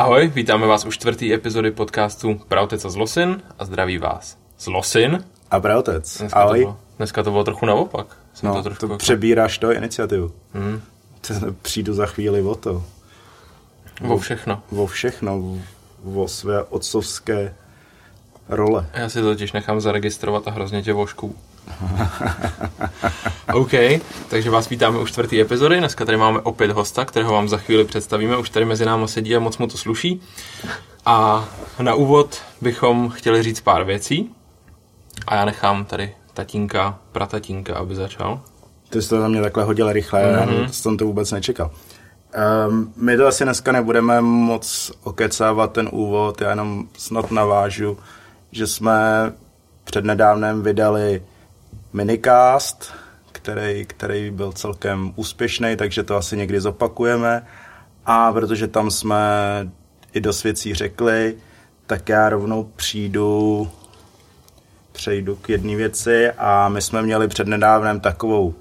Ahoj, vítáme vás u čtvrtý epizody podcastu Pravtec a Zlosin a zdraví vás Zlosin. A Pravtec. Dneska Ahoj. To bylo, dneska to bylo trochu naopak. Jsem no, to to, trošku to jako- přebíráš to iniciativu. Hmm, Přijdu za chvíli o to. o všechno. O všechno. O své otcovské role. Já si to totiž nechám zaregistrovat a hrozně tě vošku. OK, takže vás vítáme u čtvrtý epizody. Dneska tady máme opět hosta, kterého vám za chvíli představíme. Už tady mezi námi sedí a moc mu to sluší. A na úvod bychom chtěli říct pár věcí. A já nechám tady tatínka, pratatínka, aby začal. Ty jsi to na mě takhle hodil rychle, mm-hmm. já jsem to vůbec nečekal. Um, my to asi dneska nebudeme moc okecávat ten úvod, já jenom snad navážu, že jsme přednedávnem vydali minicast, který, který byl celkem úspěšný, takže to asi někdy zopakujeme. A protože tam jsme i dost věcí řekli, tak já rovnou přijdu přejdu k jedné věci a my jsme měli přednedávnem takovou uh,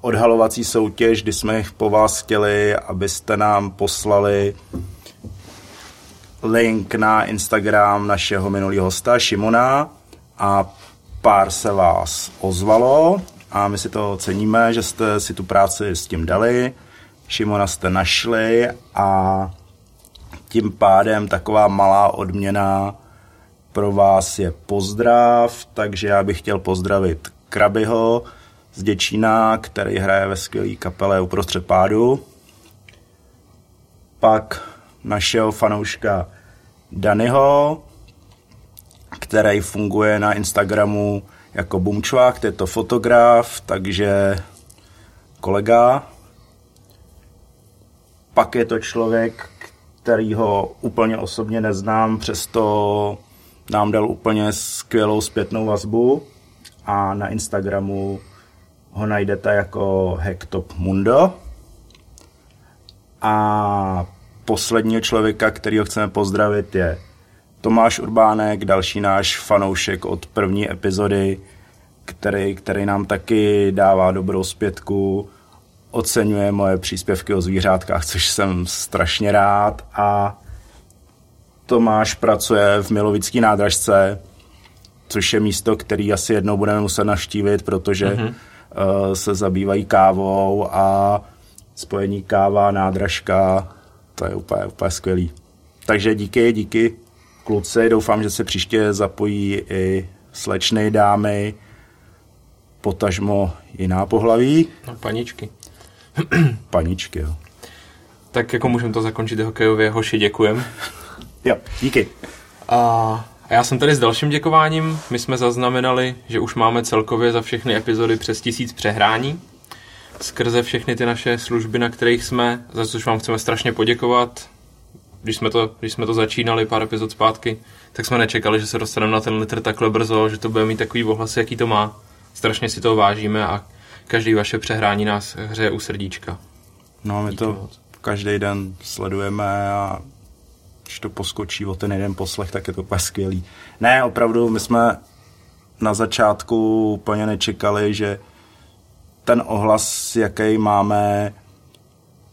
odhalovací soutěž, kdy jsme po vás chtěli, abyste nám poslali link na Instagram našeho minulého hosta Šimona a pár se vás ozvalo a my si to ceníme, že jste si tu práci s tím dali. Šimona jste našli a tím pádem taková malá odměna pro vás je pozdrav, takže já bych chtěl pozdravit Krabyho z Děčína, který hraje ve skvělé kapele uprostřed pádu. Pak našeho fanouška Danyho, který funguje na Instagramu jako Bumčvák, je to fotograf, takže kolega. Pak je to člověk, který ho úplně osobně neznám, přesto nám dal úplně skvělou zpětnou vazbu a na Instagramu ho najdete jako Hectop Mundo. A posledního člověka, kterýho chceme pozdravit, je Tomáš Urbánek, další náš fanoušek od první epizody, který, který nám taky dává dobrou zpětku, oceňuje moje příspěvky o zvířátkách, což jsem strašně rád a Tomáš pracuje v Milovický nádražce, což je místo, který asi jednou budeme muset navštívit, protože mm-hmm. uh, se zabývají kávou a spojení káva, nádražka, to je úplně, úplně skvělý. Takže díky, díky kluci, doufám, že se příště zapojí i slečny dámy, potažmo jiná pohlaví. No, paničky. Paničky, jo. Tak jako můžeme to zakončit hokejově. Hoši, děkujem. Jo, díky. A já jsem tady s dalším děkováním. My jsme zaznamenali, že už máme celkově za všechny epizody přes tisíc přehrání. Skrze všechny ty naše služby, na kterých jsme, za což vám chceme strašně poděkovat. Když jsme to, když jsme to začínali pár epizod zpátky, tak jsme nečekali, že se dostaneme na ten litr takhle brzo, že to bude mít takový ohlas, jaký to má. Strašně si toho vážíme a každý vaše přehrání nás hřeje u srdíčka. No, my Díky to moc. každý den sledujeme a když to poskočí o ten jeden poslech, tak je to úplně skvělý. Ne, opravdu, my jsme na začátku úplně nečekali, že ten ohlas, jaký máme,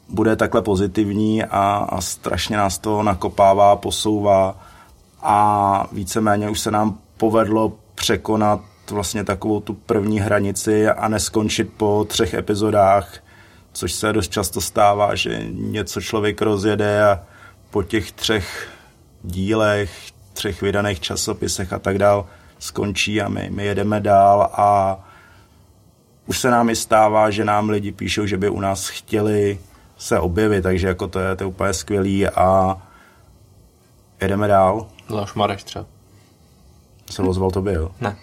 bude takhle pozitivní a, a strašně nás to nakopává, posouvá a víceméně už se nám povedlo překonat vlastně takovou tu první hranici a neskončit po třech epizodách, což se dost často stává, že něco člověk rozjede a po těch třech dílech, třech vydaných časopisech a tak dál skončí a my, my jedeme dál a už se nám i stává, že nám lidi píšou, že by u nás chtěli se objevit, takže jako to je, to je úplně skvělý a jedeme dál. Zvlášť Mareš třeba. Se ozval tobě, jo? Ne.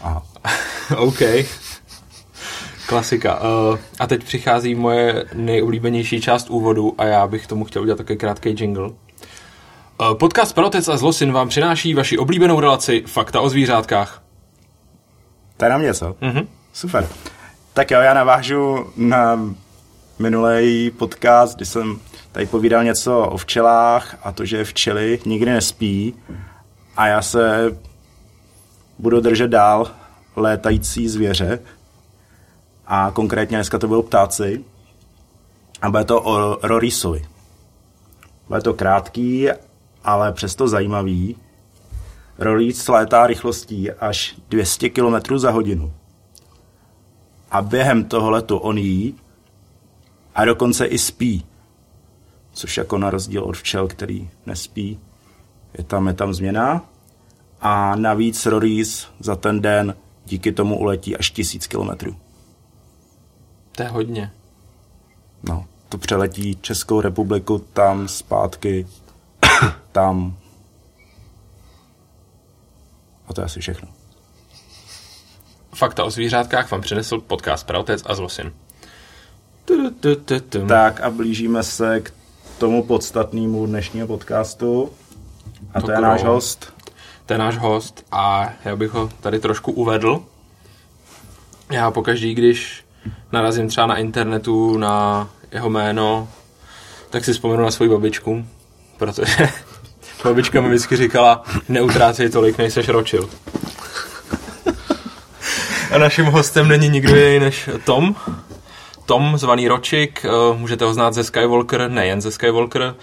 Aha. OK. Klasika. Uh, a teď přichází moje nejoblíbenější část úvodu a já bych tomu chtěl udělat takový krátký jingle. Uh, podcast Protec a Zlosin vám přináší vaši oblíbenou relaci Fakta o zvířátkách. To je na mě, co? Mhm. Super. Tak jo, já navážu na minulý podcast, kdy jsem tady povídal něco o včelách a to, že včely nikdy nespí a já se budu držet dál létající zvěře a konkrétně dneska to budou ptáci a bude to o Rorisovi. Bude to krátký, ale přesto zajímavý. Rolíc létá rychlostí až 200 km za hodinu. A během toho letu on jí a dokonce i spí. Což jako na rozdíl od včel, který nespí, je tam, je tam změna. A navíc Rories za ten den díky tomu uletí až tisíc kilometrů. To je hodně. No, to přeletí Českou republiku tam, zpátky, tam. A to je asi všechno. Fakta o zvířátkách vám přinesl podcast Pravtec a Zlosin. Tak a blížíme se k tomu podstatnému dnešního podcastu. A to je náš host. To je náš host a já bych ho tady trošku uvedl. Já pokaždý, když narazím třeba na internetu na jeho jméno, tak si vzpomenu na svoji babičku, protože babička mi vždycky říkala, neutrácej tolik, nejseš ročil. A naším hostem není nikdo jiný než Tom. Tom, zvaný Ročik, eh, můžete ho znát ze Skywalker, nejen ze Skywalker,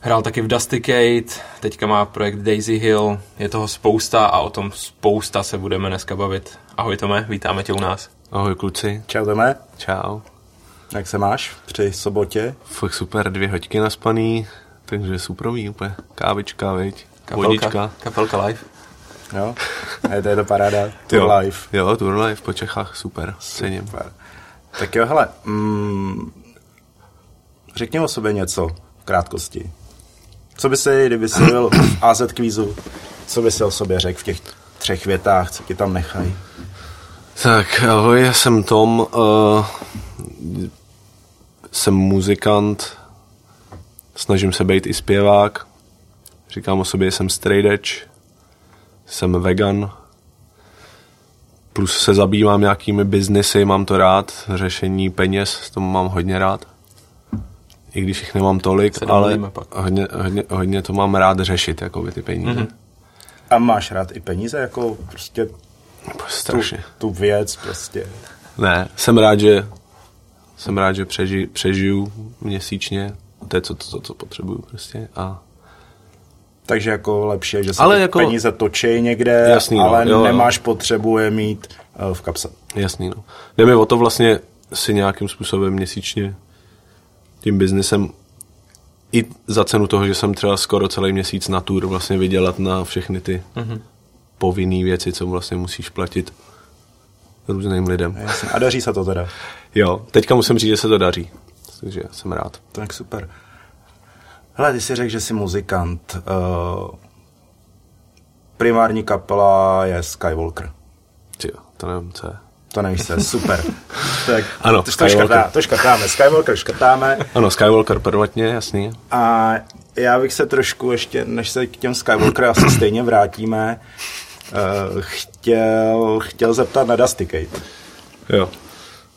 hrál taky v Dusty Kate, teďka má projekt Daisy Hill, je toho spousta a o tom spousta se budeme dneska bavit. Ahoj Tome, vítáme tě u nás. Ahoj kluci. Čau Tome. Čau. Jak se máš při sobotě? Fakt super, dvě hoďky naspaný, takže superový úplně. Kávička, viď? Kapelka, Vodička. kapelka live. Jo? A je to, je to paráda. Tour Jo. live. Jo, Tour live po Čechách, super, cením. Super. Tak jo, hele, mm, řekni o sobě něco v krátkosti. Co by si, kdyby jsi byl v AZ kvízu, co by si o sobě řekl v těch třech větách, co ti tam nechají? Tak, ahoj, já jsem Tom, uh, jsem muzikant, snažím se být i zpěvák, říkám o sobě, jsem straight edge, jsem vegan, plus se zabývám nějakými biznesy, mám to rád, řešení peněz, to mám hodně rád. I když jich nemám tolik, Se ale pak. hodně, hodně, hodně to mám rád řešit, jakoby ty peníze. Mm-hmm. A máš rád i peníze, jako prostě tu, Strašně. tu věc, prostě. Ne, jsem rád, že jsem rád, že přeži, přežiju měsíčně. To je co, to, co potřebuju prostě. A Takže jako lepší, je, že se Ale jako- peníze točí někde, Jasný, no, ale jo, jo. nemáš potřebu je mít uh, v kapse. jasný, no. Jde mi o to vlastně si nějakým způsobem měsíčně tím biznesem i za cenu toho, že jsem třeba skoro celý měsíc na tour vlastně vydělat na všechny ty mm-hmm. povinné věci, co vlastně musíš platit různým lidem. Jasně. A daří se to teda. Jo, teďka musím říct, že se to daří. Takže jsem rád. Tak super. Hele, ty jsi řekl, že jsi muzikant. Uh, primární kapela je Skywalker. Ty jo, to nevím, co je. To nevíš, co je super. tak, Ano, to, to, Skywalker. škrtá, to škrtáme. Skywalker škrtáme. Ano, Skywalker prvotně, jasný. A já bych se trošku ještě, než se k těm Skywalker asi stejně vrátíme, uh, chtěl, chtěl zeptat na Dusty Kate. Jo.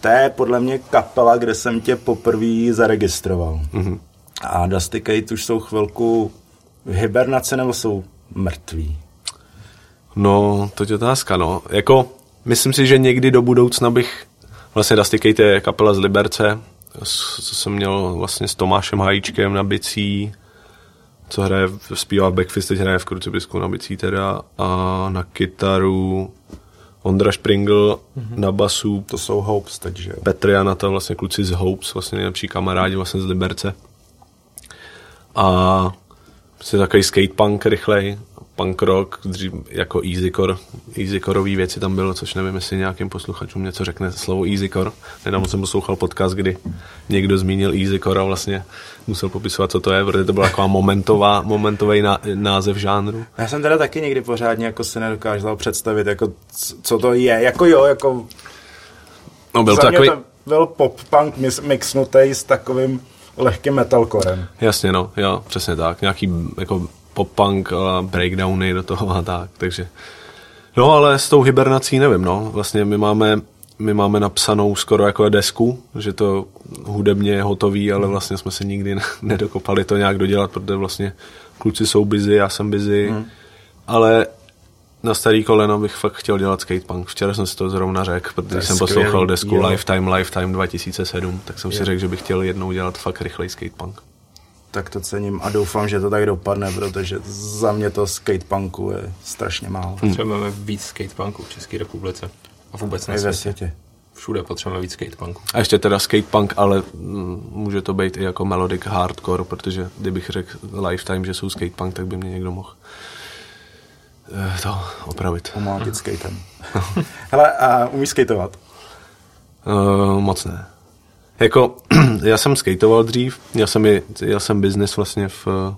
To je podle mě kapela, kde jsem tě poprvé zaregistroval. Mm-hmm. A Dusty Kate už jsou chvilku v hibernaci nebo jsou mrtví? No, to je otázka, no. Jako, myslím si, že někdy do budoucna bych, vlastně Dusty Kate je kapela z Liberce, co jsem měl vlastně s Tomášem Hajíčkem na bicí, co hraje, zpívá v Backfist, teď hraje v Krucipisku na bicí teda, a na kytaru Ondra Springl, mm-hmm. na basu To jsou Hopes teď, že jo? Petr Janata, vlastně kluci z Hopes, vlastně nejlepší kamarádi vlastně z Liberce. A prostě takový skatepunk rychlej, punk rock, dřív jako easycore, easycoreový věci tam bylo, což nevím, jestli nějakým posluchačům něco řekne slovo easycore. Nedávno jsem poslouchal podcast, kdy někdo zmínil easycore a vlastně musel popisovat, co to je, protože to byla taková momentová, momentový ná, název žánru. Já jsem teda taky někdy pořádně jako si nedokázal představit, jako co to je. Jako jo, jako No byl to takový, to byl pop-punk mixnutý s takovým lehkým metalcorem. Jasně, no, jo, přesně tak. Nějaký jako pop-punk a breakdowny do toho a tak, takže... No, ale s tou hibernací nevím, no. Vlastně my máme, my máme napsanou skoro jako desku, že to hudebně je hotový, ale vlastně jsme se nikdy ne- nedokopali to nějak dodělat, protože vlastně kluci jsou busy, já jsem busy, hmm. ale na starý koleno bych fakt chtěl dělat skatepunk. Včera jsem si to zrovna řekl, protože jsem skvělý, poslouchal desku jo. Lifetime, Lifetime 2007, tak jsem si řekl, že bych chtěl jednou dělat fakt rychlej skatepunk. tak to cením a doufám, že to tak dopadne, protože za mě to skatepunku je strašně málo. Potřebujeme víc skatepunků v České republice. A vůbec na světě. světě. Všude potřebujeme víc skatepunků. A ještě teda skatepunk, ale mm, může to být i jako melodic hardcore, protože kdybych řekl lifetime, že jsou skatepunk, tak by mě někdo mohl to opravit. Pomlátit skatem. Hele, a umíš skateovat? Uh, moc ne. Jako, já jsem skateoval dřív, měl jsem, měl jsem business vlastně v, eh,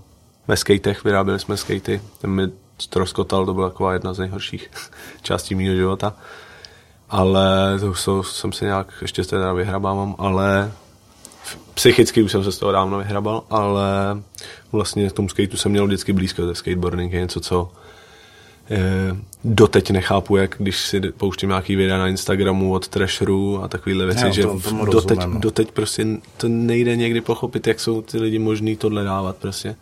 ve skatech, vyráběli jsme skatey, ten mi ztroskotal, to byla taková jedna z nejhorších částí mého života. Ale to, to jsem se nějak, ještě se teda vyhrabávám, ale psychicky už jsem se z toho dávno vyhrabal, ale vlastně k tomu skateu jsem měl vždycky blízko, ten skateboarding je něco, co eh, doteď nechápu, jak když si pouštím nějaký videa na Instagramu od Trasherů a takovéhle věci, Jo, že to- tomu doteď, rozumím, no. doteď prostě to nejde někdy pochopit, jak jsou ty lidi možný tohle dávat prostě.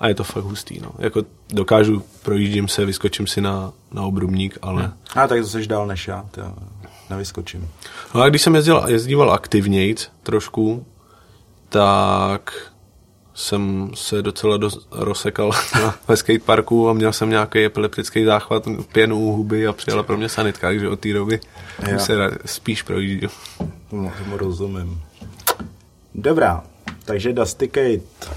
A je to fakt hustý, no. Jako dokážu, projíždím se, vyskočím si na, na obrubník, ale... A tak to jsi dál než já, to nevyskočím. No a když jsem jezdil, jezdíval aktivnějc trošku, tak jsem se docela dost rozsekal na, ve skateparku a měl jsem nějaký epileptický záchvat, pěnu u huby a přijela pro mě sanitka, takže od té doby už se spíš. Tomu, tomu rozumím. Dobrá, takže Dusty Kate,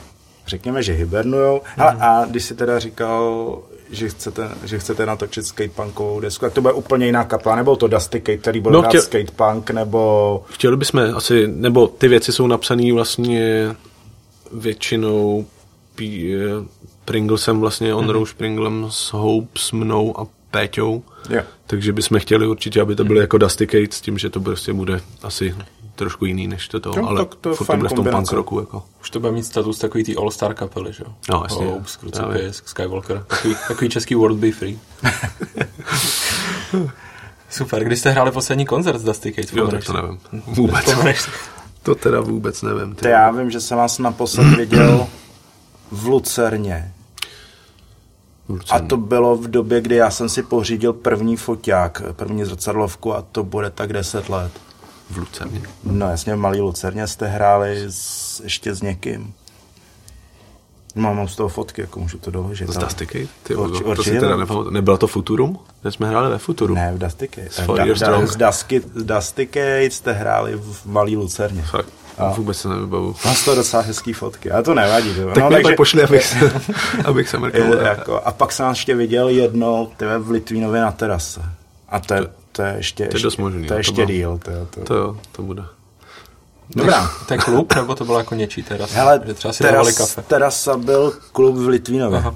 řekněme, že hibernujou. Mm. A když si teda říkal, že chcete, že chcete natočit skatepunkovou desku, tak to bude úplně jiná kapela, nebo to Dusty Kate, který bude No, no, chtěl- skatepunk, nebo... Chtěli bychom asi, nebo ty věci jsou napsané vlastně většinou pí, eh, Pringlesem vlastně, Ondrou Springlem s Hope, s mnou a Péťou. Jo. Takže bychom chtěli určitě, aby to byly jako Dusty Kate s tím, že to prostě bude asi trošku jiný než to, Jo, ale tak to je furt fajn bude v tom kombinace. punk roku. Jako. Už to bude mít status takový ty all-star kapely, že jo? No, jasně. Hopes, Právě. Crucifix, Skywalker. Takový, takový český World Be Free. Super, když jste hráli poslední koncert z Dusty Kate? Jo, tak to nevím. Vůbec. To teda vůbec nevím. Ty. Já vím, že jsem vás naposled viděl v Lucerně. A to bylo v době, kdy já jsem si pořídil první foťák, první zrcadlovku a to bude tak 10 let. v Lucerně. No jasně, v Malý Lucerně jste hráli s, ještě s někým. No, mám z toho fotky, jako můžu to doložit. Z Dusty Kate? Ty, Urči- to určitě si teda jo. nepamatuju. Nebylo to Futurum? Teď jsme hráli ve Futuru. Ne, v Dusty Kate. S Da, z Dusty, z Dusty Kate jste hráli v Malý Lucerně. Fakt. A. Vůbec se nevybavu. Mám z toho docela hezký fotky, ale to nevadí. To. Tak no, pak pošli, abych se, abych se mrknul. je, jako, a pak jsem ještě viděl jednou tyve, v Litvínově na terase. A to je, to je ještě, to je dost možný, to je to ještě bylo- díl. To, to. To jo, to bude. Dobrá. To je klub, nebo to bylo jako něčí terasa? Hele, že třeba si teras, kafe. terasa byl klub v Litvínově. Aha.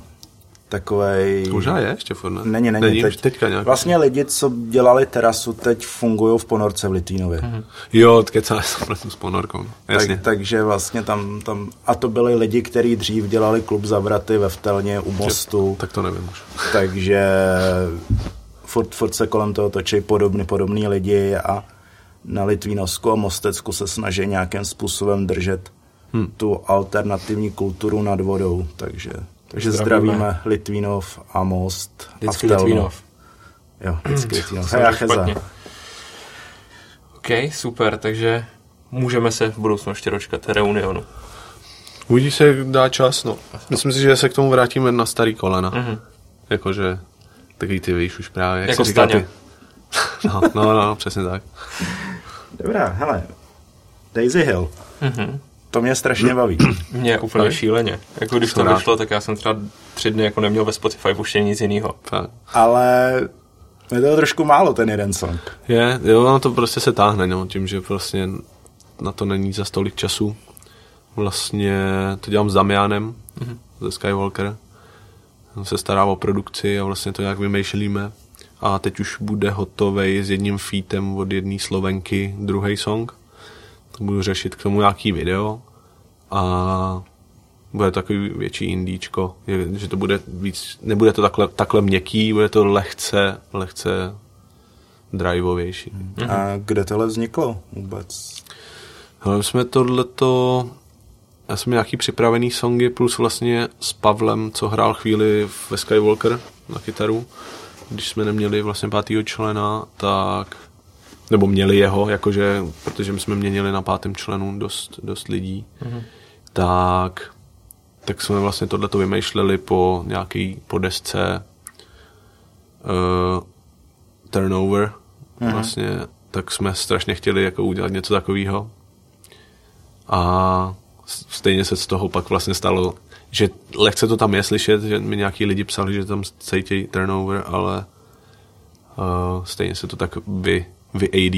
Takovej... Možná je ještě furt, ne? Není, není. není teď, teďka nějak. Vlastně lidi, co dělali terasu, teď fungují v ponorce v Litvínově. Mhm. Jo, kecá jsem s ponorkou. Jasně. Tak, takže vlastně tam, tam, a to byli lidi, kteří dřív dělali klub za vraty ve Vtelně u mostu, Tak to nevím už. takže furt, furt se kolem toho točí podobný, podobný lidi a na Litvínovsku a Mostecku se snaží nějakým způsobem držet hmm. tu alternativní kulturu nad vodou, takže, takže Zdravíme. zdravíme Litvínov a Most Vždycky a Vtelno. Litvínov. Jo, vždycky Litvínov. A já. OK, super, takže můžeme se v budoucnu ještě dočkat reunionu. Uvidí se, jak dá čas, no. Myslím si, že se k tomu vrátíme na starý kolena. Mhm. Jakože takový ty víš už právě. Jak Jako říká Staňa. ty. No, no, no, přesně tak. Dobrá, hele, Daisy Hill. Mhm. To mě strašně baví. Mě úplně Fakt? šíleně. Jako když to vyšlo, tak já jsem třeba tři dny jako neměl ve Spotify puštění nic jiného. Ale je to trošku málo, ten jeden song. Je, jo, ono to prostě se táhne, no, tím, že prostě na to není za tolik času. Vlastně to dělám s Damianem mm-hmm. ze Skywalker. On se stará o produkci a vlastně to nějak vymýšlíme. A teď už bude hotovej s jedním featem od jedné Slovenky druhý song. Budu řešit k tomu nějaký video a bude takový větší indíčko, že to bude víc, nebude to takhle, takhle měkký, bude to lehce, lehce driveovější. A kde tohle vzniklo vůbec? My jsme tohleto, já jsem nějaký připravený songy, plus vlastně s Pavlem, co hrál chvíli ve Skywalker na kytaru, když jsme neměli vlastně pátýho člena, tak nebo měli jeho, jakože, protože my jsme měnili na pátém členu dost, dost lidí, mm-hmm. tak tak jsme vlastně tohleto vymýšleli po nějaký, po desce uh, Turnover, mm-hmm. vlastně, tak jsme strašně chtěli jako udělat něco takového. A stejně se z toho pak vlastně stalo, že lehce to tam je slyšet, že mi nějaký lidi psali, že tam cítí turnover, ale uh, stejně se to tak vy, vy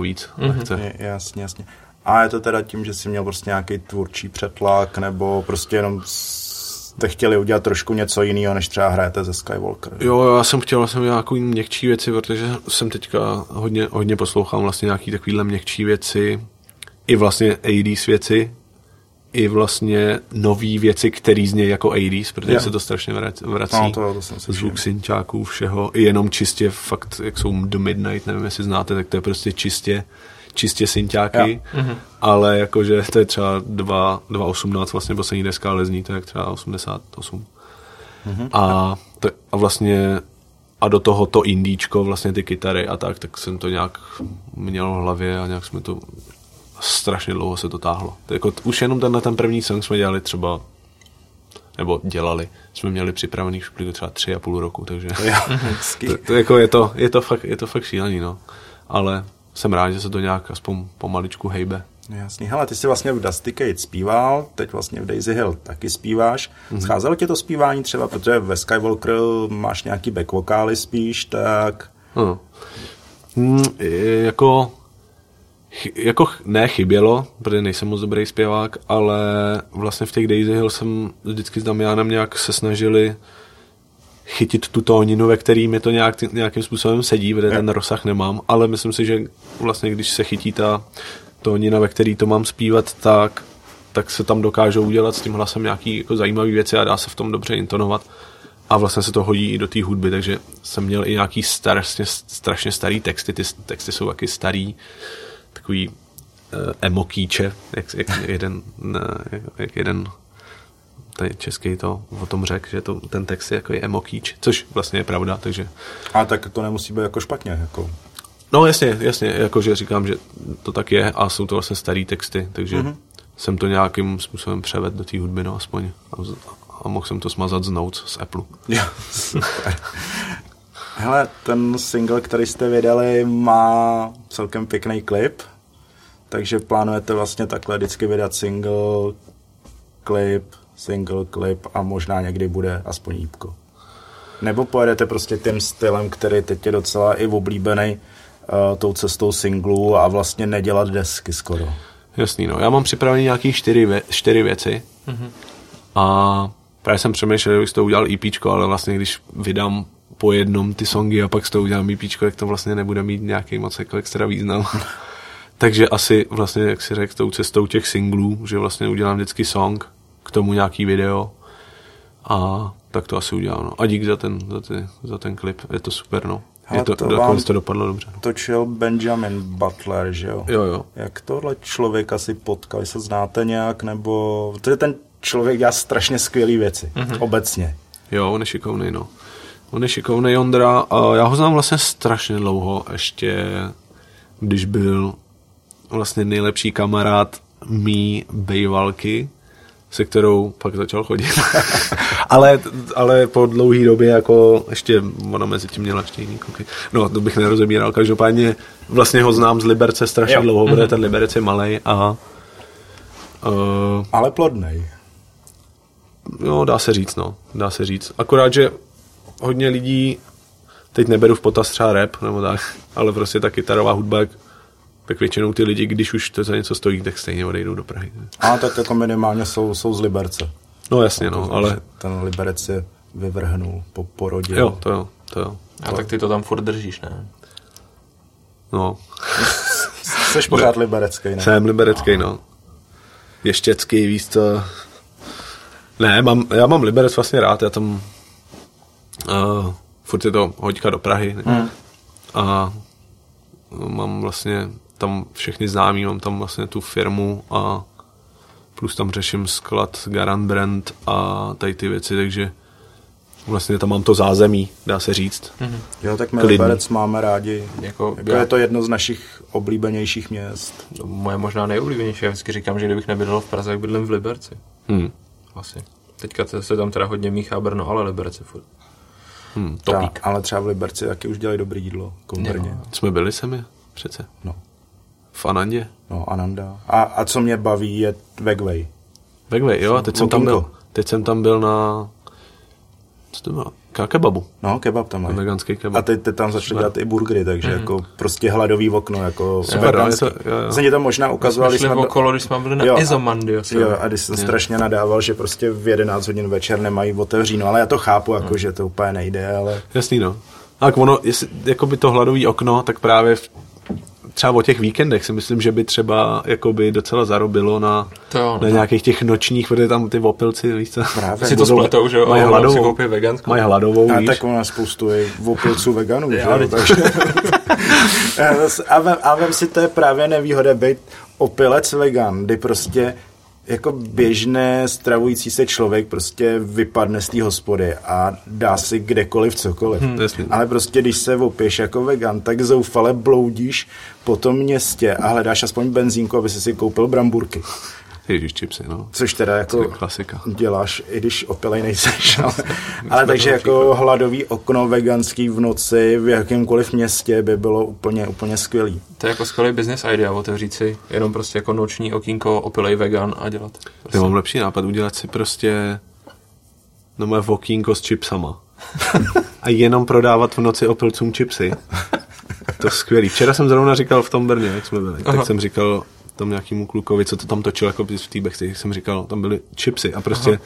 víc. Mm-hmm. Lehce. Jasně, jasně. A je to teda tím, že jsi měl prostě nějaký tvůrčí přetlak, nebo prostě jenom jste chtěli udělat trošku něco jiného, než třeba hrajete ze Skywalker. Jo, já jsem chtěl vlastně nějakou měkčí věci, protože jsem teďka hodně, hodně poslouchám vlastně nějaký takovýhle měkčí věci, i vlastně 80s věci, i vlastně nový věci, které znějí jako 80s, protože jo. se to strašně vrací. No, to, to jsem Zvuk synťáků, všeho, i jenom čistě fakt, jak jsou The Midnight, nevím, jestli znáte, tak to je prostě čistě čistě synťáky, mm-hmm. ale jakože to je třeba 2.18 vlastně poslední deska, ale zní to jak třeba 88. Mm-hmm. A, to, a vlastně a do toho to indíčko, vlastně ty kytary a tak, tak jsem to nějak měl v hlavě a nějak jsme to strašně dlouho se to táhlo. To jako, už jenom tenhle ten první song jsme dělali třeba nebo dělali, jsme měli připravený už třeba tři a půl roku, takže to, to, jako je, to, je, to fakt, je to fakt šílený, no. Ale jsem rád, že se to nějak aspoň pomaličku hejbe. Jasný. Hele, ty jsi vlastně v Dusty Kate zpíval, teď vlastně v Daisy Hill taky zpíváš. Mm-hmm. Scházelo tě to zpívání třeba, protože ve Skywalker máš nějaký back vokály spíš, tak... Hmm. Hmm, jako jako ne chybělo, protože nejsem moc dobrý zpěvák, ale vlastně v těch Daisy Hill jsem vždycky s Damianem nějak se snažili chytit tu tóninu, ve který mi to nějak, nějakým způsobem sedí, protože ten rozsah nemám, ale myslím si, že vlastně když se chytí ta tónina, ve který to mám zpívat, tak, tak se tam dokážou udělat s tím hlasem nějaký jako zajímavé věci a dá se v tom dobře intonovat. A vlastně se to hodí i do té hudby, takže jsem měl i nějaký strašně, strašně starý texty, ty texty jsou taky starý, takový uh, emokýče, jak, jak jeden, ne, jak jeden tady český to o tom řekl, že to, ten text je jako je emokýč, což vlastně je pravda, takže... A tak to nemusí být jako špatně, jako... No jasně, jasně, jakože říkám, že to tak je a jsou to vlastně starý texty, takže mm-hmm. jsem to nějakým způsobem převed do té hudby, no aspoň. A, a mohl jsem to smazat z Notes z Apple. Jo, super. Hele, ten single, který jste vydali, má celkem pěkný klip, takže plánujete vlastně takhle vždycky vydat single, klip, single, klip a možná někdy bude aspoň jípko. Nebo pojedete prostě tím stylem, který teď je docela i oblíbený uh, tou cestou singlu a vlastně nedělat desky skoro. Jasný, no. Já mám připravený nějaký čtyři, vě- čtyři věci mm-hmm. a právě jsem přemýšlel, že bych to udělal EP, ale vlastně když vydám po jednom ty songy a pak s toho udělám EP, tak to vlastně nebude mít nějaký moc jako extra význam. Takže asi vlastně, jak si řekl, tou cestou těch singlů, že vlastně udělám vždycky song, k tomu nějaký video a tak to asi udělám. No. A dík za ten, za, ty, za ten klip, je to super, no. Hele, je to, to, vám to dopadlo dobře. No. Točil Benjamin Butler, že jo? Jo, jo. Jak tohle člověka si potkal, se znáte nějak, nebo... To je ten člověk dělá strašně skvělé věci, mm-hmm. obecně. Jo, on je šikovný, no. On je šikovný Ondra a já ho znám vlastně strašně dlouho, ještě když byl vlastně nejlepší kamarád mý bejvalky, se kterou pak začal chodit. ale, ale po dlouhé době jako ještě ona mezi tím měla ještě jiný koky. No, to bych nerozebíral. Každopádně vlastně ho znám z Liberce strašně jo. dlouho, protože mm-hmm. ten Liberec je malý a uh, ale plodnej. No, dá se říct, no. Dá se říct. Akorát, že hodně lidí teď neberu v potaz třeba rap, nebo tak, ale prostě ta kytarová hudba, tak většinou ty lidi, když už to za něco stojí, tak stejně odejdou do Prahy. A tak jako minimálně jsou, jsou z Liberce. No jasně, no, ale... Ten Liberec je vyvrhnul po porodě. Jo, to jo, to jo. A tak ty to tam furt držíš, ne? No. Jsi pořád liberecký, ne? Jsem liberecký, no. Ještěcký, víš co... Ne, mám, já mám Liberec vlastně rád, já tam... Uh, furt je to hoďka do Prahy. Hmm. A mám vlastně tam všechny známí, mám tam vlastně tu firmu a plus tam řeším sklad Garant Brand a tady ty věci, takže vlastně tam mám to zázemí, dá se říct. Mm-hmm. Jo, tak my Liberec máme rádi. Jako, jako já... je to jedno z našich oblíbenějších měst. Moje možná nejoblíbenější. Já vždycky říkám, že kdybych nebydlel v Praze, tak bydlím v Liberci. Hmm. Asi. Teďka to se tam teda hodně míchá Brno, ale Liberec je furt. Hmm, topík. Ta, ale třeba v Liberci taky už dělají dobrý jídlo, Brně. Jsme byli sami přece. No. V Anandě. No, Ananda. A, a co mě baví je Wegway. Wegway, jo, a teď jsem tam byl, teď jsem tam byl na, co to bylo, kebabu. No, kebab tam mají. Veganský kebab. A teď, teď tam začali dělat i burgery, takže jako prostě hladový okno, jako Super, veganský. to- jo, jo. Jsem ti to možná ukazoval, když jsme... okolo, když jsme byli na Jo, a- Izomandio. Jo, a když jsem strašně nadával, že prostě v 11 hodin večer nemají otevříno, ale já to chápu, jako, že to úplně nejde, ale Jasný, no. Tak ono, jestli, jako by to hladový okno, tak právě v, třeba o těch víkendech si myslím, že by třeba jakoby docela zarobilo na, To jo, na no. nějakých těch nočních, protože tam ty opilci, víš co? Právě. Si to budou- spletou, že jo? Mají si hladovou, koupí veganskou. mají hladovou, a víš? tak ona spoustu je opilců veganů, že Jo, takže... a, vem, a vem si, to je právě nevýhoda být opilec vegan, kdy prostě jako běžné stravující se člověk prostě vypadne z té hospody a dá si kdekoliv cokoliv. Hmm. Ale prostě když se opiješ jako vegan, tak zoufale bloudíš po tom městě a hledáš aspoň benzínku, aby si si koupil bramburky. Ježíš, chipsy, no. Což teda To jako je klasika. děláš, i když opilej nejseš. Ale, ale takže jako hladový okno veganský v noci v jakémkoliv městě by bylo úplně, úplně skvělý. To je jako skvělý business idea, otevřít si jenom prostě jako noční okýnko, opilej vegan a dělat. Já Prostě. mám lepší nápad, udělat si prostě no moje vokínko s chipsama. a jenom prodávat v noci opilcům chipsy. To je skvělý. Včera jsem zrovna říkal v tom Brně, jak jsme byli, Aha. tak jsem říkal tam nějakému klukovi, co to tam točil jako v té backstage, jsem říkal, tam byly chipsy a prostě Aha.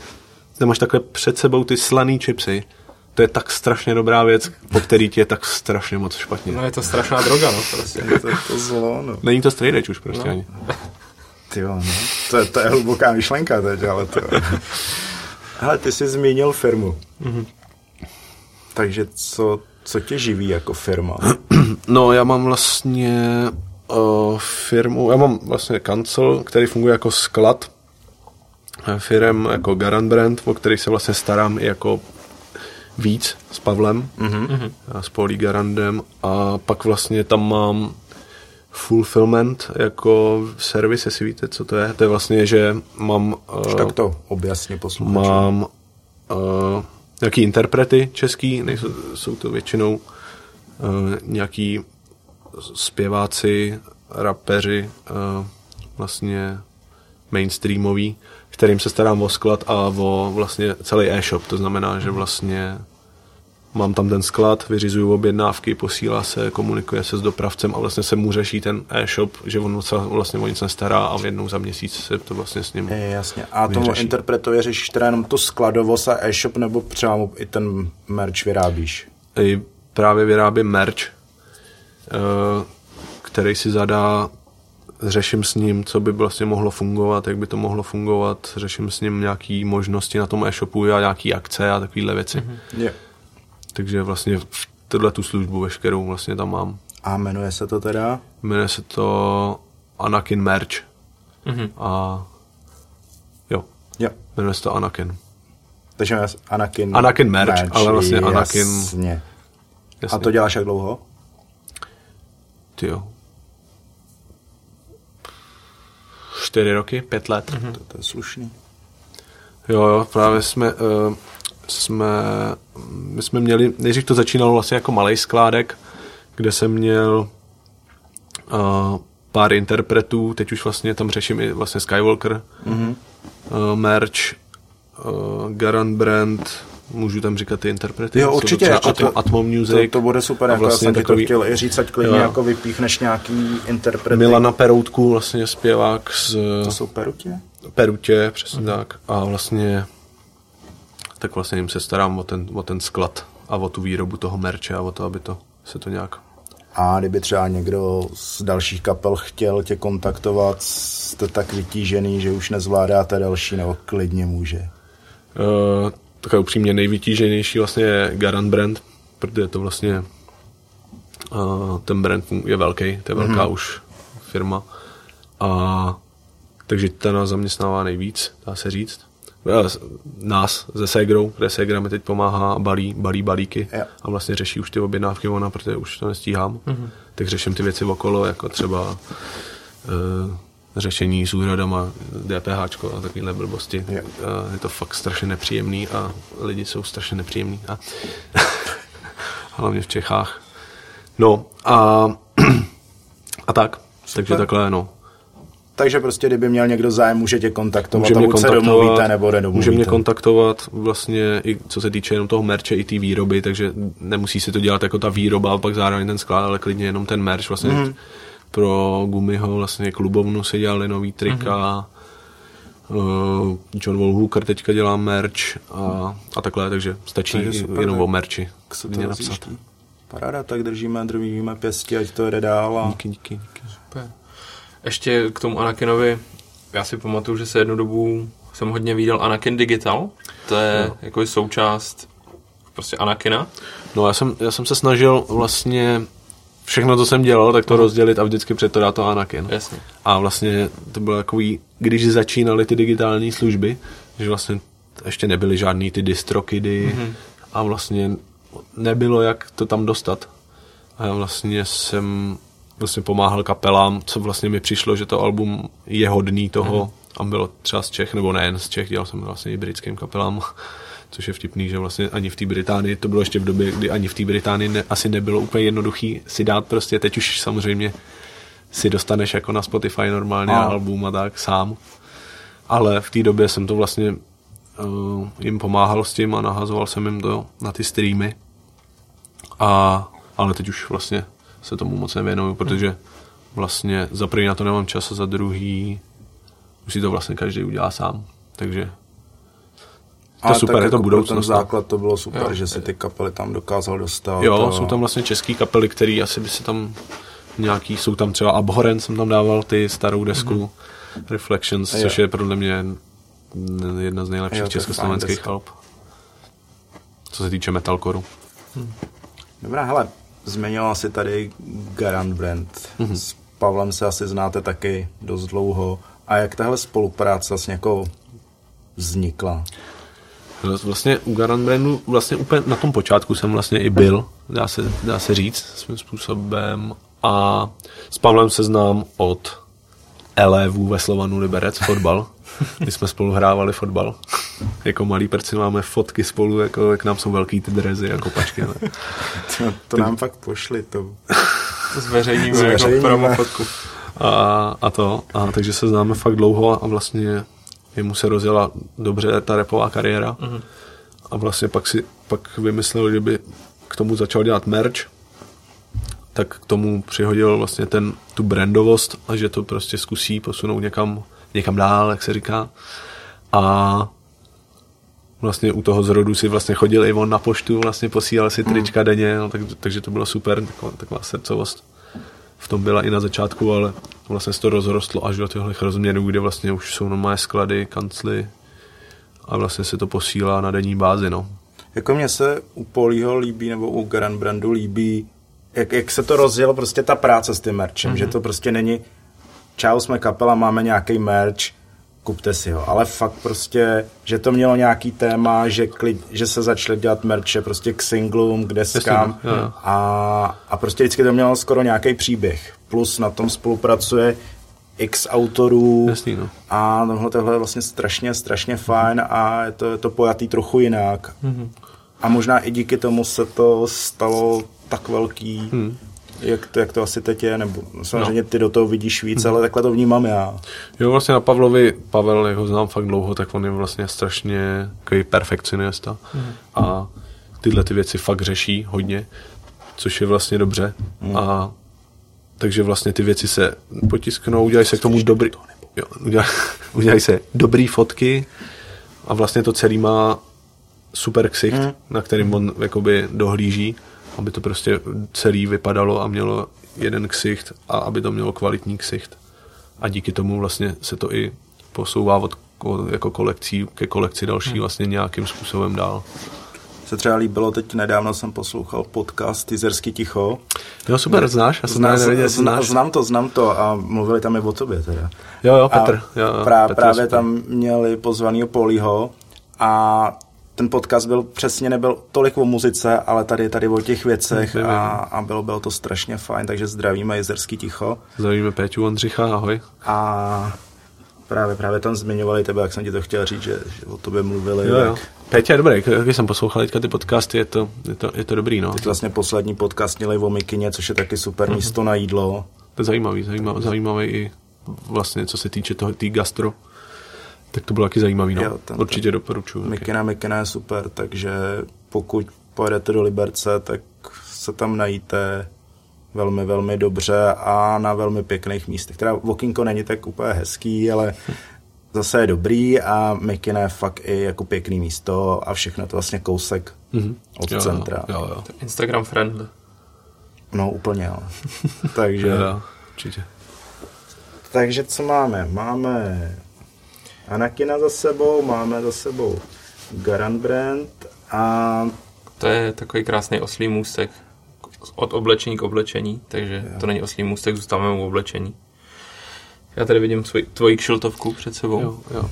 tam máš takhle před sebou ty slaný chipsy, to je tak strašně dobrá věc, po který ti je tak strašně moc špatně. No je to strašná droga, no prostě. To je to zlo, no. Není to straight edge už prostě ani. Ty jo, no. To, je, to je hluboká myšlenka teď, ale to... Hele, ty jsi zmínil firmu. Mm-hmm. Takže co, co tě živí jako firma? No, já mám vlastně uh, firmu, já mám vlastně kancel, který funguje jako sklad eh, firem jako Garant Brand, o který se vlastně starám i jako víc s Pavlem, mm-hmm. a s Paulí Garandem a pak vlastně tam mám fulfillment jako servis, jestli víte, co to je. To je vlastně, že mám... Uh, Tak to objasně posluchačům. Mám uh, nějaký interprety český, nejsou, jsou to většinou uh, nějaký zpěváci, rapeři, uh, vlastně mainstreamový, kterým se starám o sklad a o vlastně celý e-shop. To znamená, že vlastně mám tam ten sklad, vyřizuju objednávky, posílá se, komunikuje se s dopravcem a vlastně se mu řeší ten e-shop, že on se vlastně o nic nestará a jednou za měsíc se to vlastně s ním Je, jasně. A tomu vyřeší. interpretuje řešíš teda jenom tu skladovost a e-shop, nebo třeba mu i ten merch vyrábíš? i právě vyrábím merch, eh, který si zadá, řeším s ním, co by vlastně mohlo fungovat, jak by to mohlo fungovat, řeším s ním nějaké možnosti na tom e-shopu a nějaké akce a takovéhle věci. Mm-hmm. Je. Takže vlastně v tuhle tu službu veškerou vlastně tam mám. A jmenuje se to teda? Jmenuje se to Anakin Merch. Mhm. A jo, Jo. jmenuje se to Anakin. Takže Anakin... Anakin merch, ale vlastně Anakin- Jasně. Jasně. A to děláš jak dlouho? Ty jo. Čtyři roky, pět let. Mm-hmm. To, to je slušný. Jo, jo, právě jsme, uh, jsme, my jsme měli, nejdřív to začínalo vlastně jako malý skládek, kde jsem měl uh, pár interpretů, teď už vlastně tam řeším i vlastně Skywalker, mm-hmm. uh, merch, uh, Garant Brand, můžu tam říkat ty interprety? Jo, určitě. ještě Atmo, to, Atmo Music. To, to bude super, a jako vlastně já jsem takový... to chtěl i říct, ať klidně Jo. jako vypíchneš nějaký interprety. Milana Peroutku, vlastně zpěvák z To jsou perutě? Perutě, přesně uh-huh. tak. A vlastně tak vlastně jim se starám o ten, o ten sklad a o tu výrobu toho merče a o to, aby to se to nějak... A kdyby třeba někdo z dalších kapel chtěl tě kontaktovat, jste tak vytížený, že už nezvládáte další, nebo klidně může. Uh, taková upřímně nejvytíženější vlastně je Garant brand, protože to vlastně uh, ten brand je velký, to je velká mm-hmm. už firma. A takže ta nás zaměstnává nejvíc, dá se říct. S- Nás ze Segrou, kde Segra mi teď pomáhá, balí, balí balíky Jo. a vlastně řeší už ty objednávky ona, protože už to nestíhám. Mm-hmm. Tak řeším ty věci okolo, jako třeba uh, řešení s úrodama, DPH a takovéhle blbosti. A je to fakt strašně nepříjemný a lidi jsou strašně nepříjemný. A hlavně v Čechách. No a, a tak. Takže takhle, no. Takže prostě, kdyby měl někdo zájem, může tě kontaktovat Může mě buď se kontaktovat, domluvíte, nebo nedomluvíte. může mě kontaktovat vlastně i co se týče jenom toho merče i té výroby, takže nemusí si to dělat jako ta výroba a pak zároveň ten sklad, ale klidně jenom ten merch vlastně Mhm. Pro Gumiho vlastně klubovnu si dělali nový trika, mm. John Wall Hooker teďka dělá merch a, a takhle, takže stačí Takže super, jenom o merči mě napsat. Paráda, tak držíme, držíme pěstí, ať to jde dál. A... Díky, díky, díky. Ještě k tomu Anakinovi, já si pamatuju, že se jednu dobu jsem hodně viděl Anakin Digital, to je no. jako součást prostě Anakina. No já jsem, já jsem se snažil vlastně všechno, co jsem dělal, tak to rozdělit a vždycky před to dát to Anakin. Jasně. A vlastně to bylo takový, když začínaly ty digitální služby, že vlastně ještě nebyly žádný ty distrokidy mm-hmm. a vlastně nebylo jak to tam dostat. A já vlastně jsem vlastně pomáhal kapelám, co vlastně mi přišlo, že to album je hodný toho mm-hmm. a bylo třeba z Čech, nebo nejen z Čech, dělal jsem vlastně i britským kapelám, což je vtipný, že vlastně ani v té Británii, to bylo ještě v době, kdy ani v té Británii ne, asi nebylo úplně jednoduchý si dát prostě, teď už samozřejmě si dostaneš jako na Spotify normálně A. album a tak sám. Ale v té době jsem to vlastně uh, jim pomáhal s tím a nahazoval jsem jim to na ty streamy. A, ale teď už vlastně se tomu moc nevěnuju, protože vlastně za první na to nemám čas a za druhý už si to vlastně každý udělá sám. Takže Ale super, tak je to jako pro budoucnost. Ten no. základ to bylo super, Jo. že si ty kapely tam dokázal dostat. Jo, a... jsou tam vlastně český kapely, který asi by se tam nějaký, jsou tam třeba Abhorren jsem tam dával ty starou desku mm-hmm. Reflections, Jo. což je podle mě jedna z nejlepších Jo, je československých fajn deska. alb. Co se týče metalcoreu. Dobrá, hele, zmiňoval si tady Garant Brand. Mm-hmm. S Pavlem se asi znáte taky dost dlouho. A jak tahle spolupráce vlastně jako vznikla? Vlastně u Garant Brandu vlastně úplně na tom počátku jsem vlastně i byl, dá se, dá se říct svým způsobem. A s Pavlem se znám od Elévů ve Slovanu Liberec, fotbal. My jsme spolu hrávali fotbal. jako malý perci máme fotky spolu, jako jak nám jsou velký ty drezy a kopačky. Ale. To, to nám fakt pošli, to... Zveřejníme, Zveřejníme. jako promo fotku. A, a to, a takže se známe fakt dlouho a vlastně jemu se rozjela dobře ta repová kariéra. Mm-hmm. A vlastně pak si pak vymyslel, že by k tomu začal dělat merch, tak k tomu přihodil vlastně ten, tu brandovost a že to prostě zkusí posunout někam, někam dál, jak se říká. A vlastně u toho zrodu si vlastně chodil i on na poštu, vlastně posílal si trička denně, no, tak, takže to bylo super, taková, taková srdcovost v tom byla i na začátku, ale vlastně se to rozrostlo až do těchto rozměrů, kde vlastně už jsou normálně sklady, kancly a vlastně se to posílá na denní bázi, no. Jako mně se u Polího líbí, nebo u Garant Brandu líbí, jak, jak se to rozjelo prostě ta práce s tím merchem, mm-hmm. že to prostě není čau, jsme kapela, máme nějaký merch, kupte si ho. Ale fakt prostě, že to mělo nějaký téma, že, klid, že se začaly dělat merče prostě k singlům, k deskám Jasně, jo. a, a prostě vždycky to mělo skoro nějaký příběh. Plus na tom spolupracuje x autorů Jasný, no. a tohle, tohle je vlastně strašně, strašně fajn a je to, je to pojatý trochu jinak. Mm-hmm. A možná i díky tomu se to stalo tak velký, hmm. Jak, to, jak to asi teď je, nebo samozřejmě ty do toho vidíš víc, ale takhle to vnímám já. Jo, vlastně na Pavlovi, Pavel, jak ho znám fakt dlouho, tak on je vlastně strašně takový perfekcionista a tyhle ty věci fakt řeší hodně, což je vlastně dobře. A takže vlastně ty věci se potisknou, udělají se k tomu dobrý, jo, udělají, udělají se dobrý fotky a vlastně to celý má super ksicht, Mm. na kterým on jakoby dohlíží, aby to prostě celý vypadalo a mělo jeden ksicht a aby to mělo kvalitní ksicht. A díky tomu vlastně se to i posouvá od ko- jako kolekcí ke kolekci další vlastně nějakým způsobem dál. Se třeba líbilo, teď nedávno jsem poslouchal podcast Tyzersky ticho. Jo, super, znáš? Já jsem Zná, nevěděl, znáš. znám to, znám to a mluvili tam i o tobě teda. Jo, jo, A Petr. Jo, jo, prá, Petr právě super. tam měli pozvanýho Polího a ten podcast byl přesně nebyl tolik o muzice, ale tady tady o těch věcech a, a bylo, bylo to strašně fajn, takže zdravíme Jezerský ticho. Zdravíme Péťu Ondřicha, ahoj. A právě, právě tam zmiňovali tebe, jak jsem ti to chtěl říct, že, že o tobě mluvili. Jo, jo. Péťa je dobrý, když jsem poslouchal teďka ty podcasty, je to, je to, je to dobrý, no. Teď vlastně poslední podcast měli o Mikině, což je taky super Mhm. místo na jídlo. To je zajímavý, zajímavý, zajímavý i vlastně, co se týče toho, tý gastro. Tak to bylo taky zajímavý, no. Jo, ten- Určitě doporučuji. taky. Mikina, Mikina je super, takže pokud pojedete do Liberce, tak se tam najíte velmi, velmi dobře a na velmi pěkných místech. Teda Vokinko není tak úplně hezký, ale zase je dobrý a Mikina je fakt i jako pěkný místo a všechno to vlastně kousek Mhm. od Jo, centra. Jo, jo. Instagram friendly. No úplně, jo. takže, jo, jo. Určitě. takže co máme? Máme Anakina za sebou, máme za sebou Garan Brand a To je takový krásný oslý můstek od oblečení k oblečení, takže to není oslý můstek, zůstáváme u oblečení. Já tady vidím svoj, tvoji kšiltovku před sebou Jo, jo.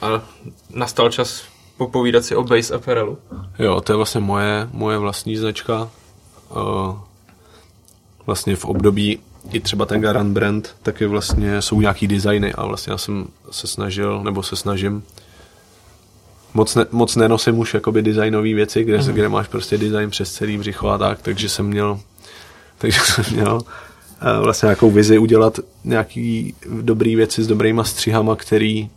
a nastal čas popovídat si o base apparelu. Jo, to je vlastně moje, moje vlastní značka. Uh, vlastně v období i třeba ten Garant brand, taky vlastně jsou nějaký designy a vlastně já jsem se snažil, nebo se snažím moc, ne, moc nenosím už jakoby designové věci, kde, mm. kde máš prostě design přes celý břicho a tak, takže jsem měl takže jsem měl eh, vlastně nějakou vizi udělat nějaký dobrý věci s dobrýma střihama, který,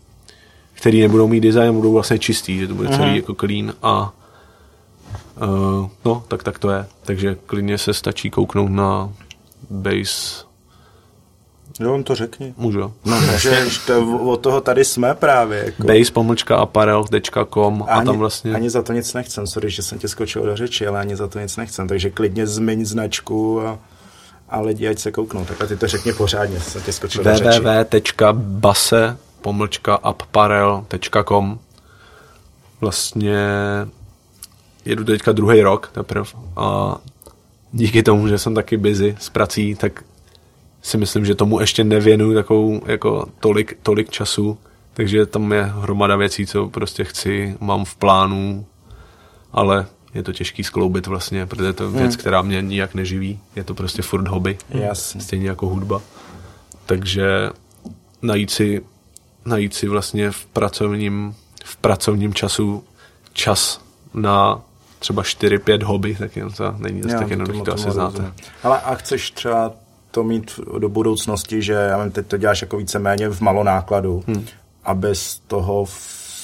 který nebudou mít design, budou vlastně čistý, že to bude celý jako clean a uh, no, tak tak to je. Takže klidně se stačí kouknout na base, Jo, on to řekni. můžu, jo? No, že to, od toho tady jsme právě. Jako. base pomlčka apparel.com a, ani, tam vlastně... ani za to nic nechcem, sorry, že jsem tě skočil do řeči, ale ani za to nic nechcem, takže klidně zmiň značku a, a lidi ať se kouknou. Tak a ty to řekni pořádně, jsem tě skočil do řeči. www.base pomlčka apparel.com Vlastně jedu teďka druhý rok teprve a díky tomu, že jsem taky busy s prací, tak si myslím, že tomu ještě nevěnuju takovou jako tolik, tolik času, takže tam je hromada věcí, co prostě chci, mám v plánu, ale je to těžký skloubit vlastně, protože to je věc, která mě nijak neživí, je to prostě furt hobby, Jasně. stejně jako hudba. Takže najít si, najít si vlastně v pracovním, v pracovním času čas na třeba 4-5 hobby, tak jen to není dost tak jednoduché, to, asi znáte. rozumím. Ale a chceš třeba to mít do budoucnosti, že já vím, teď to děláš jako víceméně v malonákladu, hmm. aby z toho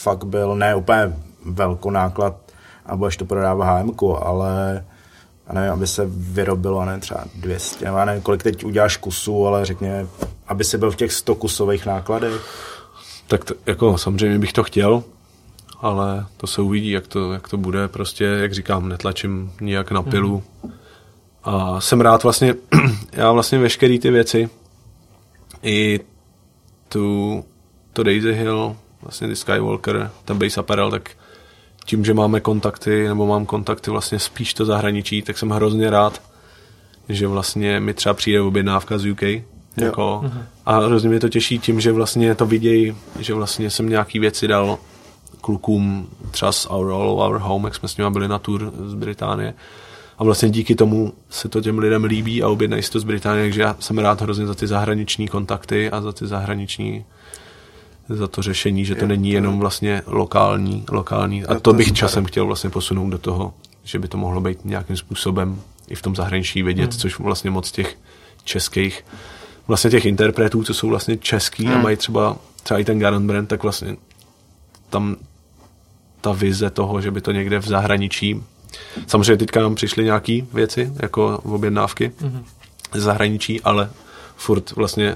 fakt byl ne úplně velkonáklad a budeš to prodávat hm ale a nevím, aby se vyrobilo, ne, třeba 200, já nevím, kolik teď uděláš kusů, ale řekněme, aby si byl v těch 100 kusových nákladech. Tak to, jako samozřejmě bych to chtěl, ale to se uvidí, jak to, jak to bude. Prostě, jak říkám, netlačím nijak na pilu. A jsem rád vlastně, já vlastně veškeré ty věci, i tu, to Daisy Hill, vlastně ty Skywalker, ten Base Apparel, tak tím, že máme kontakty, nebo mám kontakty vlastně spíš to zahraničí, tak jsem hrozně rád, že vlastně mi třeba přijde objednávka z UK, jako, a hrozně mě to těší tím, že vlastně to vidějí, že vlastně jsem nějaký věci dal klukům třeba z Our All Our Home, jak jsme s nimi byli na tour z Británie. A vlastně díky tomu se to těm lidem líbí a objednají si to z Británie, takže já jsem rád hrozně za ty zahraniční kontakty a za ty zahraniční za to řešení, že to není jenom vlastně lokální, lokální. A to to je bych super. časem chtěl vlastně posunout do toho, že by to mohlo být nějakým způsobem i v tom zahraničí vidět, což vlastně moc těch českých, vlastně těch interpretů, co jsou vlastně český a mají třeba, třeba i ten Garant brand, tak vlastně tam ta vize toho, že by to někde v zahraničí. Samozřejmě teďka nám přišly nějaké věci, jako objednávky mm-hmm. z zahraničí, ale furt vlastně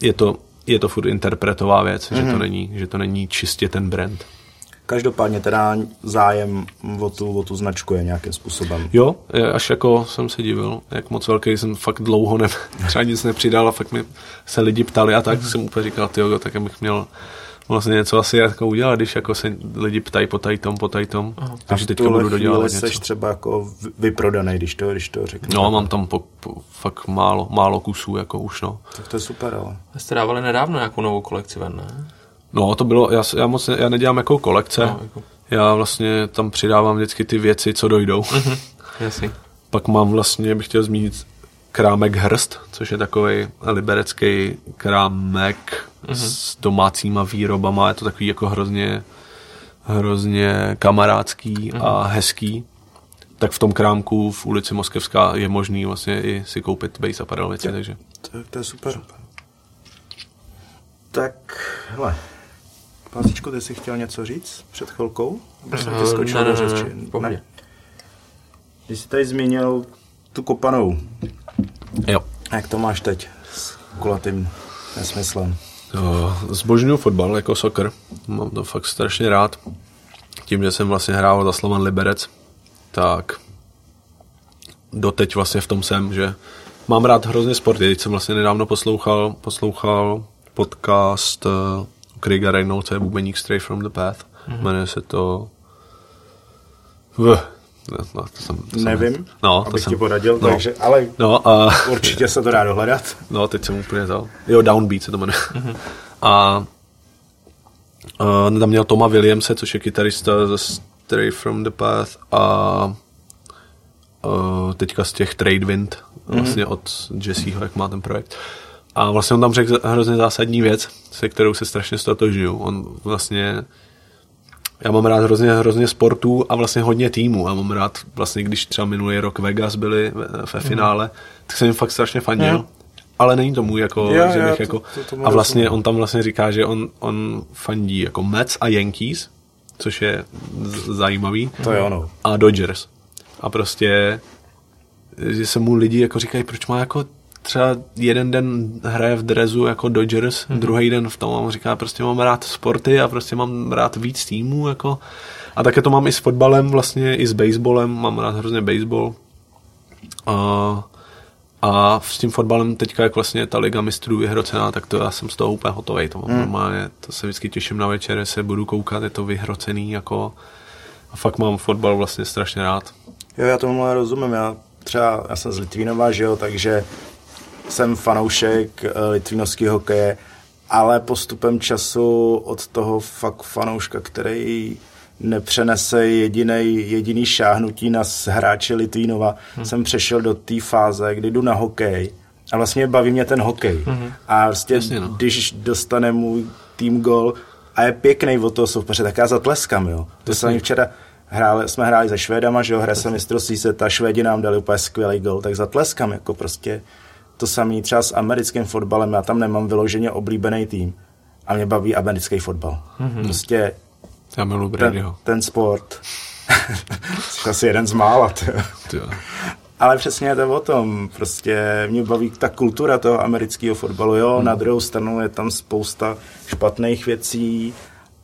je to, je to furt interpretová věc, mm-hmm. že, to není, že to není čistě ten brand. Každopádně teda zájem o tu, o tu značku je nějakým způsobem. Jo, až jako jsem se divil, jak moc velký jsem fakt dlouho ne, třeba nic nepřidal a fakt mi se lidi ptali a tak jsem úplně říkal, tyjo, tak bych měl vlastně něco asi jako udělat, když jako se lidi ptají po tady tom, po tady tom. Takže v teďka budu dodělat něco. seš třeba jako vyprodaný, když to, když to řeknu. No, mám tam po, po, fakt málo, málo kusů, jako už, no. Tak to je super, ale. Vy jste dávali nedávno nějakou novou kolekci ven, ne? No, to bylo, já, já moc, ne- já nedělám jako kolekce, No, jako- Já vlastně tam přidávám vždycky ty věci, co dojdou. Jasně. Pak mám vlastně, bych chtěl zmínit krámek Hrst, což je takový liberecký krámek s domácíma výrobama. Je to takový jako hrozně, hrozně kamarádský a hezký. Tak v tom krámku v ulici Moskevská je možný vlastně i si koupit base apparel věci, takže To, to je super. Tak, hele, Pásíčko, ty jsi chtěl něco říct před chvilkou? Nebo jsem tě skočil ne, ne, do ne, řeči? Když jsi tady zmínil tu kopanou, jo. jak to máš teď s kulatým nesmyslem? Zbožňuju fotbal jako soccer. Mám to fakt strašně rád. Tím, že jsem vlastně hrál za Slovan Liberec, tak doteď vlastně v tom jsem, že mám rád hrozně sporty. Teď jsem vlastně nedávno poslouchal, poslouchal podcast uh, Craiga Reynolds, je bubeník Stray from the Path. Mm-hmm. Jmenuje se to... V. No, no, to jsem, to Nevím, jsem, no, to jsem, ti poradil, no, takže, ale No a určitě se to dá dohledat. No, teď jsem úplně vzal. Jo, Downbeat se to jmenuje. Mm-hmm. A uh, tam měl Toma Williamse, což je kytarista ze Stray from the Path a uh, teďka z těch Trade Wind, vlastně mm-hmm. od Jesseho, jak má ten projekt. A vlastně on tam řekl hrozně zásadní věc, se kterou se strašně stotožňuju. On vlastně já mám rád hrozně, hrozně sportů a vlastně hodně týmů. A mám rád, vlastně když třeba minulý rok Vegas byli ve, ve finále, tak jsem jim fakt strašně fandil. Mhm. Ale není tomu jako, Jo, že bych to- jako to- tomu a vlastně rozumím. on tam vlastně říká, že on, on fandí jako Mets a Yankees, což je z- zajímavý. To je ono. A Dodgers. A prostě, že se mu lidi jako říkají, proč má jako třeba jeden den hraje v drezu jako Dodgers, mm-hmm. druhý den v tom a on říká, prostě mám rád sporty a prostě mám rád víc týmů, jako. A také to mám i s fotbalem, vlastně i s baseballem, mám rád hrozně baseball. A, a s tím fotbalem teďka, jak vlastně ta liga mistrů vyhrocená, tak to já jsem z toho úplně hotový. To mám Hmm. normálně, to se vždycky těším na večer, se budu koukat, je to vyhrocený, jako a fakt mám fotbal vlastně strašně rád. Jo, já tomu rozumím. Já třeba, já jsem z Litvínova, že jo, takže jsem fanoušek eh, litvínovského hokeje, ale postupem času od toho fakt fanouška, který nepřenese jediný, jediný šáhnutí na hráče Litvínova, hmm. jsem přešel do té fáze, kdy jdu na hokej a vlastně baví mě ten hokej. Hmm. A prostě, Jasně, no. když dostane můj tým gol a je pěkný od toho soupeře, tak já zatleskám, jo. To jsem včera hráli, jsme hráli se Švédama, že jo, hra se mistrovství světa, Švédi nám dali úplně skvělý gol, tak zatleskám, jako prostě to samý třeba s americkým fotbalem, já tam nemám vyloženě oblíbený tým a mě baví americký fotbal. Mm-hmm. Prostě Já miluji ten, Bradyho. ten sport, jsi asi jeden z mála. Ale přesně je to o tom. Prostě mě baví ta kultura toho amerického fotbalu. Jo, hmm. na druhou stranu je tam spousta špatných věcí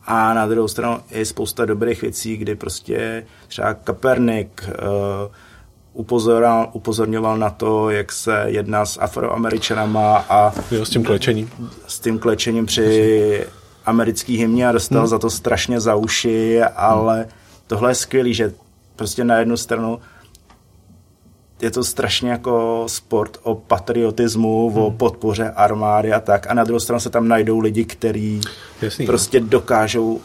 a na druhou stranu je spousta dobrých věcí, kdy prostě třeba Kapernik uh, upozorňoval, upozorňoval na to, jak se jedná s afroameričanama a Jo, s tím klečením. s tím klečením při americký hymně a dostal hmm. za to strašně za uši, ale tohle je skvělý, že prostě na jednu stranu je to strašně jako sport o patriotismu, hmm. o podpoře armády a tak. A na druhou stranu se tam najdou lidi, kteří Jasný, prostě dokážou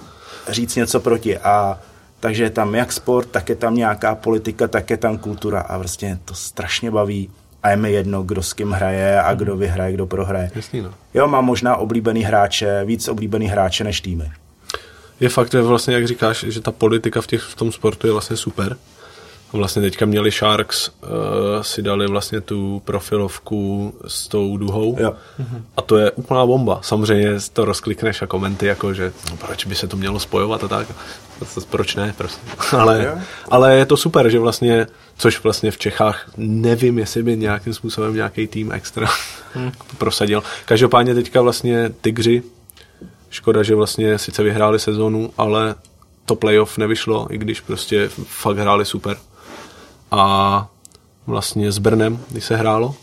říct něco proti. A takže je tam jak sport, tak je tam nějaká politika, tak je tam kultura a mě to strašně baví. A je mi jedno, kdo s kým hraje a kdo vyhraje, kdo prohraje. Jasný, no. Jo, mám možná oblíbený hráče, víc oblíbený hráče než týmy. Je fakt, že vlastně, jak říkáš, že ta politika v, těch, v tom sportu je vlastně super. Vlastně teďka měli Sharks, uh, si dali vlastně tu profilovku s tou duhou. Jo. A to je úplná bomba. Samozřejmě to rozklikneš a komenty, jako že no, proč by se to mělo spojovat a tak. Proč ne, prostě. Ale, ale je to super, že vlastně, což vlastně v Čechách nevím, jestli by nějakým způsobem nějaký tým extra prosadil. Každopádně teďka vlastně Tigři, škoda, že vlastně sice vyhráli sezonu, ale to playoff nevyšlo, i když prostě fakt hráli super. A vlastně s Brnem, když se hrálo,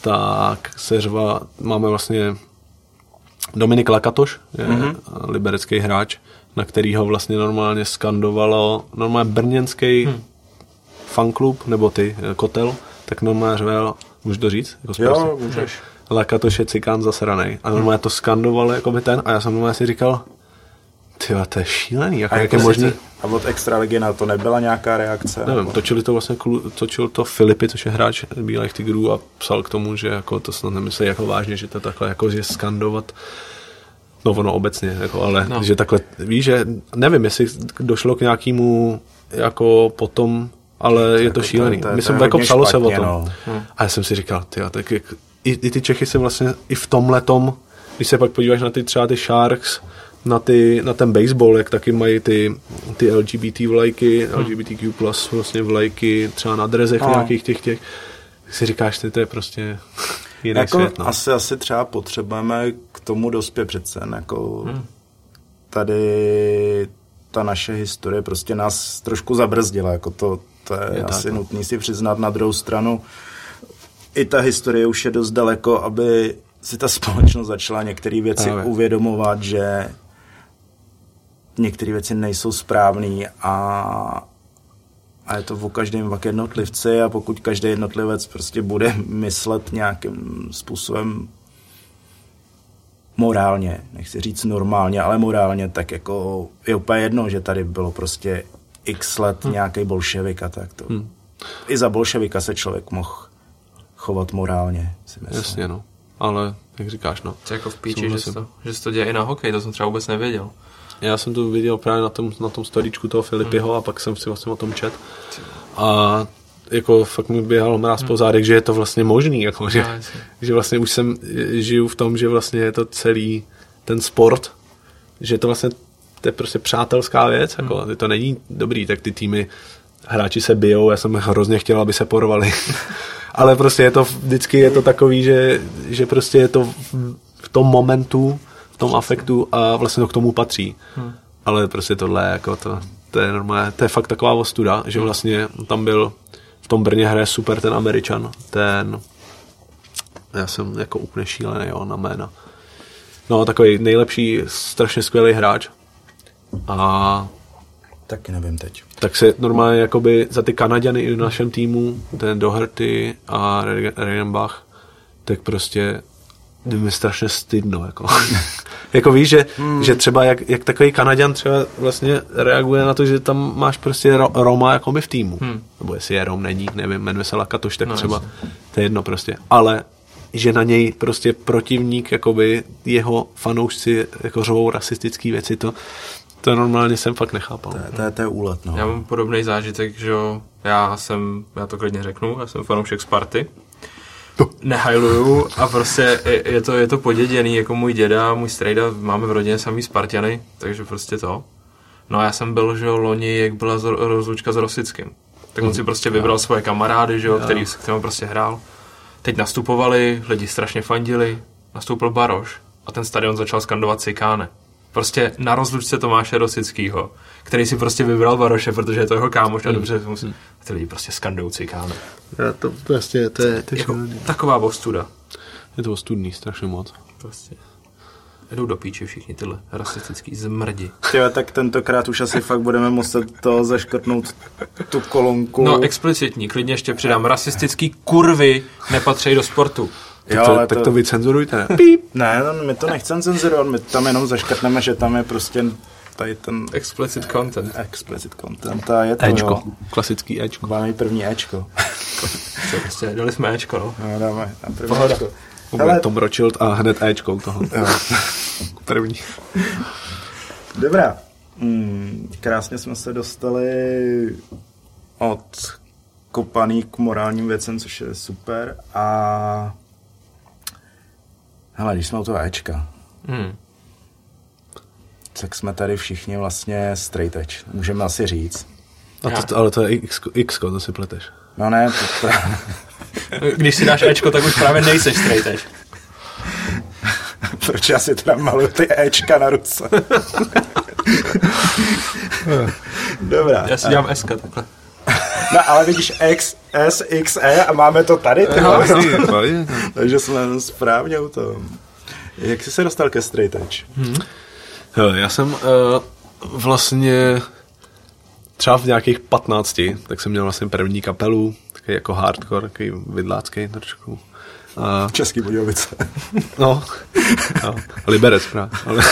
tak se řva, máme vlastně Dominik Lakatoš, je mm-hmm. liberecký hráč, na kterýho vlastně normálně skandovalo, normálně brněnský hmm. fanklub, nebo ty, kotel, tak normálně řvel, můžu to říct? Jako Jo, můžeš. Lakatoš je cikán zasranej. A normálně to skandovalo jako by ten a já jsem normálně si říkal, Ty to je šílený, jako, A jak je jako možný. sice- A od extraligy na to nebyla nějaká reakce? Nevím, nebo- točili to vlastně, točil to Filipy, což je hráč Bílých tigrů a psal k tomu, že jako to snad nemyslí jako vážně, že to takhle jako, že skandovat No ono obecně, jako, ale No. že takhle, víš, že nevím, jestli došlo k nějakému jako potom, ale je to jako to- šílený. to je- to Myslím, je jako psalo se o tom. no. A já jsem si říkal, ty, tak jak, i, i, ty Čechy se vlastně i v tom letom, když se pak podíváš na ty třeba ty Sharks, na, ty, na ten baseball, jak taky mají ty, ty LGBT vlajky, LGBTQ plus vlastně vlajky, třeba na drezech No. nějakých těch těch, tak si říkáš, ty, to je prostě jiný jako svět. No. asi, asi třeba potřebujeme k tomu dospět přece. Jako Hmm. Tady ta naše historie prostě nás trošku zabrzdila. Jako to, to je, Je je tak, asi no. nutný si přiznat na druhou stranu. I ta historie už je dost daleko, aby si ta společnost začala některé věci Právě. uvědomovat, že některé věci nejsou správné a, a je to o každém pak jednotlivci a pokud každý jednotlivec prostě bude myslet nějakým způsobem morálně, nechci říct normálně, ale morálně, tak jako je úplně jedno, že tady bylo prostě x let hmm. nějaký bolševik a tak to. Hmm. I za bolševika se člověk mohl chovat morálně, si myslím. Jasně, no. Ale, jak říkáš, no. To je jako v píči, že to, že to děje i na hokej, to jsem třeba vůbec nevěděl. Já jsem to viděl právě na tom, na tom storíčku toho Filipiho Hmm. a pak jsem si vlastně o tom čet. A jako fakt mi běhal mráz Hmm. po zádech, že je to vlastně možný, jako, že, No, že vlastně už jsem, žiju v tom, že vlastně je to celý ten sport, že to vlastně to je prostě přátelská věc, jako, Hmm. to není dobrý, tak ty týmy hráči se bijou, já jsem hrozně chtěl, aby se porvali. Ale prostě je to vždycky je to takový, že, že prostě je to v, v tom momentu, v tom afektu a vlastně to k tomu patří. Hmm. Ale prostě tohle jako to, to je normálně, to je fakt taková ostuda, že vlastně tam byl v tom Brně hraje super ten Američan, ten já jsem jako úplně šílený jo, na jména. No, takový nejlepší, strašně skvělý hráč. A Taky nevím teď. tak se normálně jakoby za ty Kanaděny i v našem týmu, ten Doherty a Regenbach, tak prostě mi strašně stydno. Jako, jako víš, že, hmm. že třeba jak, jak takový Kanaděn třeba vlastně reaguje na to, že tam máš prostě ro, Roma jakoby v týmu. Hmm. Nebo jestli je Rom, není, nevím, jmenuje se Lakatoš, tak no, třeba, jasně. to je jedno prostě. Ale že na něj prostě protivník, jakoby jeho fanoušci jako řvou rasistický věci, to, to normálně jsem fakt nechápal. To je, to je, to je úlet, no. Já mám podobný zážitek, že jo, já jsem, já to klidně řeknu, já jsem fanoušek Sparty. Nehajluju a prostě je, je, to, je to poděděný, jako můj děda, můj strejda, máme v rodině samý Spartiany, takže prostě to. No a já jsem byl, že jo, loni, jak byla z- rozlučka s Rosickým. Tak on si prostě vybral svoje kamarády, že jo, který s kterým prostě hrál. Teď nastupovali, lidi strašně fandili, nastoupil Baroš a ten stadion začal skandovat Cikáne. Prostě na rozlučce Tomáše Rosickýho, který si prostě vybral Baroše, protože je to jeho kámoš a dobře musí. A ty lidi prostě skandují Cikáne. Já to prostě, to je, to je, Jako taková ostuda. je to ostudný strašně moc. Prostě. Jdou do píči všichni tyhle rasistický zmrdi. Tyjo, tak tentokrát už asi fakt budeme muset to zaškrtnout tu kolonku. No, explicitní, klidně ještě přidám. Rasistický kurvy nepatří do sportu. Tak, jo, to, ale tak to, to vycenzurujte, ne? Píp. Ne, no, my to nechceme cenzurovat, my tam jenom zaškrtneme, že tam je prostě tady ten Explicit content. explicit content a je to, Ečko. jo. Klasický Ečko. Máme první Ečko. To prostě, dali jsme Ečko, no. No, dáme na první Pohoda. Ečko. Bude Hele, Tom Rothschild a hned Ečko u toho. jo. První. Dobrá. Mm, krásně jsme se dostali od kopaný k morálním věcem, což je super. A hele, když jsme u toho Ečka, Hmm. tak jsme tady všichni vlastně straight edge, můžeme asi říct. A to, to, ale to je X, X to si pleteš. No ne, to pra... Když si dáš Ečko, tak už právě nejseš straight edge. proč já si teda maluju ty Ečka na ruce. Dobrá. Já si dělám SK takhle. No ale vidíš X, S, X, E a máme to tady, ty vole. Takže jsme správně u tom. Jak jsi se dostal ke straight edge? Hele, já jsem uh, vlastně třeba v nějakých 15, tak jsem měl vlastně první kapelu, takový jako hardcore, takový vidlácký trošku. A, Český Budějovice. no, no, Liberec právě. Ale,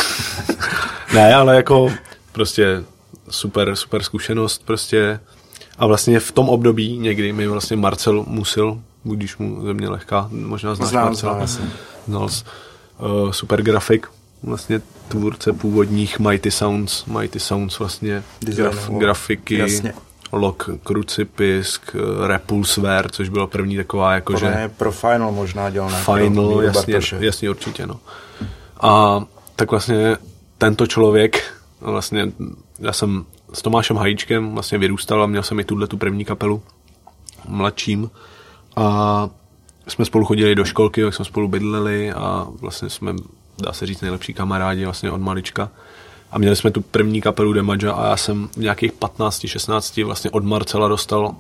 ne, ale jako prostě super, super zkušenost prostě. A vlastně v tom období někdy mi vlastně Marcel Musil, když mu země lehká, možná znáš Znám, Marcela. znám, Znal jsi, uh, super grafik, vlastně tvůrce původních Mighty Sounds, Mighty Sounds vlastně Design, graf, grafiky, Jasně. Lok Crucipisk, eh, Repulseware, což bylo první taková jakože... Podle mě pro Final možná dělal nějaký Final, jasně, Bartoše. jasně, určitě, no. A tak vlastně tento člověk, vlastně já jsem s Tomášem Hajíčkem vlastně vyrůstal a měl jsem i tuhle tu první kapelu mladším a jsme spolu chodili do školky, jak jsme spolu bydleli a vlastně jsme, dá se říct, nejlepší kamarádi vlastně od malička. A měli jsme tu první kapelu Demaja a já jsem v nějakých 15, 16 vlastně od Marcela dostal,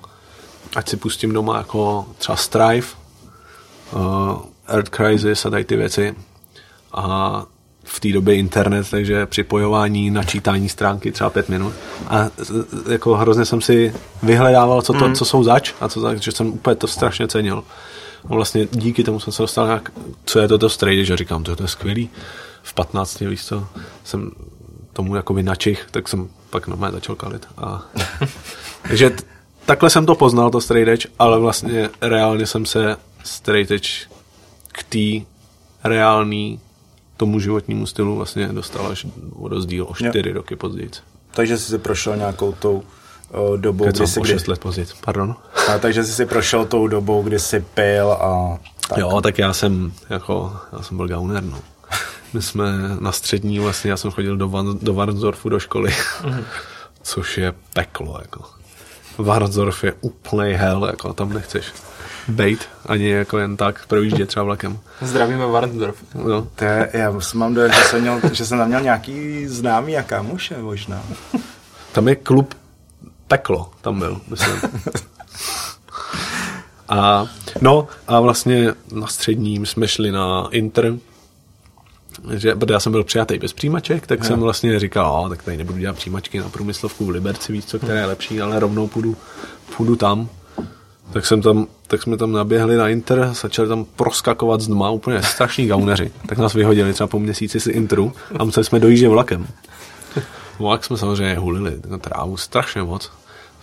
ať si pustím doma jako třeba Strive, uh, Earth Crisis a tady ty věci. A v té době internet, takže připojování, načítání stránky třeba pět minut. A jako hrozně jsem si vyhledával, co, to, mm. co jsou zač a co zač, že jsem úplně to strašně cenil. A vlastně díky tomu jsem se dostal nějak, co je toto strejdy, že říkám, to, to je skvělý. V 15, víš co, jsem tomu jakoby načich, tak jsem pak normálně začal kalit. A... takže t- takhle jsem to poznal, to straight edge, ale vlastně reálně jsem se straight edge k té reální tomu životnímu stylu vlastně dostal až o rozdíl o čtyři roky později. Takže jsi si prošel nějakou tou uh, dobou, Kecám, kdy jsi o kdy, šest let později, pardon. a, takže jsi si prošel tou dobou, kdy jsi pil a tak. Jo, tak já jsem, jako, já jsem byl gauner, no. My jsme na střední, vlastně já jsem chodil do, Van, do Varnsdorfu do školy, což je peklo, jako. Varnsdorf je úplný hell, jako tam nechceš bejt, ani jako jen tak projíždět třeba vlakem. Zdravíme Warndorf. No. To je, já mám dojem, že jsem, měl, že jsem tam měl nějaký známý a kámoše možná. Tam je klub Peklo, tam byl, myslím. A, no a vlastně na středním jsme šli na Inter, že, protože já jsem byl přijatý bez přijímaček, tak jsem vlastně říkal, a, tak tady nebudu dělat přijímačky na průmyslovku v Liberci, víc co, které je lepší, ale rovnou půjdu, půjdu tam. Tak, jsem tam, tak jsme tam naběhli na Inter, začali tam proskakovat z dma, úplně strašní gauneři. Tak nás vyhodili třeba po měsíci z Interu a museli jsme dojíždět vlakem. Jak jsme samozřejmě hulili na trávu strašně moc.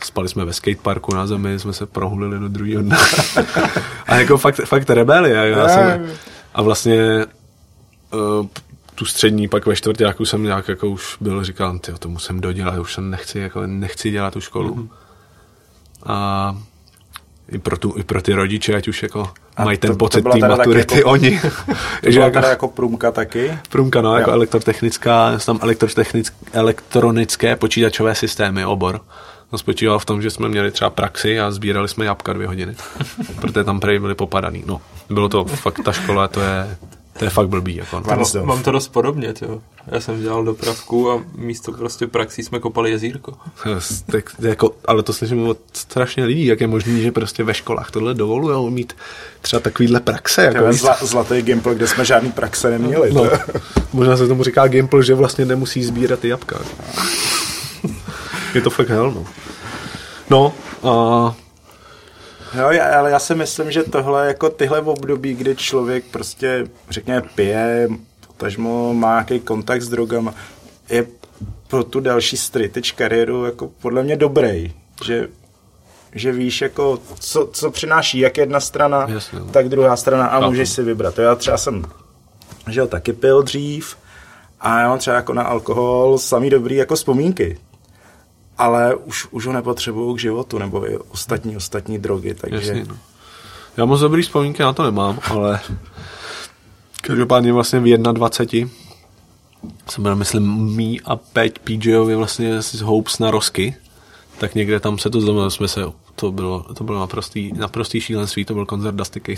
Spali jsme ve skateparku na zemi, jsme se prohulili do druhého dne. a jako fakt, fakt rebelie. Já jsem, a vlastně uh, tu střední pak ve čtvrtáku jsem nějak jako už byl, říkal, ty to musím dodělat, už jsem nechci, jako nechci dělat tu školu. Mm-hmm. A i pro, tu, i pro ty rodiče, ať už jako A mají ten to pocit té maturity jako- oni. To že byla jako, teda jako průmka taky. Průmka, no, jako Jo. elektrotechnická, jsou tam elektrotechnick, elektronické počítačové systémy, obor. To spočíval v tom, že jsme měli třeba praxi a sbírali jsme jabka dvě hodiny, protože tam prej byli popadaný. No, bylo to fakt, ta škola, to je, to je fakt blbý. Jako, no. Varnsdorf. Mám to dost podobně, jo. Já jsem dělal dopravku a místo prostě praxí jsme kopali jezírko. tak, jako, ale to slyším od strašně lidí, jak je možný, že prostě ve školách tohle dovolují mít třeba takovýhle praxe. Jako, To je víš, zla, zlatý gimpl, kde jsme žádný praxe neměli. no, No. možná se tomu říká Gimple, že vlastně nemusí sbírat ty jabka. je to fakt hell, no. No, a Jo, já- ale já si myslím, že tohle, jako tyhle období, kdy člověk prostě, řekněme, pije, potažmo má nějaký kontakt s drogama, je pro tu další straightage kariéru jako podle mě dobrý, že že víš, jako, co, co přináší jak jedna strana, Jasně, no. tak druhá strana a můžeš si vybrat. Já třeba jsem, že jo, taky pil dřív a já mám třeba jako na alkohol samý dobrý jako vzpomínky. Ale už, už ho nepotřebuju k životu, nebo i ostatní, ostatní drogy, takže... Jasně, no. Já moc dobrý vzpomínky na to nemám, ale každopádně vlastně v 21 jsem byl, myslím, mý a Peť PJovi vlastně z Hopes na Rosky, tak někde tam se to zlomilo, jsme se, to bylo, to bylo naprostý, naprostý šílenství, to byl koncert Dusty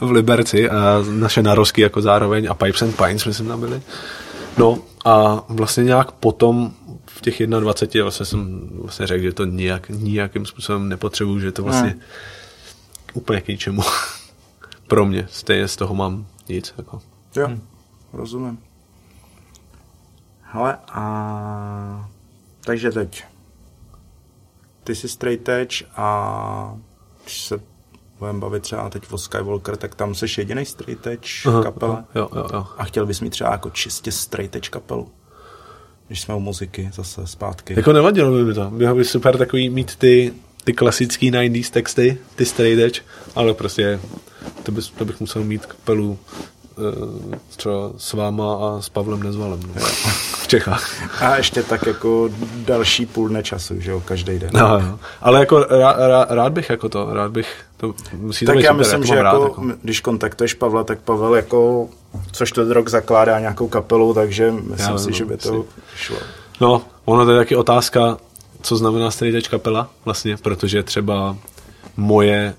v Liberci a naše narosky jako zároveň a Pipes and Pines, myslím, tam byli. No a vlastně nějak potom v těch 21 vlastně jsem vlastně řekl, že to nijak, nijakým způsobem nepotřebuju, že to vlastně Ne. úplně k ničemu. Pro mě, stejně z toho mám nic. Jako. Jo, hmm. rozumím. Hele, a... Takže teď. Ty jsi straight edge a když se budeme bavit třeba teď o Skywalker, tak tam jsi jediný straight edge kapele. Jo, jo, jo. A chtěl bys mít třeba jako čistě straight edge kapelu. Když jsme u muziky zase zpátky. Jako nevadilo by mi to. Bylo by super takový mít ty, ty klasický 90s texty, ty straight edge, ale prostě to, bys, to bych musel mít kapelu uh, třeba s váma a s Pavlem Nezvalem. No. v Čechách. A ještě tak jako další půl dne času, že jo, každý den. No, no. Ale jako rá, rá, rád bych jako to, rád bych, to musí to tak být já myslím, to že jako, rád, jako. když kontaktuješ Pavla, tak Pavel jako což to rok zakládá nějakou kapelu, takže myslím Já si, nevím, že by to si- šlo. No, ono to je taky otázka, co znamená straight edge kapela vlastně, protože třeba moje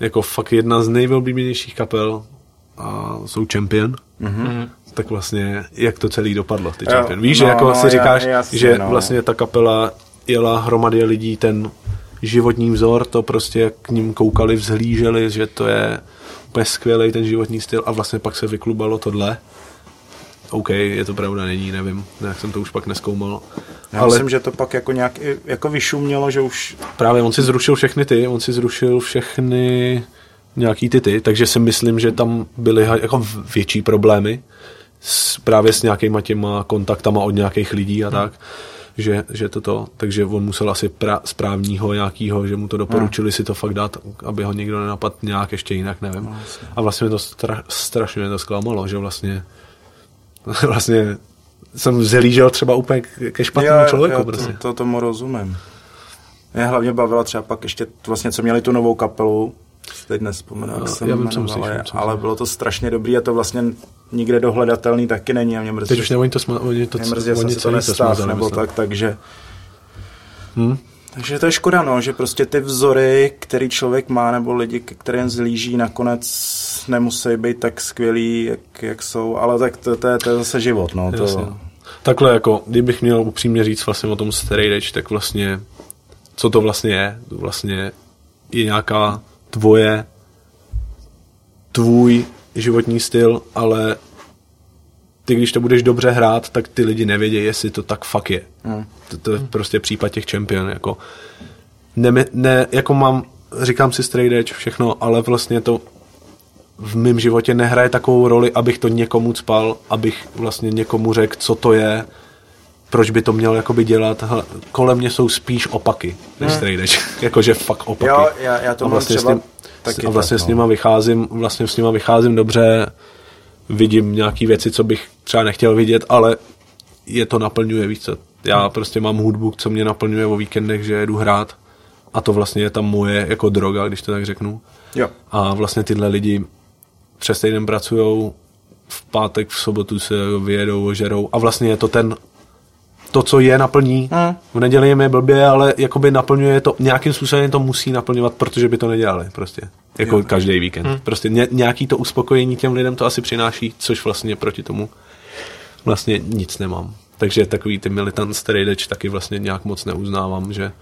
jako fakt jedna z nejvylblíbenějších kapel a jsou Champion, mm-hmm. tak vlastně jak to celý dopadlo, ty Champion. Víš, no, že jako no, si já- říkáš, jasně, že no. vlastně ta kapela jela hromadě lidí ten životní vzor, to prostě jak k ním koukali, vzhlíželi, že to je úplně skvělý ten životní styl a vlastně pak se vyklubalo tohle. OK, je to pravda, není, nevím, jak jsem to už pak neskoumal. Já Ale myslím, že to pak jako nějak jako vyšumělo, že už právě on si zrušil všechny ty, on si zrušil všechny nějaký ty ty, takže si myslím, že tam byly jako větší problémy s, právě s nějakýma těma kontaktama od nějakých lidí a tak, že, že toto, takže on musel asi pra, správního nějakýho, že mu to doporučili si to fakt dát, aby ho nikdo nenapadl nějak ještě jinak, nevím. A vlastně mě to stra, strašně mě to zklamalo, že vlastně vlastně jsem zhlížel třeba úplně ke špatnému člověku. já prostě. to, to, tomu rozumím. Mě hlavně bavila třeba pak ještě vlastně, co měli tu novou kapelu, teď nespomenu, jak No, se já vím, ale myslíš. bylo to strašně dobrý a to vlastně nikde dohledatelný taky není a mě mrzí, Teď už ne, oni to, sma, oni to, mě mrzí, oni se to smazali, nebo myslím. tak, takže Hm? takže to je škoda, no, že prostě ty vzory, který člověk má, nebo lidi, kterým zlíží, nakonec nemusí být tak skvělí, jak, jak jsou, ale tak to, to, je, to je zase život, no. Jasně. To, Takhle jako, kdybych měl upřímně říct vlastně o tom straight edge, tak vlastně, co to vlastně je? To vlastně je nějaká tvoje, tvůj životní styl, ale ty, když to budeš dobře hrát, tak ty lidi nevědí, jestli to tak fakt je. Hmm. To, to je prostě případ těch čempion, jako ne, ne, jako mám, říkám si straight edge, všechno, ale vlastně to v mém životě nehraje takovou roli, abych to někomu spal, abych vlastně někomu řekl, co to je, proč by to měl jakoby dělat. Hele, kolem mě jsou spíš opaky, než edge. Jakože fakt opaky. Jo, já- já to a mám vlastně třeba s ním, taky a vlastně tak, s no. nima vycházím, vlastně s nima vycházím dobře, vidím nějaký věci, co bych třeba nechtěl vidět, ale je to naplňuje, víc co. Já prostě mám hudbu, co mě naplňuje o víkendech, že jedu hrát a to vlastně je tam moje jako droga, když to tak řeknu. jo. A vlastně tyhle lidi přes týden pracují, v pátek, v sobotu se vyjedou, ožerou a vlastně je to ten, to, co je naplní. Hmm. V neděli jim je blbě, ale jakoby naplňuje to, nějakým způsobem to musí naplňovat, protože by to nedělali prostě. Jako Jo. každý víkend. Hmm. Prostě ně, nějaký to uspokojení těm lidem to asi přináší, což vlastně proti tomu vlastně nic nemám. Takže takový ty militant edge taky vlastně nějak moc neuznávám, že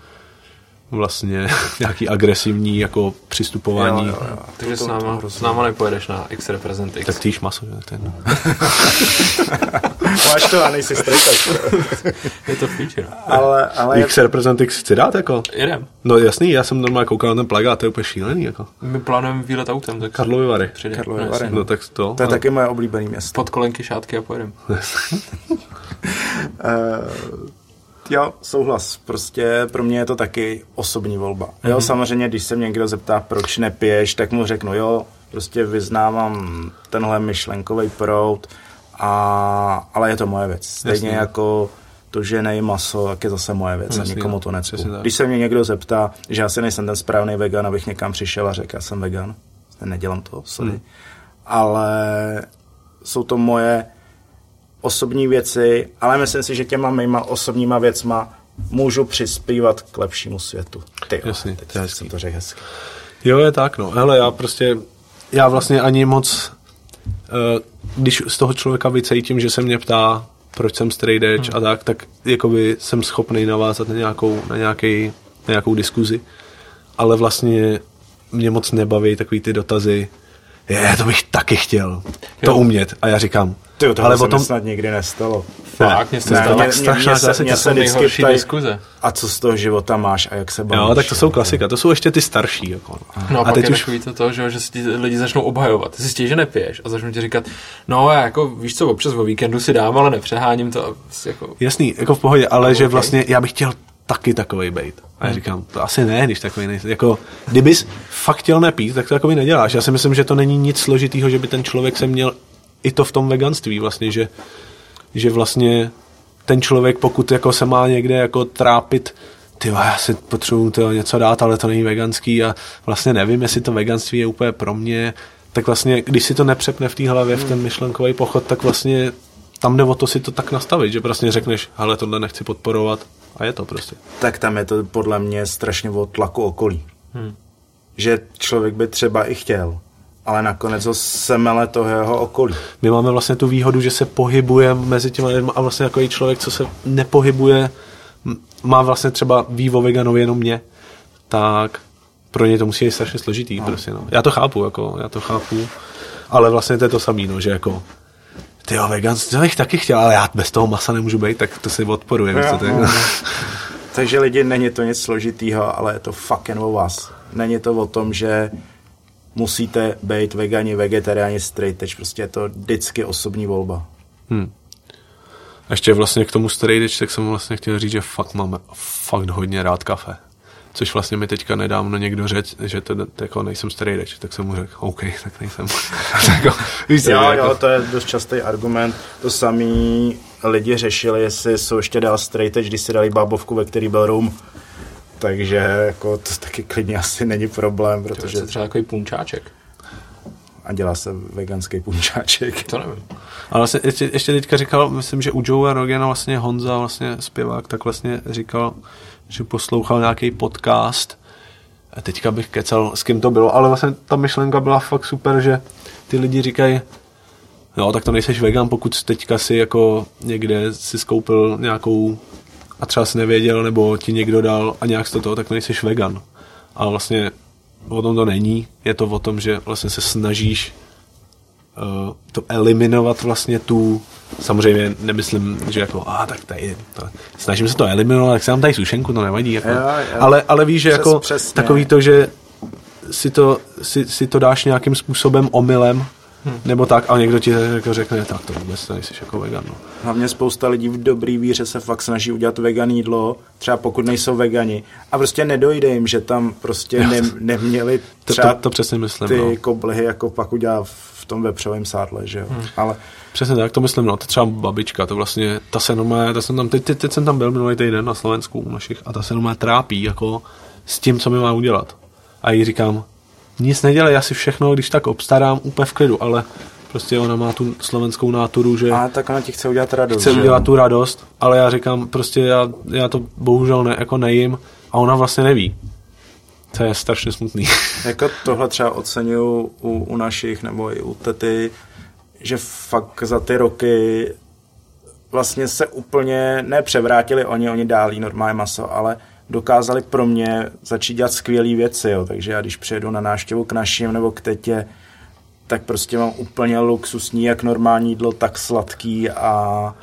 vlastně nějaký agresivní jako přistupování. Jo, jo, jo. Takže To- s náma, to s náma nepojedeš na X Represent X. Tak ty jíš maso, že? Jedno. Máš to a nejsi strejkač. Je to feature. ale, ale X Represent X chci dát jako? Jedem. No jasný, já jsem normálně koukal na ten plagát, to je úplně šílený jako. My plánujeme výlet autem, tak Karlovy Vary. Karlovy No, Vary. No tak to. to je taky moje oblíbené město. Pod kolenky, šátky a pojedem. Uh, jo, souhlas. Prostě pro mě je to taky osobní volba. Mm-hmm. Jo, samozřejmě, když se mě někdo zeptá, proč nepiješ, tak mu řeknu, jo, prostě vyznávám tenhle myšlenkový proud, a, ale je to moje věc. Stejně Jasně. jako to, že nejí maso, tak je zase moje věc Jasně, a nikomu to necpu. Když se mě někdo zeptá, že já si nejsem ten správný vegan, abych někam přišel a řekl, já jsem vegan, nedělám to, sorry. Hmm. Ale jsou to moje osobní věci, ale myslím si, že těma mýma osobníma věcma můžu přispívat k lepšímu světu. Ty, jo, Jasně, teď to je jsem to řekl hezky. Jo, je tak, no. Hele, já prostě, já vlastně ani moc, když z toho člověka vycejtím, že se mě ptá, proč jsem straight edge Hmm. a tak, tak jakoby jsem schopný navázat na nějakou, na nějaký, na nějakou diskuzi. Ale vlastně mě moc nebaví takový ty dotazy, je, to bych taky chtěl, to Jo. umět. A já říkám, Ty, to Ale se potom- mi snad nikdy nestalo. Fakt, mě se Ne, stalo. tak mě- strašná mě se- klasika, mě se jsou vždycky nejhorší ptají, diskuze. A co z toho života máš a jak se bavíš? Jo, tak to jsou jo. klasika, to jsou ještě ty starší. Jako. No a, a pak teď je už to, to že, že si ti lidi začnou obhajovat. Ty si že nepiješ a začnou ti říkat, no já jako, víš co, občas o víkendu si dám, ale nepřeháním to. Jako, Jasný, jako v pohodě, ale že ok. vlastně já bych chtěl taky takový být. A já říkám, to asi ne, když takový nejsi. Jako, kdybys fakt chtěl nepít, tak to takový neděláš. Já si myslím, že to není nic složitýho, že by ten člověk se měl i to v tom veganství vlastně, že, že vlastně ten člověk, pokud jako se má někde jako trápit, ty já si potřebuju tyjo, něco dát, ale to není veganský a vlastně nevím, jestli to veganství je úplně pro mě, tak vlastně, když si to nepřepne v té hlavě, v ten myšlenkový pochod, tak vlastně tam jde o to si to tak nastavit, že prostě řekneš, hele, tohle nechci podporovat a je to prostě. Tak tam je to podle mě strašně o tlaku okolí. Hmm. Že člověk by třeba i chtěl, ale nakonec ho semele toho jeho okolí. My máme vlastně tu výhodu, že se pohybujeme mezi těmi lidmi a vlastně jako člověk, co se nepohybuje, má vlastně třeba ví o veganovi jenom mě, tak pro ně to musí být strašně složitý. No. Prostě, no. Já to chápu, jako, já to chápu, ale vlastně to je to samé, no, že jako ty jo, vegan, to bych taky chtěl, ale já bez toho masa nemůžu být, tak to si odporuje. no, no. Takže lidi, není to nic složitýho, ale je to jen o vás. Není to o tom, že musíte být vegani, vegetariáni, straight edge. Prostě je to vždycky osobní volba. Hmm. A ještě vlastně k tomu straight edge, tak jsem vlastně chtěl říct, že fakt mám fakt hodně rád kafe. Což vlastně mi teďka nedávno někdo řekl, že to, to jako nejsem straight edge, tak jsem mu řekl, OK, tak nejsem. jako, víš Jo, jako, jo, to je dost častý argument. To samý lidi řešili, jestli jsou ještě dál straight edge, když si dali bábovku, ve který byl rum. Takže jako to taky klidně asi není problém, protože... protože třeba takový punčáček. a dělá se veganský punčáček. To nevím. Ale vlastně ještě, ještě teďka říkal, myslím, že u Joe Rogena vlastně Honza, vlastně zpěvák, tak vlastně říkal, že poslouchal nějaký podcast a teďka bych kecal, s kým to bylo, ale vlastně ta myšlenka byla fakt super, že ty lidi říkají, no tak to nejseš vegan, pokud teďka si jako někde si skoupil nějakou a třeba si nevěděl, nebo ti někdo dal a nějak z toho, tak to nejseš vegan. Ale vlastně o tom to není, je to o tom, že vlastně se snažíš uh, to eliminovat vlastně tu, samozřejmě nemyslím, že jako, a tak tady, to, snažím se to eliminovat, tak si dám tady sušenku, to nevadí, jako, Jo, jo. ale, ale víš, že Přes- jako přesně. takový to, že si to, si, si to dáš nějakým způsobem omylem, hmm. nebo tak, a někdo ti jako řekne, tak to vůbec nejsi jako vegan, no. Hlavně spousta lidí v dobrý víře se fakt snaží udělat vegan jídlo, třeba pokud nejsou vegani. A prostě nedojde jim, že tam prostě ne, neměli To, třeba to, to přesně myslím, ty no. koblihy, jako pak udělá v tom vepřovém sádle, že jo. Hmm. Ale Přesně tak, to myslím, no, to třeba babička, to vlastně, ta se nomé, ta jsem tam, teď, teď, teď jsem tam byl minulý týden na Slovensku u našich a ta se nomé trápí, jako s tím, co mi má udělat. A jí říkám, nic nedělej, já si všechno, když tak obstarám úplně v klidu, ale prostě ona má tu slovenskou náturu, že a tak ona ti chce udělat radost. chce že udělat tu radost, ale já říkám, prostě já, já to bohužel ne, jako nejím a ona vlastně neví. To je strašně smutný. Jako tohle třeba oceňuju u, u našich nebo i u tety, že fakt za ty roky vlastně se úplně nepřevrátili oni, oni dálí normální maso, ale dokázali pro mě začít dělat skvělé věci, jo. takže já když přijedu na návštěvu k našim nebo k tetě, tak prostě mám úplně luxusní, jak normální jídlo, tak sladký a,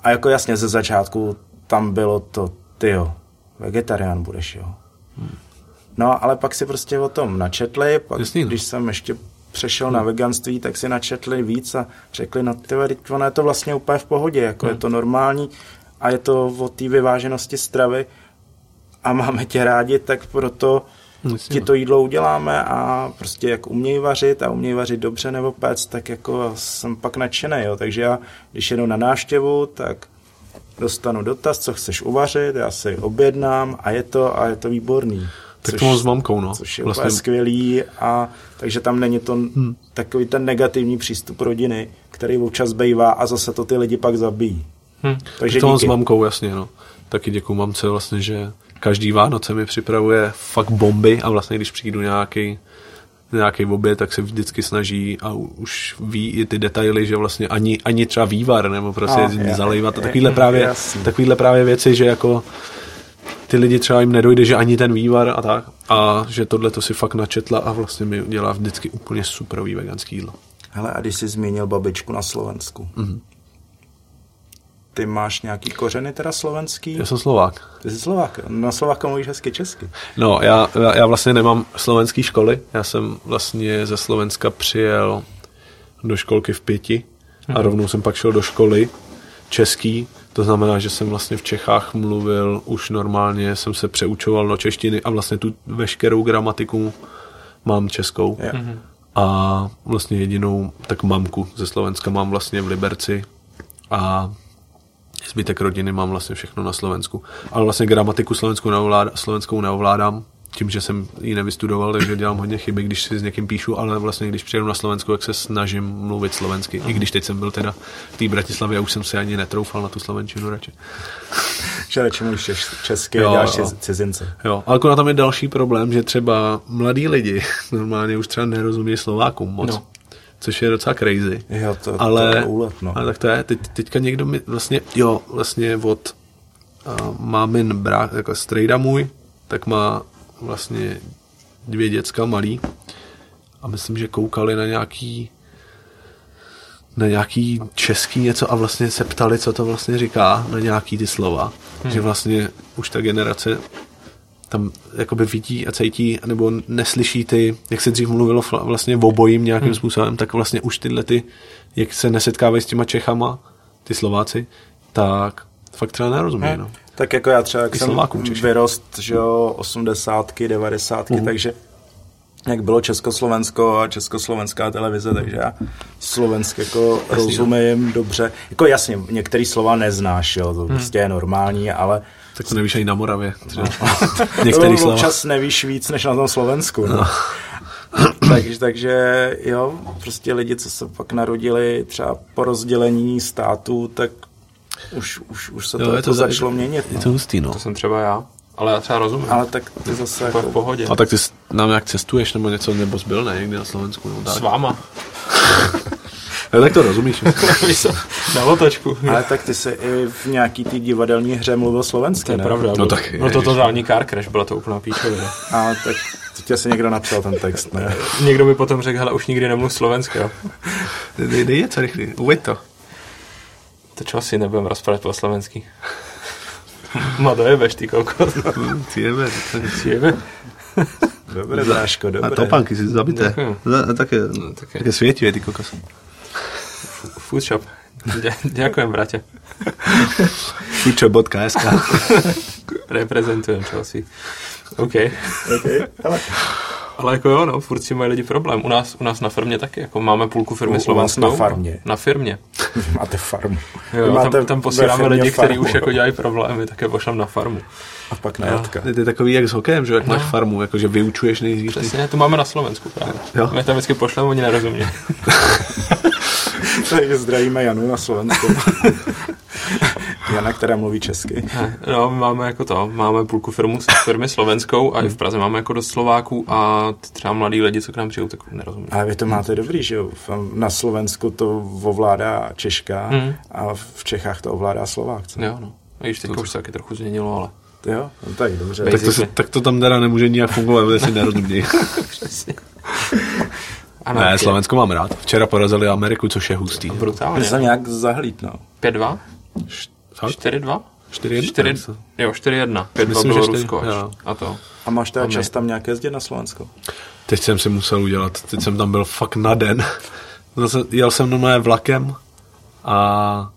a jako jasně ze začátku tam bylo to, ty jo, vegetarián budeš, jo. No, ale pak si prostě o tom načetli, pak Jasný, no. když jsem ještě přešel na veganství, tak si načetli víc a řekli, no ty ono je to vlastně úplně v pohodě, jako je to normální a je to o té vyváženosti stravy a máme tě rádi, tak proto Jasně, ti to jídlo uděláme a prostě jak umějí vařit a umějí vařit dobře nebo pec, tak jako jsem pak nadšený, jo. Takže já, když jedu na návštěvu, tak dostanu dotaz, co chceš uvařit, já si objednám a je to, a je to výborný. Tak to mám s mamkou, no. Což je Vlastně- úplně skvělý a takže tam není to hmm. takový ten negativní přístup rodiny, který občas bývá a zase to ty lidi pak zabíjí. Hm. Takže to mám s mamkou, jasně, no. Taky děkuju mamce vlastně, že každý Vánoce mi připravuje fakt bomby a vlastně když přijdu nějaký nějaký oběd, tak se vždycky snaží a už ví i ty detaily, že vlastně ani, ani třeba vývar nebo prostě No, no, je- zalejvat a takovýhle právě, jasný. takovýhle právě věci, že jako ty lidi třeba jim nedojde, že ani ten vývar a tak a že tohle to si fakt načetla a vlastně mi dělá vždycky úplně superový veganský jídlo. Hele, a když jsi zmínil babičku na Slovensku, mm-hmm. Ty máš nějaký kořeny teda slovenský? Já jsem Slovák. Ty jsi Slovák, na Slováka mluvíš hezky česky. No, já, já vlastně nemám slovenský školy, já jsem vlastně ze Slovenska přijel do školky v pěti a rovnou jsem pak šel do školy český, to znamená, že jsem vlastně v Čechách mluvil už normálně, jsem se přeučoval do češtiny a vlastně tu veškerou gramatiku mám českou. Jo. A vlastně jedinou tak mamku ze Slovenska mám vlastně v Liberci a zbytek rodiny mám vlastně všechno na Slovensku. Ale vlastně gramatiku slovenskou neovládám, slovenskou neovládám, tím, že jsem ji nevystudoval, takže dělám hodně chyby, když si s někým píšu, ale vlastně když přijedu na Slovensku, tak se snažím mluvit slovensky. I když teď jsem byl teda v té Bratislavě a už jsem se ani netroufal na tu slovenčinu radši. Že radši mluvíš česky Jo, a děláš jo. ciz- cizince. Jo, ale akorát tam je další problém, že třeba mladí lidi normálně už třeba nerozumí Slovákům moc. No. Což je docela crazy. Jo, to, ale, to je úlet, no. ale tak to je, teď, teďka někdo mi vlastně, jo, vlastně od uh, mámin brák, jako strejda můj, tak má vlastně dvě děcka malý a myslím, že koukali na nějaký na nějaký český něco a vlastně se ptali, co to vlastně říká, na nějaký ty slova. Hmm. Že vlastně už ta generace tam jakoby vidí a cítí, nebo neslyší ty, jak se dřív mluvilo vlastně obojím nějakým hmm. způsobem, tak vlastně už tyhle ty, jak se nesetkávají s těma Čechama, ty Slováci, tak fakt třeba nerozumí, no. Tak jako já třeba, jak I jsem Slovákům Češi. vyrost, že jo, osmdesátky, devadesátky, takže jak bylo Československo a československá televize, takže já slovensk jako rozumím dobře. Jako jasně, některý slova neznáš, jo, to prostě je normální, ale Tak to nevíš ani na Moravě. To Některý slova. občas nevíš víc, než na tom Slovensku. No. takže, takže jo, prostě lidi, co se pak narodili třeba po rozdělení státu, tak už, už, už se to, Jo, jako začalo měnit. Je No. to hustý, no. To jsem třeba já. Ale já třeba rozumím. Ale tak ty zase Jako v pohodě. A tak ty s- nám nějak cestuješ nebo něco, nebo zbyl, ne, někdy na Slovensku, nebo S tak. váma. No, tak to rozumíš. Na otočku. ale tak ty jsi i v nějaký té divadelní hře mluvil slovensky, To je ne? pravda. No tak, No to totální car crash, byla to úplná píčovina. A tak tě asi někdo napsal ten text, ne? Někdo mi potom řekl, hele, už nikdy nemluv slovensky, jo. Dej, dej něco rychlý, uveď to. To čo si nebudem rozprávat po slovensky. Ma dojebeš, ty kokot. Ty jebe, to je- Jebe. Dobré, Bráško, A dobré. topánky si zabité. Děkuju. Za- Také, také. také světivé, ty kokos. Food shop. Dě- Ďakujem, brate. Fučo.sk Reprezentujem Chelsea. OK. Okay. Ale jako jo, no, furt si mají lidi problém. U nás, u nás na firmě taky, jako máme půlku firmy slovenskou. na farmě? Na firmě. Máte farmu. Jo, máte tam, tam posíláme lidi, kteří už jako dělají problémy, tak je pošlem na farmu. A pak na jatka. To je takový jak s hokejem, že jak máš farmu, jakože vyučuješ nejdřív. ty- Přesně, to máme na Slovensku právě. Jo. My tam vždycky pošleme, oni nerozumí. Takže zdravíme Janu na Slovensku. Jana, která mluví česky. No, my máme jako to, máme půlku firmu, firmy slovenskou a i v Praze máme jako dost Slováků a třeba mladí lidi, co k nám přijou, tak nerozumí. Ale vy to máte dobrý, že jo? Na Slovensku to ovládá Češka Hmm. a v Čechách to ovládá Slovák. Co? Jo, no. A když teďka už se taky trochu změnilo, ale Jo? No, tak dobře. Tak to, se- tak to tam teda nemůže nijak fungovat, protože si nerozumí. přesně. ne, Slovensko mám rád. Včera porazili Ameriku, což je hustý. Brutálně. Jsem nějak zahlíd, no. 5-2? Fakt? 4-2? 4-1? 4, jo, 4-1. 5-2 Myslím, bylo Rusko. A to. A máš teda čas tam nějak jezdit na Slovensko? Teď jsem si musel udělat, teď jsem tam byl fakt na den. Zase jel jsem normálně vlakem a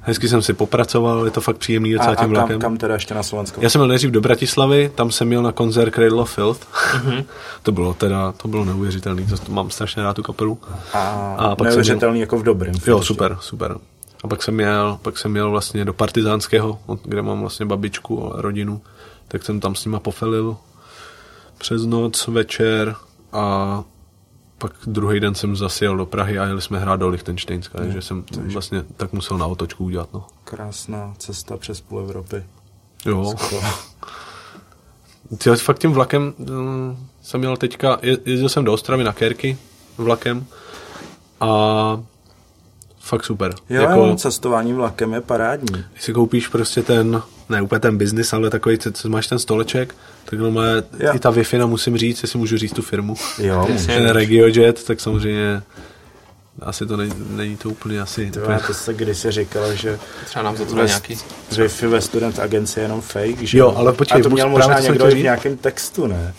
hezky jsem si popracoval, je to fakt příjemný docela a tím kam, vlakem. kam teda ještě na Slovensko? Já jsem měl nejdřív do Bratislavy, tam jsem měl na koncert Cradle of Filth. Mhm. to bylo teda, to bylo neuvěřitelný, to, to mám strašně rád tu kapelu. A, A pak neuvěřitelný jako v dobrém. Jo, super, super. A pak jsem měl, pak jsem měl vlastně do Partizánského, kde mám vlastně babičku a rodinu, tak jsem tam s nima pofelil přes noc, večer a pak druhý den jsem zase jel do Prahy a jeli jsme hrát do Lichtensteinska, takže jsem vlastně tak musel na otočku udělat, no. Krásná cesta přes půl Evropy. Jo. Ty, fakt tím vlakem mm, jsem měl teďka, je- jezdil jsem do Ostravy na Kerky vlakem a fakt super. Jo, jako... jo, cestování vlakem je parádní. Když si koupíš prostě ten, ne úplně ten biznis, ale takový, co, co máš ten stoleček, tak no má Jo. i ta wi musím říct, jestli můžu říct tu firmu. Jo. Ten RegioJet, tak samozřejmě asi to není, není to úplně asi... To, úplně- to se kdysi říkalo, že Třeba nám za to nějaký. Wi-Fi ve student agenci je jenom fake, že? Jo, ale počkej, A to měl možná někdo v říct. nějakém textu, ne?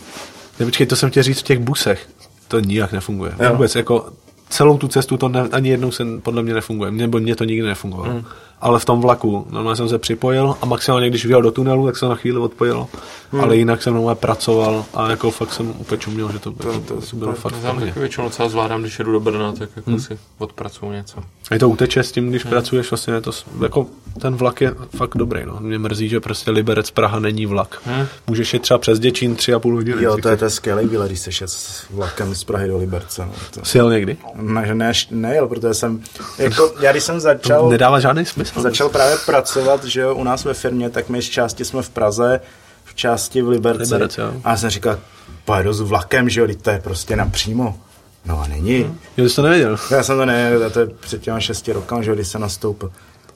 Ne, počkej, to jsem chtěl říct v těch busech. To nijak nefunguje. Jo. Vůbec, jako celou tu cestu to ne, ani jednou se podle mě nefunguje. Nebo mě to nikdy nefungovalo. Hmm. Ale v tom vlaku, normálně jsem se připojil a maximálně, když vyjel do tunelu, tak se na chvíli odpojilo. Hmm. Ale jinak jsem normálně pracoval a jako fakt jsem úplně čuměl, že to, to, to to, to bylo fakt Já taky většinou docela zvládám, když jedu do Brna, tak jako si odpracuju něco. Je to uteče s tím, když Hmm. pracuješ, vlastně je to, jako ten vlak je fakt dobrý, no. Mě mrzí, že prostě Liberec Praha není vlak. Hmm. Můžeš je třeba přes Děčín tři a půl hodiny. Jo, to je, to je skvělý výlet, když jsi šel s vlakem z Prahy do Liberce. No. To, Jsi jel někdy? ne, ne, nejel, protože jsem, jako, já když jsem začal, Nedává žádný smysl. Začal právě pracovat, že jo, u nás ve firmě, tak my z části jsme v Praze, v části v Liberci. Liberec, jo. a já jsem říkal, pojedu s vlakem, že jo, to je prostě napřímo. No a není. Jo, jsi to nevěděl. Já jsem to ne, to je před těma šesti rokama, že když jsem nastoupil.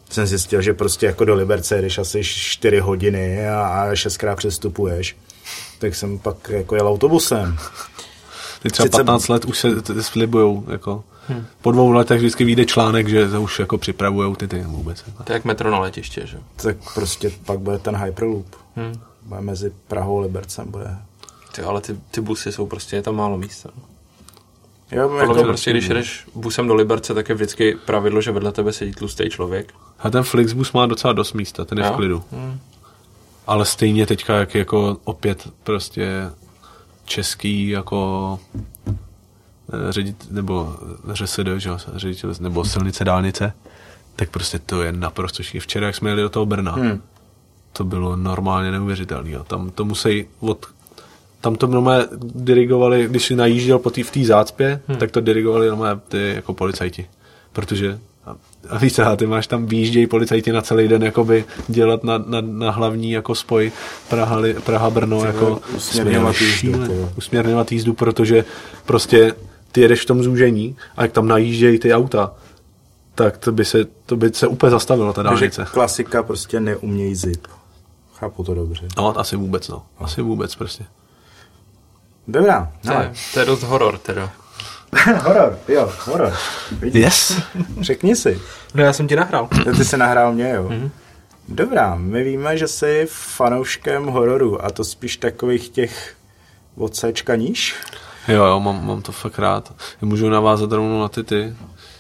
Jsem zjistil, že prostě jako do Liberce jedeš asi 4 hodiny a, a šestkrát přestupuješ. Tak jsem pak jako jel autobusem. Ty třeba Sice- 15 let už se slibujou, jako. Po dvou letech vždycky vyjde článek, že to už jako připravujou ty ty vůbec. To je jak metro na letiště, že? Tak prostě pak bude ten Hyperloop. Hmm. Bude mezi Prahou a Libercem. Bude. Ty, ale ty, ty busy jsou prostě, je tam málo místa. Jo, Podle mě jako, prostě, když jedeš busem do Liberce, tak je vždycky pravidlo, že vedle tebe sedí tlustý člověk. A ten Flixbus má docela dost místa, ten je v Jo? klidu. Hmm. Ale stejně teďka, jak jako opět prostě český jako ředit, nebo ŘSD, že jo, ředitel, nebo silnice, dálnice, tak prostě to je naprosto šílené. Včera, jak jsme jeli do toho Brna, Hmm. to bylo normálně neuvěřitelné. Tam to musí od tam to normálně dirigovali, když si najížděl po tý, v té zácpě, hmm. tak to dirigovali normálně ty jako policajti. Protože a, a víš co, a ty máš tam výjíždějí policajti na celý den jakoby dělat na, na, na hlavní jako spoj Praha, Praha Brno jako usměrňovat jízdu, usměrňovat jízdu, protože prostě ty jedeš v tom zúžení a jak tam najíždějí ty auta, tak to by se, to by se úplně zastavilo ta Takže dálnice. klasika prostě neumějí zip. Chápu to dobře. No, asi vůbec, no. Asi vůbec prostě. Dobrá. To je, to je dost horor teda. horor, jo, horor. Vidíš? Yes. Řekni si. No já jsem ti nahrál. Ty jsi nahrál mě, jo. Mhm. Dobrá, my víme, že jsi fanouškem hororu a to spíš takových těch od Cčka níž. Jo, jo, mám, mám to fakt rád. Já můžu navázat rovnou na ty ty,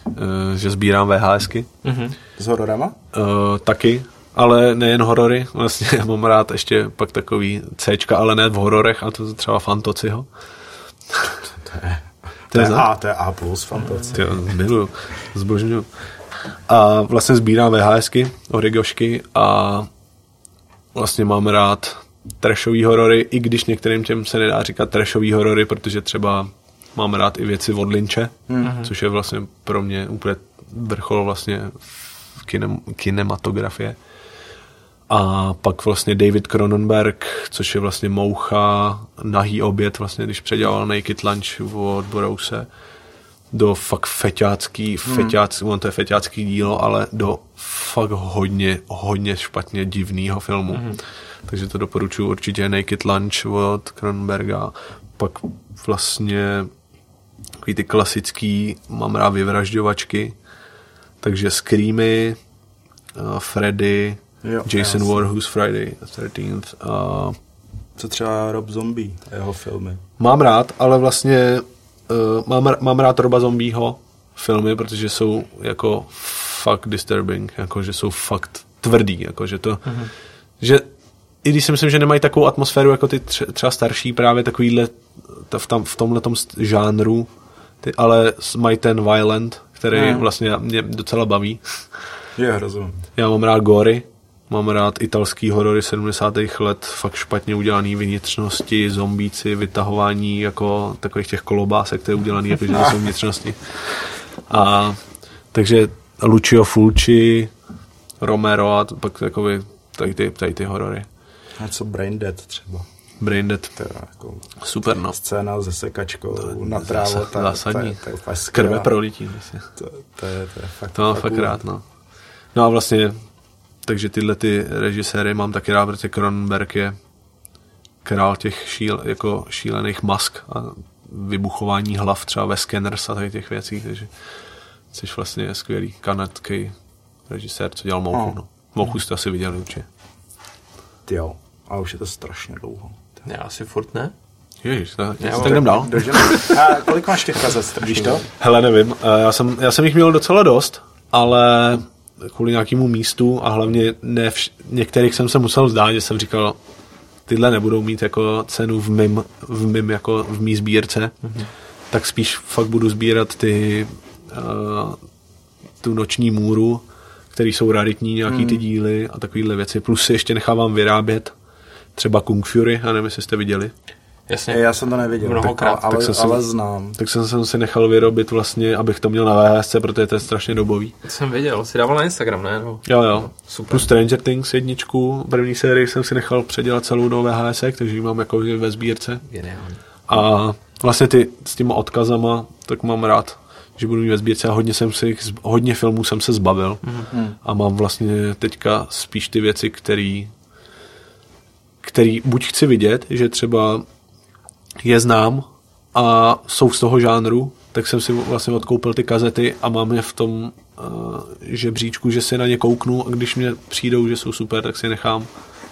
eh, že sbírám VHSky. Mhm. S hororama? Uh, taky, ale nejen horory, vlastně já mám rád ještě pak takový Cčka, ale ne v hororech, a to třeba Fantociho. To je, To je to je znak? A, to je A plus fantazie. Ty jo, miluju, zbožňuju. A vlastně sbírám VHSky, origošky a vlastně mám rád trashový horory, i když některým těm se nedá říkat trashový horory, protože třeba mám rád i věci od Lynče, mm-hmm. což je vlastně pro mě úplně vrchol vlastně v kinem, kinematografie. A pak vlastně David Cronenberg, což je vlastně moucha, nahý oběd, vlastně když předělal Naked Lunch od Brouse do fakt feťácký, feťácký, on to je feťácký dílo, ale do fakt hodně, hodně špatně divného filmu. Mm-hmm. Takže to doporučuji určitě Naked Lunch od Cronenberga. Pak vlastně takový ty klasický, mám rád vyvražďovačky, takže Screamy, uh, Freddy, Jo, Jason. Voorhees Friday 13th. Uh, Co třeba Rob Zombie a jeho filmy. Mám rád, ale vlastně uh, mám, mám rád Roba Zombího filmy, protože jsou jako fakt disturbing, jako že jsou fakt tvrdý, jako že to, mm-hmm. že i když si myslím, že nemají takovou atmosféru jako ty tře- třeba starší právě takovýhle v, tam, v tomhle žánru, ty, ale mají ten violent, který Mm. vlastně mě docela baví. Je rozumím. Já mám rád gory, mám rád italský horory 70. let, fakt špatně udělaný vnitřnosti, zombíci, vytahování jako takových těch kolobásek, které udělaný, jako že to jsou vnitřnosti. A takže Lucio Fulci, Romero a pak takový, tady ty, tady ty horory. A co Brain Dead třeba. Braindead, To je jako super no. scéna se sekačkou na to, zásadní. To, je úplně Krve prolití. Vlastně. To, to, je, to je fakt, To mám fakt rád, no. No a vlastně, takže tyhle ty režiséry mám taky rád, protože Cronenberg je král těch šíl, jako šílených mask a vybuchování hlav třeba ve Scanners a tady těch věcí, takže Jsi vlastně skvělý kanadský režisér, co dělal Mouchu. No. No. Mouchu jste asi viděli určitě. Jo, a už je to strašně dlouho. Já asi furt ne. Ježiš, tak, Já tak mám- jdem dál. A kolik máš těch kazet, víš to? Hele, nevím, já jsem, já jsem jich měl docela dost, ale kvůli nějakému místu a hlavně ne vš- některých jsem se musel vzdát, že jsem říkal, tyhle nebudou mít jako cenu v mým, v mým jako v mý sbírce, mm-hmm. tak spíš fakt budu sbírat ty uh, tu noční můru, který jsou raritní, nějaký ty díly a takovéhle věci. Plus si ještě nechávám vyrábět třeba Kung Fury, já nevím, jestli jste viděli. Jasně. Já jsem to neviděl, Mnohokrát. ale, ale, Tak jsem si- ale znám. Tak jsem, jsem si nechal vyrobit vlastně, abych to měl na VHS, protože to je strašně dobový. To jsem viděl, si dával na Instagram, ne? No. Jo, jo. Super. Plus Stranger Things jedničku, první sérii jsem si nechal předělat celou do VHS, takže ji mám jako ve sbírce. Geniální. A vlastně ty s těma odkazama, tak mám rád, že budu mít ve sbírce a hodně, jsem si, hodně filmů jsem se zbavil. Mm-hmm. A mám vlastně teďka spíš ty věci, který, který buď chci vidět, že třeba je znám a jsou z toho žánru, tak jsem si vlastně odkoupil ty kazety a mám je v tom uh, žebříčku, že si na ně kouknu a když mě přijdou, že jsou super, tak si je nechám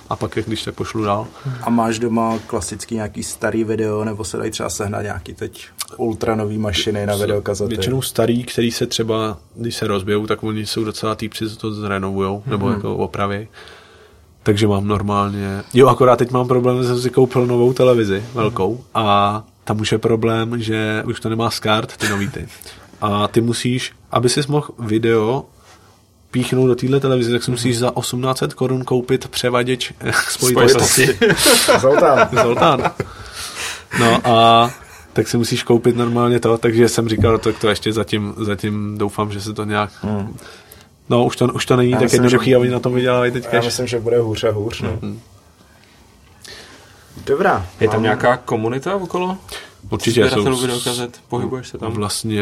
a pak je když tak pošlu dál. A máš doma klasický nějaký starý video, nebo se dají třeba sehnat nějaký teď ultra nový mašiny na videokazety? Většinou starý, který se třeba, když se rozbijou, tak oni jsou docela týpci, co to zrenovujou, nebo Mhm. jako opraví. Takže mám normálně... Jo, akorát teď mám problém, že jsem si koupil novou televizi, velkou, a tam už je problém, že už to nemá SCART, ty nový ty. A ty musíš, aby si mohl video píchnout do téhle televize, tak si musíš za 1800 korun koupit převaděč eh, spojitosti. Spojitosti. Zoltán. Zoltán. No a tak si musíš koupit normálně to, takže jsem říkal, tak to ještě zatím, zatím doufám, že se to nějak... Hmm. No, už to, už to není Já tak myslím, jednoduchý že- a oni na tom vydělávají teď Já myslím, že bude hůř a hůř. No. Dobrá. Je tam máme- nějaká komunita okolo? Určitě jsou videokazet? Pohybuješ se tam? vlastně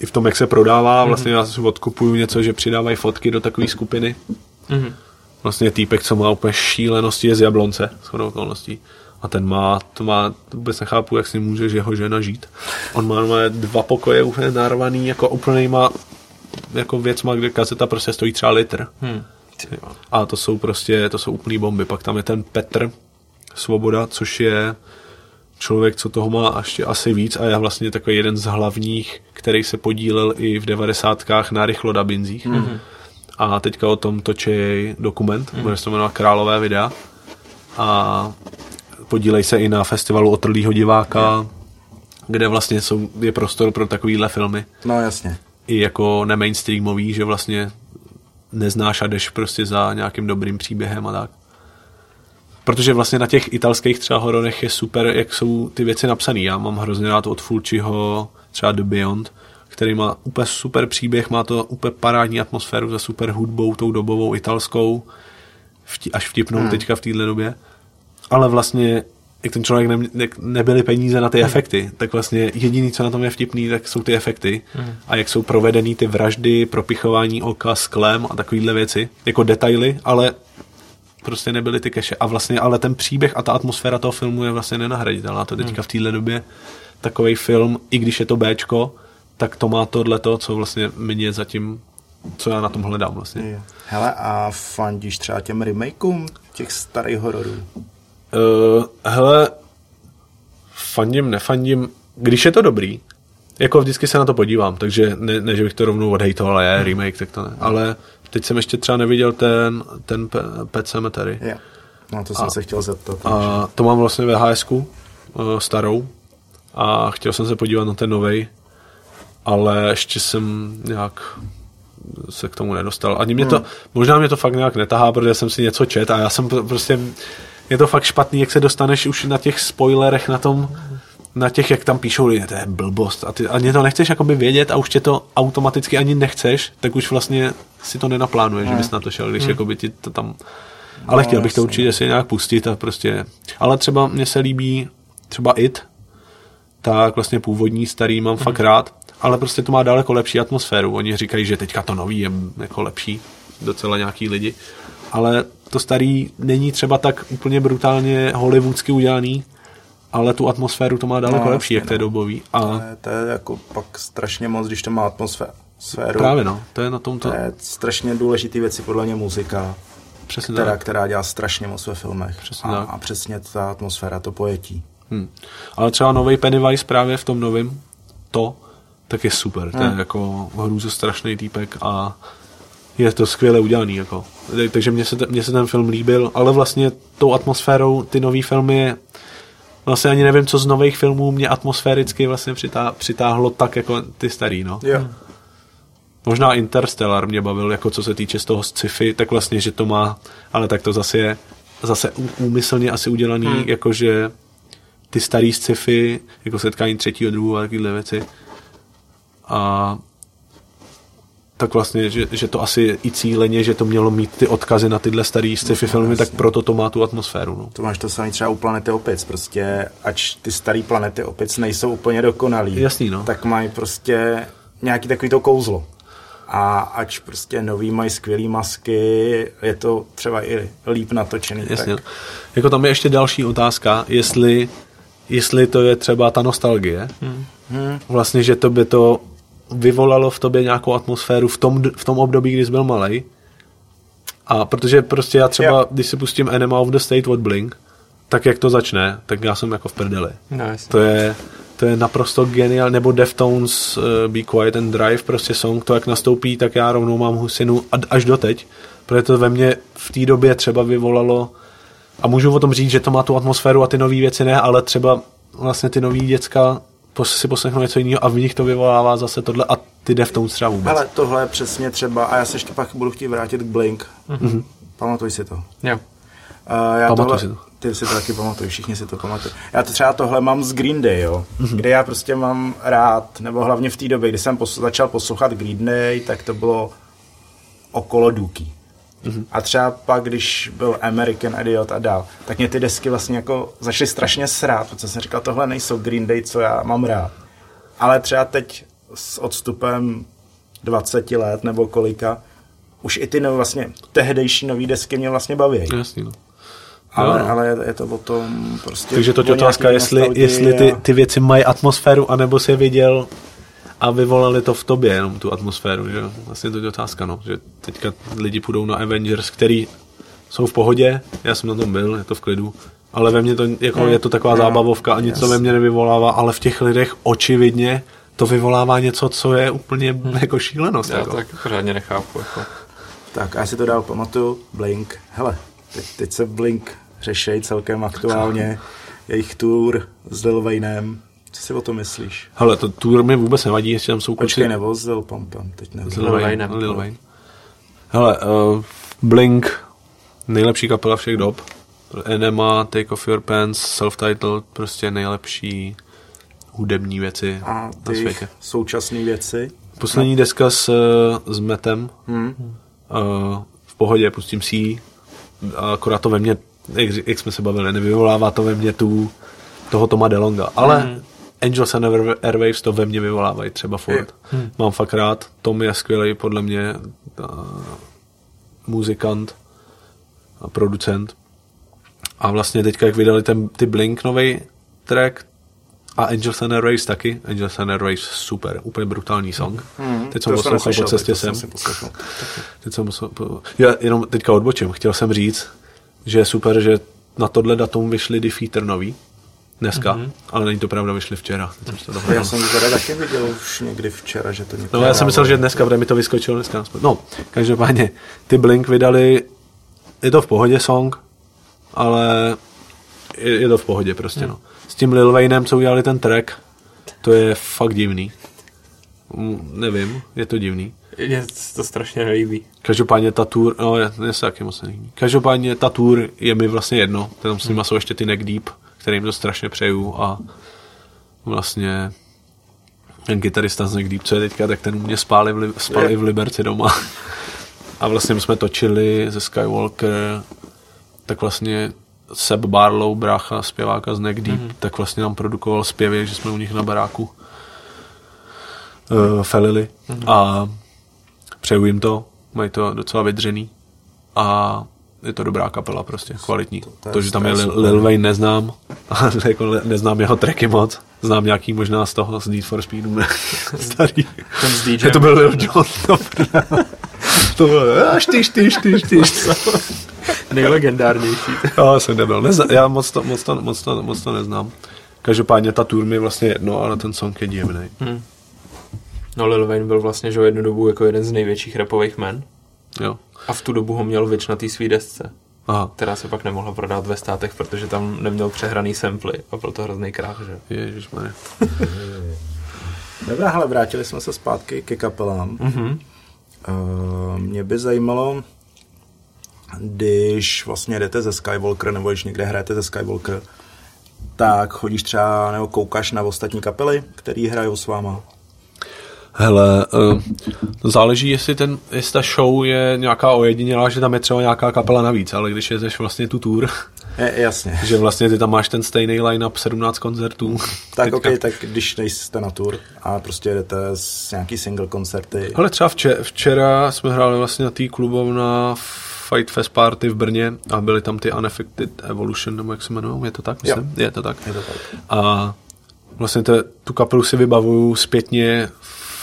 i v tom, jak se prodává, vlastně já si odkupuju něco, že přidávají fotky do takové skupiny. Mhm. Vlastně týpek, co má úplně šílenosti, je z Jablonce, shodou okolností. A ten má, to má, to vůbec nechápu, jak si může že jeho žena žít. On má, má dva pokoje úplně narvaný, jako úplně má, jako věc má, kde kazeta prostě stojí třeba litr. Hm. Jo. A to jsou prostě, to jsou úplný bomby. Pak tam je ten Petr Svoboda, což je člověk, co toho má ještě asi víc a je vlastně takový jeden z hlavních, který se podílel i v devadesátkách na rychlodabinzích. Mm-hmm. A teďka o tom točí dokument, mm-hmm. bude se to jmenovat Králové videa. A podílej se i na festivalu Otrlýho diváka, kde vlastně jsou, je prostor pro takovýhle filmy No jasně. I jako nemainstreamový, že vlastně neznáš a jdeš prostě za nějakým dobrým příběhem a tak. Protože vlastně na těch italských třeba hororech je super, jak jsou ty věci napsané. Já mám hrozně rád od Fulciho třeba The Beyond, který má úplně super příběh, má to úplně parádní atmosféru za super hudbou, tou dobovou italskou, vti, až vtipnou hmm. teďka v téhle době. Ale vlastně jak ten člověk ne, ne, nebyly peníze na ty efekty, tak vlastně jediný, co na tom je vtipný, tak jsou ty efekty a jak jsou provedený ty vraždy, propichování oka sklem a takovýhle věci, jako detaily, ale prostě nebyly ty keše. A vlastně, ale ten příběh a ta atmosféra toho filmu je vlastně nenahraditelná. To teďka v téhle době takový film, i když je to Bčko, tak to má tohleto, co vlastně mě zatím, co já na tom hledám vlastně. Hele, a fandíš třeba těm remakeům těch starých hororů? Uh, hele, fandím, nefandím, když je to dobrý, jako vždycky se na to podívám, takže ne, ne že bych to rovnou odhejtoval, ale je remake, tak to ne. Ale teď jsem ještě třeba neviděl ten, ten Pe- Pet Cemetery. Jo. No to jsem A- se chtěl zeptat. A to mám vlastně VHS uh, starou a chtěl jsem se podívat na ten novej, ale ještě jsem nějak se k tomu nedostal. Ani mě to, možná mě to fakt nějak netahá, protože jsem si něco čet a já jsem pr- prostě, je to fakt špatný, jak se dostaneš už na těch spoilerech, na tom, na těch, jak tam píšou lidi, to je blbost. A ty ani to nechceš jakoby vědět a už tě to automaticky ani nechceš, tak už vlastně si to nenaplánuješ, že bys na to šel, když jakoby ti to tam ale No, chtěl bych to jasně. určitě si nějak pustit a prostě, ale třeba mně se líbí třeba It, tak vlastně původní starý mám fakt rád, ale prostě to má daleko lepší atmosféru. Oni říkají, že teďka to nový je jako lepší, docela nějaký lidi, ale to starý není třeba tak úplně brutálně hollywoodsky udělaný, ale tu atmosféru to má daleko No, lepší, jak to je no. dobový. To A je, to je jako pak strašně moc, když to má atmosféru. právě no, to je na tom to, To je strašně důležitý věci, podle mě muzika, přesně která, tak. která dělá strašně moc ve filmech. Přesně a, tak. a přesně ta atmosféra, to pojetí. Hm. Ale třeba nový Pennywise právě v tom novém, to, tak je super. To je Hmm. jako hrůzo strašný týpek a je to skvěle udělaný. Jako. Tak- Takže mně se, mně se ten film líbil, ale vlastně tou atmosférou ty nové filmy vlastně ani nevím, co z nových filmů mě atmosféricky vlastně přitá, přitáhlo tak jako ty starý, no. Jo. Možná Interstellar mě bavil, jako co se týče z toho sci-fi, tak vlastně, že to má, ale tak to zase je zase úmyslně asi udělaný, hmm. jakože ty starý sci-fi, jako setkání třetího druhu a takovéhle věci. A tak vlastně, že, že to asi i cíleně, že to mělo mít ty odkazy na tyhle starý sci-fi filmy, tak proto to má tu atmosféru. No. To máš to samé třeba u Planety opic. Prostě, ač ty staré planety opic nejsou úplně dokonalý, Jasný, no. tak mají prostě nějaký takový to kouzlo. A ač prostě nový mají skvělý masky, je to třeba i líp natočený. Jasně. Tak Jako tam je ještě další otázka, jestli, jestli to je třeba ta nostalgie. Hmm. Vlastně, že to by to vyvolalo v tobě nějakou atmosféru v tom, v tom období, kdy jsi byl malý. A protože prostě já třeba, Jo. když si pustím Enema of the State od Blink, tak jak to začne, tak já jsem jako v prdeli. No. To je, to je naprosto geniál, nebo Deftones uh, Be Quiet and Drive, prostě song, to jak nastoupí, tak já rovnou mám husinu a- až doteď, protože to ve mně v té době třeba vyvolalo a můžu o tom říct, že to má tu atmosféru a ty nové věci ne, ale třeba vlastně ty nový děcka si poslechnou něco jiného a v nich to vyvolává zase tohle a ty Deftones třeba vůbec. Ale tohle je přesně třeba, a já se ještě pak budu chtít vrátit k Blink. Mm-hmm. Pamatuj si to. Jo. Uh, já Pamatuj tohle, si to. Ty si to taky pamatuj, všichni si to pamatují. Já to třeba tohle mám z Green Day, jo, Mhm. mm-hmm. kde já prostě mám rád, nebo hlavně v té době, kdy jsem pos- začal poslouchat Green Day, tak to bylo okolo Dookie. Mhm. Mm-hmm. A třeba pak, když byl American Idiot a dál, tak mě ty desky vlastně jako začaly strašně srát, protože jsem říkal, tohle nejsou Green Day, co já mám rád. Ale třeba teď s odstupem 20 let nebo kolika, už i ty no, vlastně tehdejší nový desky mě vlastně baví. Jasný, no. Ale, no. ale je, je to o tom prostě... Takže to je otázka, jestli, jestli ty, a- ty věci mají atmosféru, anebo si je viděl a vyvolali to v tobě, jenom tu atmosféru, že jo? Vlastně to je otázka, no, že teďka lidi půjdou na Avengers, který jsou v pohodě, já jsem na tom byl, je to v klidu, ale ve mně to, jako je to taková No, zábavovka a nic to ve mně nevyvolává, ale v těch lidech očividně to vyvolává něco, co je úplně jako šílenost. Já Jako. to taky pořádně nechápu. Jako. Tak a já si to dál pamatuju, Blink, hele, teď, teď se Blink řeší celkem aktuálně, jejich tour s Lil Waynem, co si o tom myslíš? Hele, to tour mi vůbec nevadí, jestli tam jsou Počkej, kluci. nebo s Lil Pumpem, teď nevím. S Lil Wayne. Lil Wayne. Hele, uh, Blink, nejlepší kapela všech dob. Enema, Take Off Your Pants, Self-Titled, prostě nejlepší hudební věci A na ty světě. současné věci, Poslední deska s, s Metem, hmm. uh, v pohodě, pustím si ji, akorát to ve mně, jak, jak jsme se bavili, nevyvolává to ve mně tu, toho Toma DeLonga, ale Mhm. Angels and Air- Airwaves to ve mně vyvolávají třeba furt. Mám fakt rád, Tom je skvělý podle mě uh, muzikant a producent. A vlastně teďka, jak vydali ten, ty Blink nový track a Angels and Airwaves taky, Angels and Airwaves super, úplně brutální song. Teď jsem To poslouchal po cestě sem. Teď jsem musel, po- já jenom teďka odbočím. Chtěl jsem říct, že je super, že na tohle datum vyšly Defeater nový. Dneska, mm-hmm. ale není to pravda, vyšly včera. To dohledal. Já jsem to teda taky viděl už někdy včera, že to někdo No já jsem myslel, že dneska, protože mi to vyskočilo dneska. na spod- No, každopádně, ty Blink vydali, je to v pohodě song, ale je, je to v pohodě prostě, no. S tím Lil Waynem, co udělali ten track, to je fakt divný. Mm, nevím, je to divný. Mně to strašně nelíbí. Každopádně ta tour, no je, je se taky moc nelíbí. Každopádně ta tour je mi vlastně jedno, tam s nima jsou ještě ty Neck Deep, kterým to strašně přeju a vlastně ten kytarista z Deep, co je teďka, tak ten u mě spal i v, Li- spal i v Liberci doma. A vlastně my jsme točili ze Skywalker, tak vlastně Seb Barlow, brácha zpěváka z Neck Deep, mm-hmm. tak vlastně nám produkoval zpěvy, že jsme u nich na baráku uh, felili mm-hmm. a přeju jim to, mají to docela vydřený a je to dobrá kapela prostě, kvalitní. To, to to že tam je Lil. Lil Wayne neznám, A jako ne- neznám jeho tracky moc. Znám nějaký možná z toho, z Need for Speedu, ne? Starý. Ten s to byl Lil Jon. To, to bylo, až tyš, tyš, tyš, tyš. nejlegendárnější. Já jsem nebyl. Nezna, já moc to, moc, to, moc, to, moc to neznám. Každopádně ta tour mi je vlastně jedno, ale ten song je divný. No Lil Wayne byl vlastně, že jednu dobu jako jeden z největších rapových men. Jo. A v tu dobu ho měl Witch na té svý desce, Aha. která se pak nemohla prodat ve státech, protože tam neměl přehraný samply a byl to hrozný krách, že. Ježišmarja. Dobrá, hele, vrátili jsme se zpátky ke kapelám. Mhm. Uh, mě by zajímalo, když vlastně jdete ze Skywalker, nebo když někde hrajete ze Skywalker, tak chodíš třeba, nebo koukáš na ostatní kapely, který hrajou s váma. Hele, uh, záleží, jestli, ten, jestli ta show je nějaká ojedinělá, že tam je třeba nějaká kapela navíc, ale když jezdeš vlastně tu tour, Je, jasně. že vlastně ty tam máš ten stejný line-up 17 koncertů. Tak ok, tak když nejste na tour a prostě jdete s nějaký single koncerty. Ale třeba včera, včera jsme hráli vlastně na té klubovna Fight Fest Party v Brně a byly tam ty Unaffected Evolution, nebo jak se jmenují, je to tak, myslím? Je to tak. Je to tak. A vlastně te, tu kapelu si vybavuju zpětně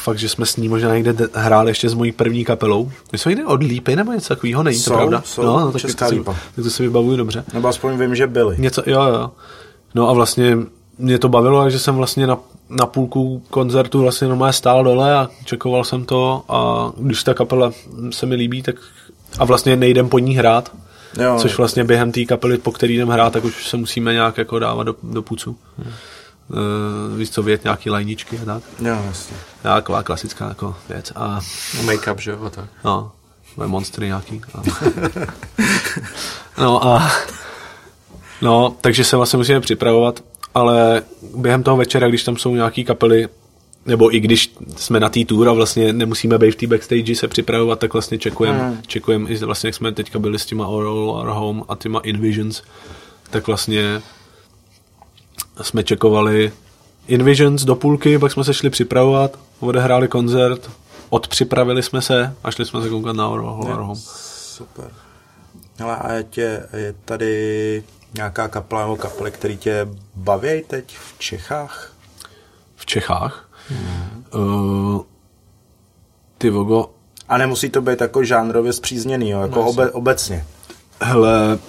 fakt, že jsme s ní možná někde de- hráli ještě s mojí první kapelou. My jsme někde od Lípy nebo něco takového, není to pravda? jsou, no, no, tak, Česká to si, Lípa. tak to si vybavuju dobře. Nebo aspoň vím, že byli. Něco, jo, jo. No a vlastně mě to bavilo, že jsem vlastně na, na půlku koncertu vlastně normálně stál dole a čekoval jsem to a když ta kapela se mi líbí, tak a vlastně nejdem po ní hrát, Jo, což vlastně během té kapely, po který jdem hrát, tak už se musíme nějak jako dávat do, do pucu. Hmm. Uh, víš co, vědět nějaký lajničky a tak. Jo, jasně. Taková klasická jako věc. A Make-up, že jo, a tak. No, monstry nějaký. A... no a... No, takže se vlastně musíme připravovat, ale během toho večera, když tam jsou nějaký kapely, nebo i když jsme na té tour a vlastně nemusíme být v té backstage se připravovat, tak vlastně čekujeme, Mm. čekujeme, i vlastně jak jsme teďka byli s těma All Our Home a těma Invisions, tak vlastně jsme čekovali Invisions do půlky, pak jsme se šli připravovat, odehráli koncert, odpřipravili jsme se a šli jsme se koukat na Our Home. Super. Hele, a je, tě, je tady nějaká kapela nebo kapely, který tě baví teď v Čechách? v Čechách. Mm. Uh, ty vogo, A nemusí to být jako žánrově zpřízněný, jo, jako obe, obecně. hele,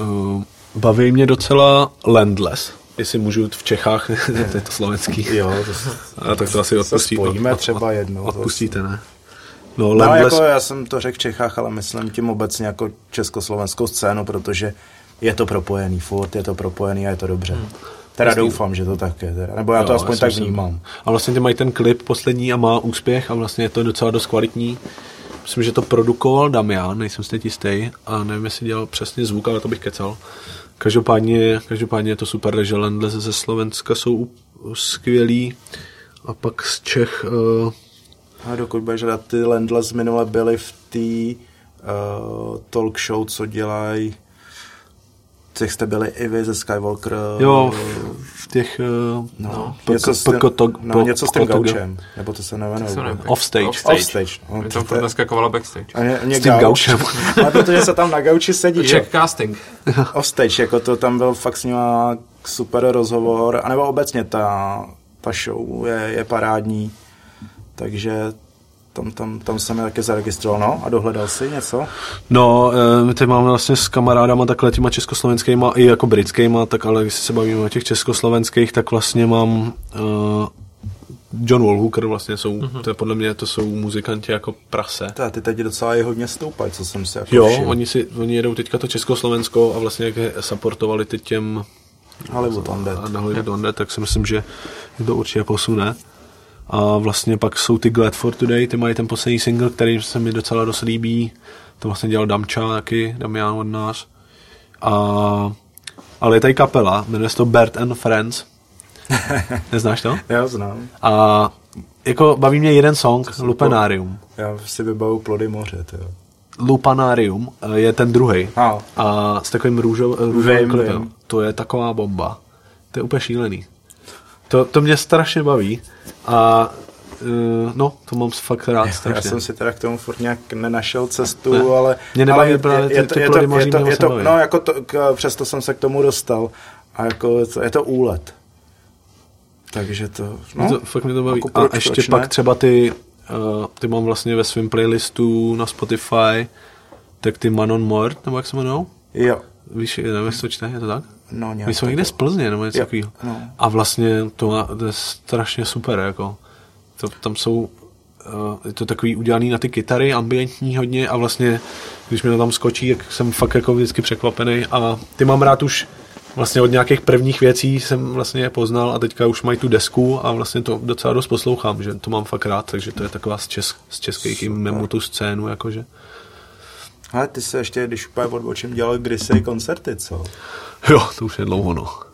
uh, baví mě docela Landless, jestli můžu v Čechách, to je to slovenský. Jo, to, A tak to asi odpustí, spojíme od- od- třeba jednou. Odpustíte, ne? No, No, Landless, jako já jsem to řekl v Čechách, ale myslím tím obecně jako československou scénu, protože je to propojený furt, je to propojený a je to dobře. Hmm. Teda doufám, že to tak je. Teda. Nebo já to Jo, aspoň si tak vnímám. A vlastně ty mají ten klip poslední a má úspěch a vlastně je to docela dost kvalitní. Myslím, že to produkoval Damian, nejsem si teď jistý a nevím, jestli dělal přesně zvuk, ale to bych kecal. Každopádně, každopádně je to super, takže Landless ze Slovenska jsou skvělí a pak z Čech uh, A dokud budeš hledat, ty Landless minule byly v té uh, talk show, co dělají těch jste byli i vy ze Skywalker. jo, v těch no, něco, s tím, poko- no, něco s tím poko- gaučem, nebo to se nemenuje. Offstage. Offstage. Offstage. No, to- tam to furt je- naskakovala backstage. A S tím gauč. gaučem. Ale protože se tam na gauči sedí? Check casting. Offstage, jako to tam byl fakt s nima super rozhovor, anebo obecně ta, ta show je, je parádní, takže tam, tam, tam jsem je taky zaregistroval, no a dohledal si něco? No, eh, my teď máme vlastně s kamarádama takhle těma československýma i jako britskýma, tak ale když se bavíme o těch československých, tak vlastně mám uh, John Wallhooker vlastně jsou, mm-hmm. to je podle mě, to jsou muzikanti jako prase. Ta, ty teď docela i hodně stoupají, co jsem si jako Jo, všiml. oni, si, oni jedou teďka to Československo a vlastně jak je supportovali teď těm Hollywood Undead. a na Hollywood Undead, tak si myslím, že je to určitě posune. A vlastně pak jsou ty Glad for Today, ty mají ten poslední single, který se mi docela dost líbí. To vlastně dělal Damča taky, Damian od nás. A, ale je tady kapela, jmenuje se to Bert and Friends. Neznáš to? Já znám. A jako baví mě jeden song, Lupanarium. Já si vybavu plody moře, to jo. Lupanarium eh, je ten druhý. A, A s takovým růžov, růžovým klipem. To je taková bomba. To je úplně šílený. To, to mě strašně baví. A uh, no, to mám fakt rád já strašně. jsem si teda k tomu furt nějak nenašel cestu, Ne. ale... Mě nebaví ale je, právě je, ty- je, ty to, je, plody to, je, to, je to, baví. no, jako to, k, přesto jsem se k tomu dostal. A jako je to úlet. Takže to, no, to, fakt mě to baví. jako A ještě proč pak ne? třeba ty, uh, ty mám vlastně ve svém playlistu na Spotify, tak ty Manon Mort, nebo jak se jmenují? Jo, Víš, nevím, to čte, je to tak? No nějak My jsme někde z Plzně, nebo něco takového. no. A vlastně to, má, to je strašně super, jako. To, tam jsou, uh, je to takový udělaný na ty kytary, ambientní hodně a vlastně, když mi to tam skočí, tak jsem fakt jako vždycky překvapený a ty mám rád už vlastně od nějakých prvních věcí jsem vlastně je poznal a teďka už mají tu desku a vlastně to docela dost poslouchám, že to mám fakt rád, takže to je taková z, čes, z českých mimo tu scénu, jakože. Ale ty se ještě, když úplně odbočím, dělal kdysi koncerty, co? Jo, to už je dlouho, no.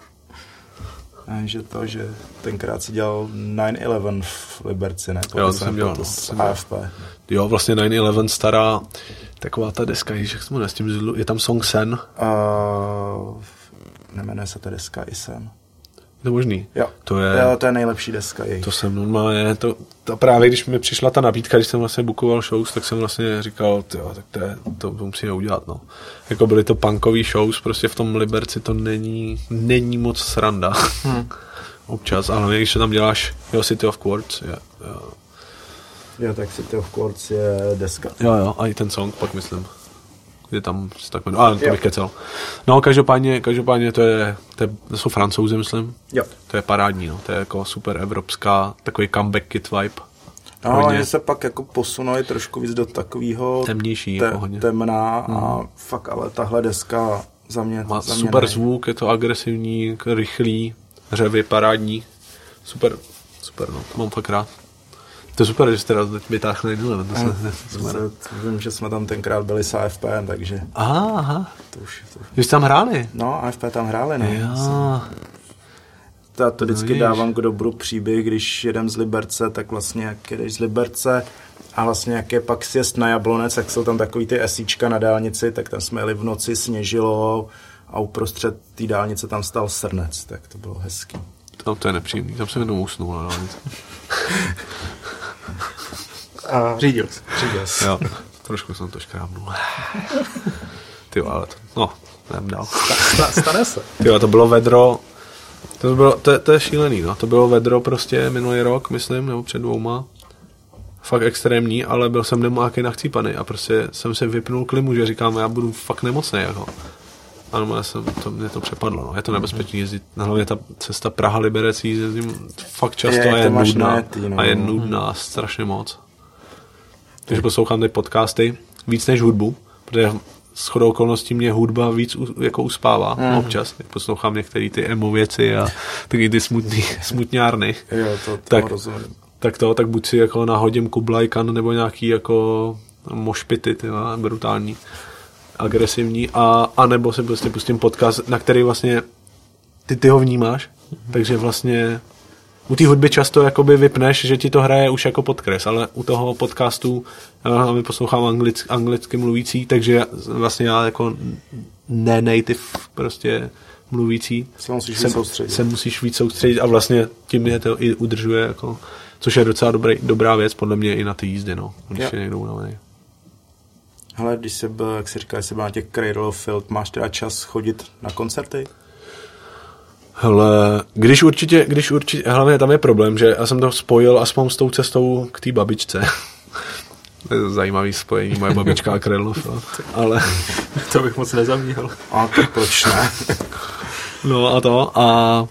A že to, že tenkrát si dělal 9-11 v Liberci, ne? Jo, to se jsem dělal, nepletu, no, jsem. AFP. Jo, vlastně 9-11 stará, taková ta deska, jak jmenuje, s tím, je tam song Sen, Uh, nemenuje se to deska i sen. to možný. Jo, To je, jo, to je nejlepší deska jejich. to jsem normálně, to, to právě když mi přišla ta nabídka, když jsem vlastně bukoval shows, tak jsem vlastně říkal, tyjo, tak to, je, to musíme udělat, no. Jako byly to punkový shows, prostě v tom Liberci to není, není moc sranda. Hmm. Občas, ale když to tam děláš, jo, City of Quartz, je, jo. Jo, tak City of Quartz je deska. Jo, jo, a i ten song pak myslím. Je tam se tak jmenuje. Ale to bych kecel. No, každopádně, každopádně to, je, to, je, to jsou francouzi, myslím. Jo. To je parádní, no. To je jako super evropská, takový comeback kid vibe. No, Hodně. oni se pak jako posunuli trošku víc do takového Temnější, te, jako hodně. temná a fakt ale tahle deska za mě, Má za mě super ne. zvuk, je to agresivní, rychlý, řevy, parádní. Super, super, no. To mám fakt rád. To je super, že jste teď vytáhl na jednu, to se, To Vím, že jsme tam tenkrát byli s AFPM, takže Aha, aha. to už, to už. Vy jste tam hráli? No, AFP tam hráli, no. Jo. Já to vždycky vidíš. dávám k dobru příběh, když jedem z Liberce, tak vlastně jak jedeš z Liberce a vlastně jak je pak sjezd na Jablonec, tak jsou tam takový ty esíčka na dálnici, tak tam jsme jeli v noci, sněžilo a uprostřed té dálnice tam stal srnec, tak to bylo hezký. Tam to je nepříjemný, tam jsem jednou usnul na dálnici. A Řídil jsi. řídil jsi. Jo, trošku jsem to škrábnul. Ty ale to, no, jdem dál. Sta- Stane se. Ty jo, to bylo vedro, to, bylo, to, je- to je šílený, no. To bylo vedro prostě minulý rok, myslím, nebo před dvouma. Fakt extrémní, ale byl jsem nemákej nachcípaný a prostě jsem se vypnul klimu, že říkám, já budu fakt nemocný, jako. A normálně jsem, to, mě to přepadlo, no. Je to nebezpečný jezdit, hlavně ta cesta Praha-Liberec jezdím fakt často Je, a je nudná. najetý, no. A je nudná strašně moc. Takže poslouchám ty podcasty víc než hudbu, protože s chodou okolností mě hudba víc u, jako uspává mm. občas. Jak poslouchám některé ty emo věci a taky ty smutný, smutňárny. Jo, to, to Tak- tak. rozumím. Tak to, tak buď si jako nahodím Kublajkan nebo nějaký jako mošpity, ty brutální, agresivní, a, a nebo si prostě pustím podcast, na který vlastně ty, ty ho vnímáš, takže vlastně u té hudby často jakoby vypneš, že ti to hraje už jako podkres, ale u toho podcastu já my poslouchám anglicky, anglicky mluvící, takže vlastně já jako ne native prostě mluvící Se musíš se, víc soustředit. se musíš víc soustředit a vlastně tím mě to i udržuje, jako, což je docela dobrý, dobrá věc podle mě i na ty jízdy, no, když Jo. je někdo unavený. Hele, když jsi byl, jak jsi říkal, jsi byl na těch Cradle of Filth, máš teda čas chodit na koncerty? Hele, když určitě, když určitě, hlavně tam je problém, že já jsem to spojil aspoň s tou cestou k té babičce. To je zajímavý spojení, moje babička a Krylov, no. ale To bych moc nezamíhal. A tak proč ne? no a to a,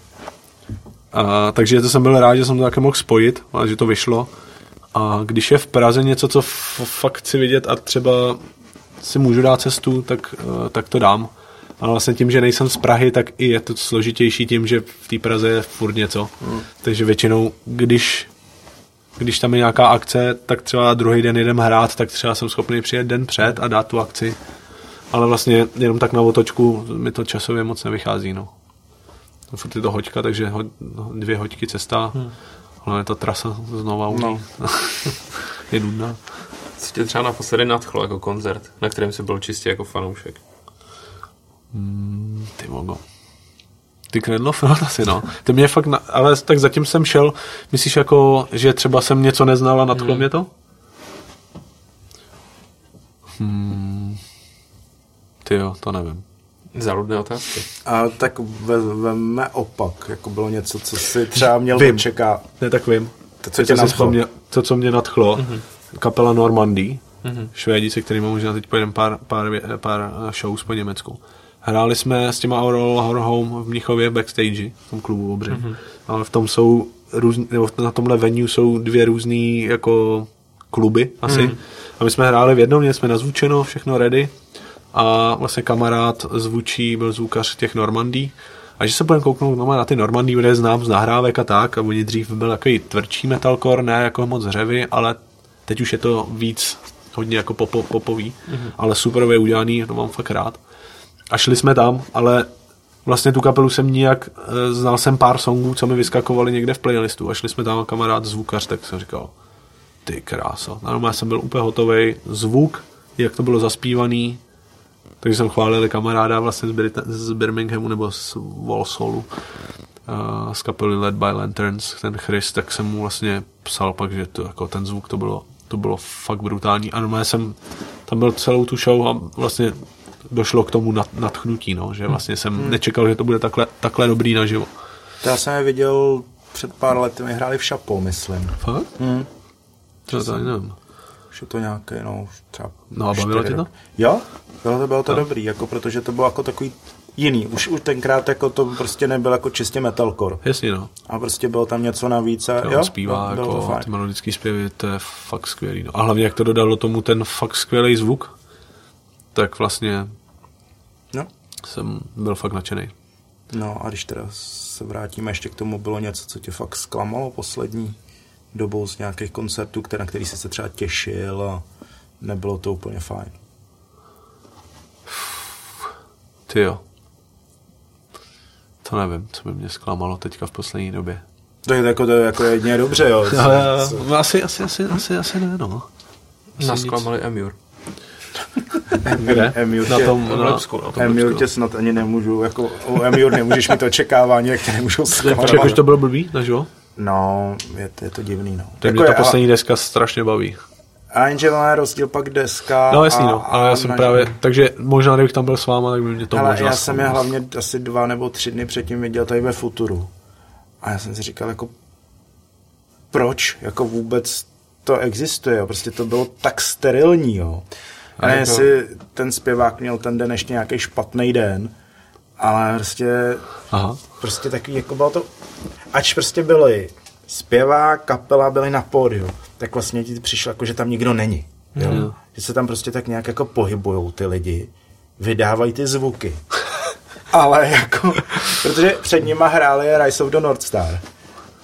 a takže to jsem byl rád, že jsem to také mohl spojit a že to vyšlo a když je v Praze něco, co fakt chci vidět a třeba si můžu dát cestu, tak, eh, tak to dám. Ale vlastně tím, že nejsem z Prahy, tak i je to složitější tím, že v té Praze je furt něco. Hmm. Takže většinou, když, když tam je nějaká akce, tak třeba druhý den jedem hrát, tak třeba jsem schopný přijet den před a dát tu akci. Ale vlastně jenom tak na otočku mi to časově moc nevychází. No. No, Furt je to hoďka, takže ho, dvě hoďky cesta. Hmm. Ale ta trasa znova umí. No. je nudná. Co tě třeba naposledy nadchlo jako koncert, na kterém jsi byl čistě jako fanoušek? Ty mogo. Ty Kredlov, no asi no. Ty mě fakt, na, ale tak zatím jsem šel, myslíš jako, že třeba jsem něco neznal a nadchlo hmm. mě to? Hmm. Ty jo, to nevím. Zaludné otázky. A tak ve, veme opak, jako bylo něco, co si třeba měl Vím. očeká. Ne, tak vím. To, co tě nadchlo. vzpomněl, to, co mě nadchlo, Mhm. mm-hmm. kapela Normandy, mm-hmm. Švédi, se kterými možná teď pojedeme pár, pár, pár eh, shows po Německu. Hráli jsme s těma Oral Horror Home v Mnichově backstage, v tom klubu. Mhm. Mm-hmm. Ale v tom jsou různý, nebo na tomhle venue jsou dvě různý jako kluby asi. Mm. A my jsme hráli v jednom, měli jsme nazvučeno, všechno ready. A vlastně kamarád zvučí, byl zvukař těch Normandí. A že se budeme kouknout no, na ty Normandí, kde je znám z nahrávek a tak, a oni dřív byl takový tvrdší metalcore, ne jako moc hřevy, ale teď už je to víc hodně jako popo, popový, mm-hmm. ale superově udělaný, to mám fakt rád. A šli jsme tam, ale vlastně tu kapelu jsem nijak, eh, znal jsem pár songů, co mi vyskakovali někde v playlistu a šli jsme tam a kamarád zvukař, tak jsem říkal, ty kráso. Normálně jsem byl úplně hotový. Zvuk, jak to bylo zaspívaný, takže jsem chválil kamaráda vlastně z, Brit- z Birminghamu nebo z Walsallu uh, z kapely Led by Lanterns, ten Chris, tak jsem mu vlastně psal pak, že to, jako ten zvuk to bylo, to bylo fakt brutální. A normálně jsem tam byl celou tu show a vlastně došlo k tomu nad, nadchnutí, no, že vlastně jsem nečekal, že to bude takhle, takhle dobrý naživo. To já jsem je viděl před pár lety, my hráli v Šapo, myslím. Fakt? Hmm. To, to nevím. Už je to nějaké, no, třeba No a bavilo tě to? Jo, bylo to, bylo to dobrý, jako protože to bylo jako takový jiný. Už, už tenkrát jako to prostě nebyl jako čistě metalcore. Jasně, no. A prostě bylo tam něco navíc. A, Jo, jo, zpívá bylo to jako fajn. ty melodické zpěvy, to je fakt skvělý. No. A hlavně, jak to dodalo tomu ten fakt skvělý zvuk, tak vlastně No. jsem byl fakt nadšený. no a když teda se vrátíme ještě k tomu, bylo něco, co tě fakt zklamalo poslední dobou z nějakých koncertů, které, na který jsi se třeba těšil a nebylo to úplně fajn. Ty jo. To nevím, co by mě zklamalo teďka v poslední době. To je jako, to je jako jedině dobře, jo. No, asi, asi, asi, asi, asi ne, no. Asi Nás zklamali Emure. Kde? Emil na tě- tom, na, Lepsku, no. na tom tě snad ani nemůžu, jako u Emil nemůžeš mít očekávání, jak tě nemůžou Počkej, zklamat. jakože to bylo blbý, naživo? No, je to, je to divný, no. Mě Jako ta je, poslední deska strašně baví. A, a jenže má rozdíl pak deska. No jasný, a, no, ale já jsem na- právě, takže možná, kdybych tam byl s váma, tak by mě to Ale možná já jsem je zklamalo. hlavně asi dva nebo tři dny předtím viděl tady ve Futuru. A já jsem si říkal, jako proč jako vůbec to existuje, jo? prostě to bylo tak sterilní, jo. A ne, jako- jestli ten zpěvák měl ten den ještě nějaký špatný den, ale prostě, Aha. prostě takový, jako bylo to, ač prostě byli zpěvák, kapela byli na pódiu, tak vlastně ti přišlo, jako, že tam nikdo není. Jo? Mhm. Že se tam prostě tak nějak jako pohybujou ty lidi, vydávají ty zvuky. Ale jako, protože před nima hráli Rise of the North Star.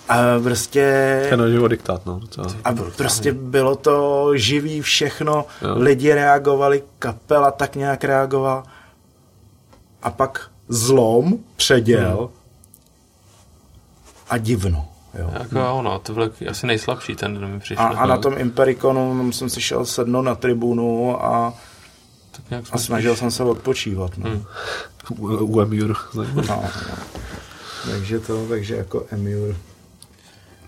A prostě... Ten naživo diktát, no. Docela. A prostě bylo to živý všechno, jo. lidi reagovali, kapela tak nějak reagovala. A pak zlom, předěl Hmm. a divno. Jo. Jako jo, no, to byl asi nejslabší ten, kdo mi přišel. A, a na tom Impericonu jsem si šel sednout na tribunu a, tak nějak a snažil jsem se odpočívat. No. Hmm. U, u Emir. No, no. Takže to, takže jako Emir.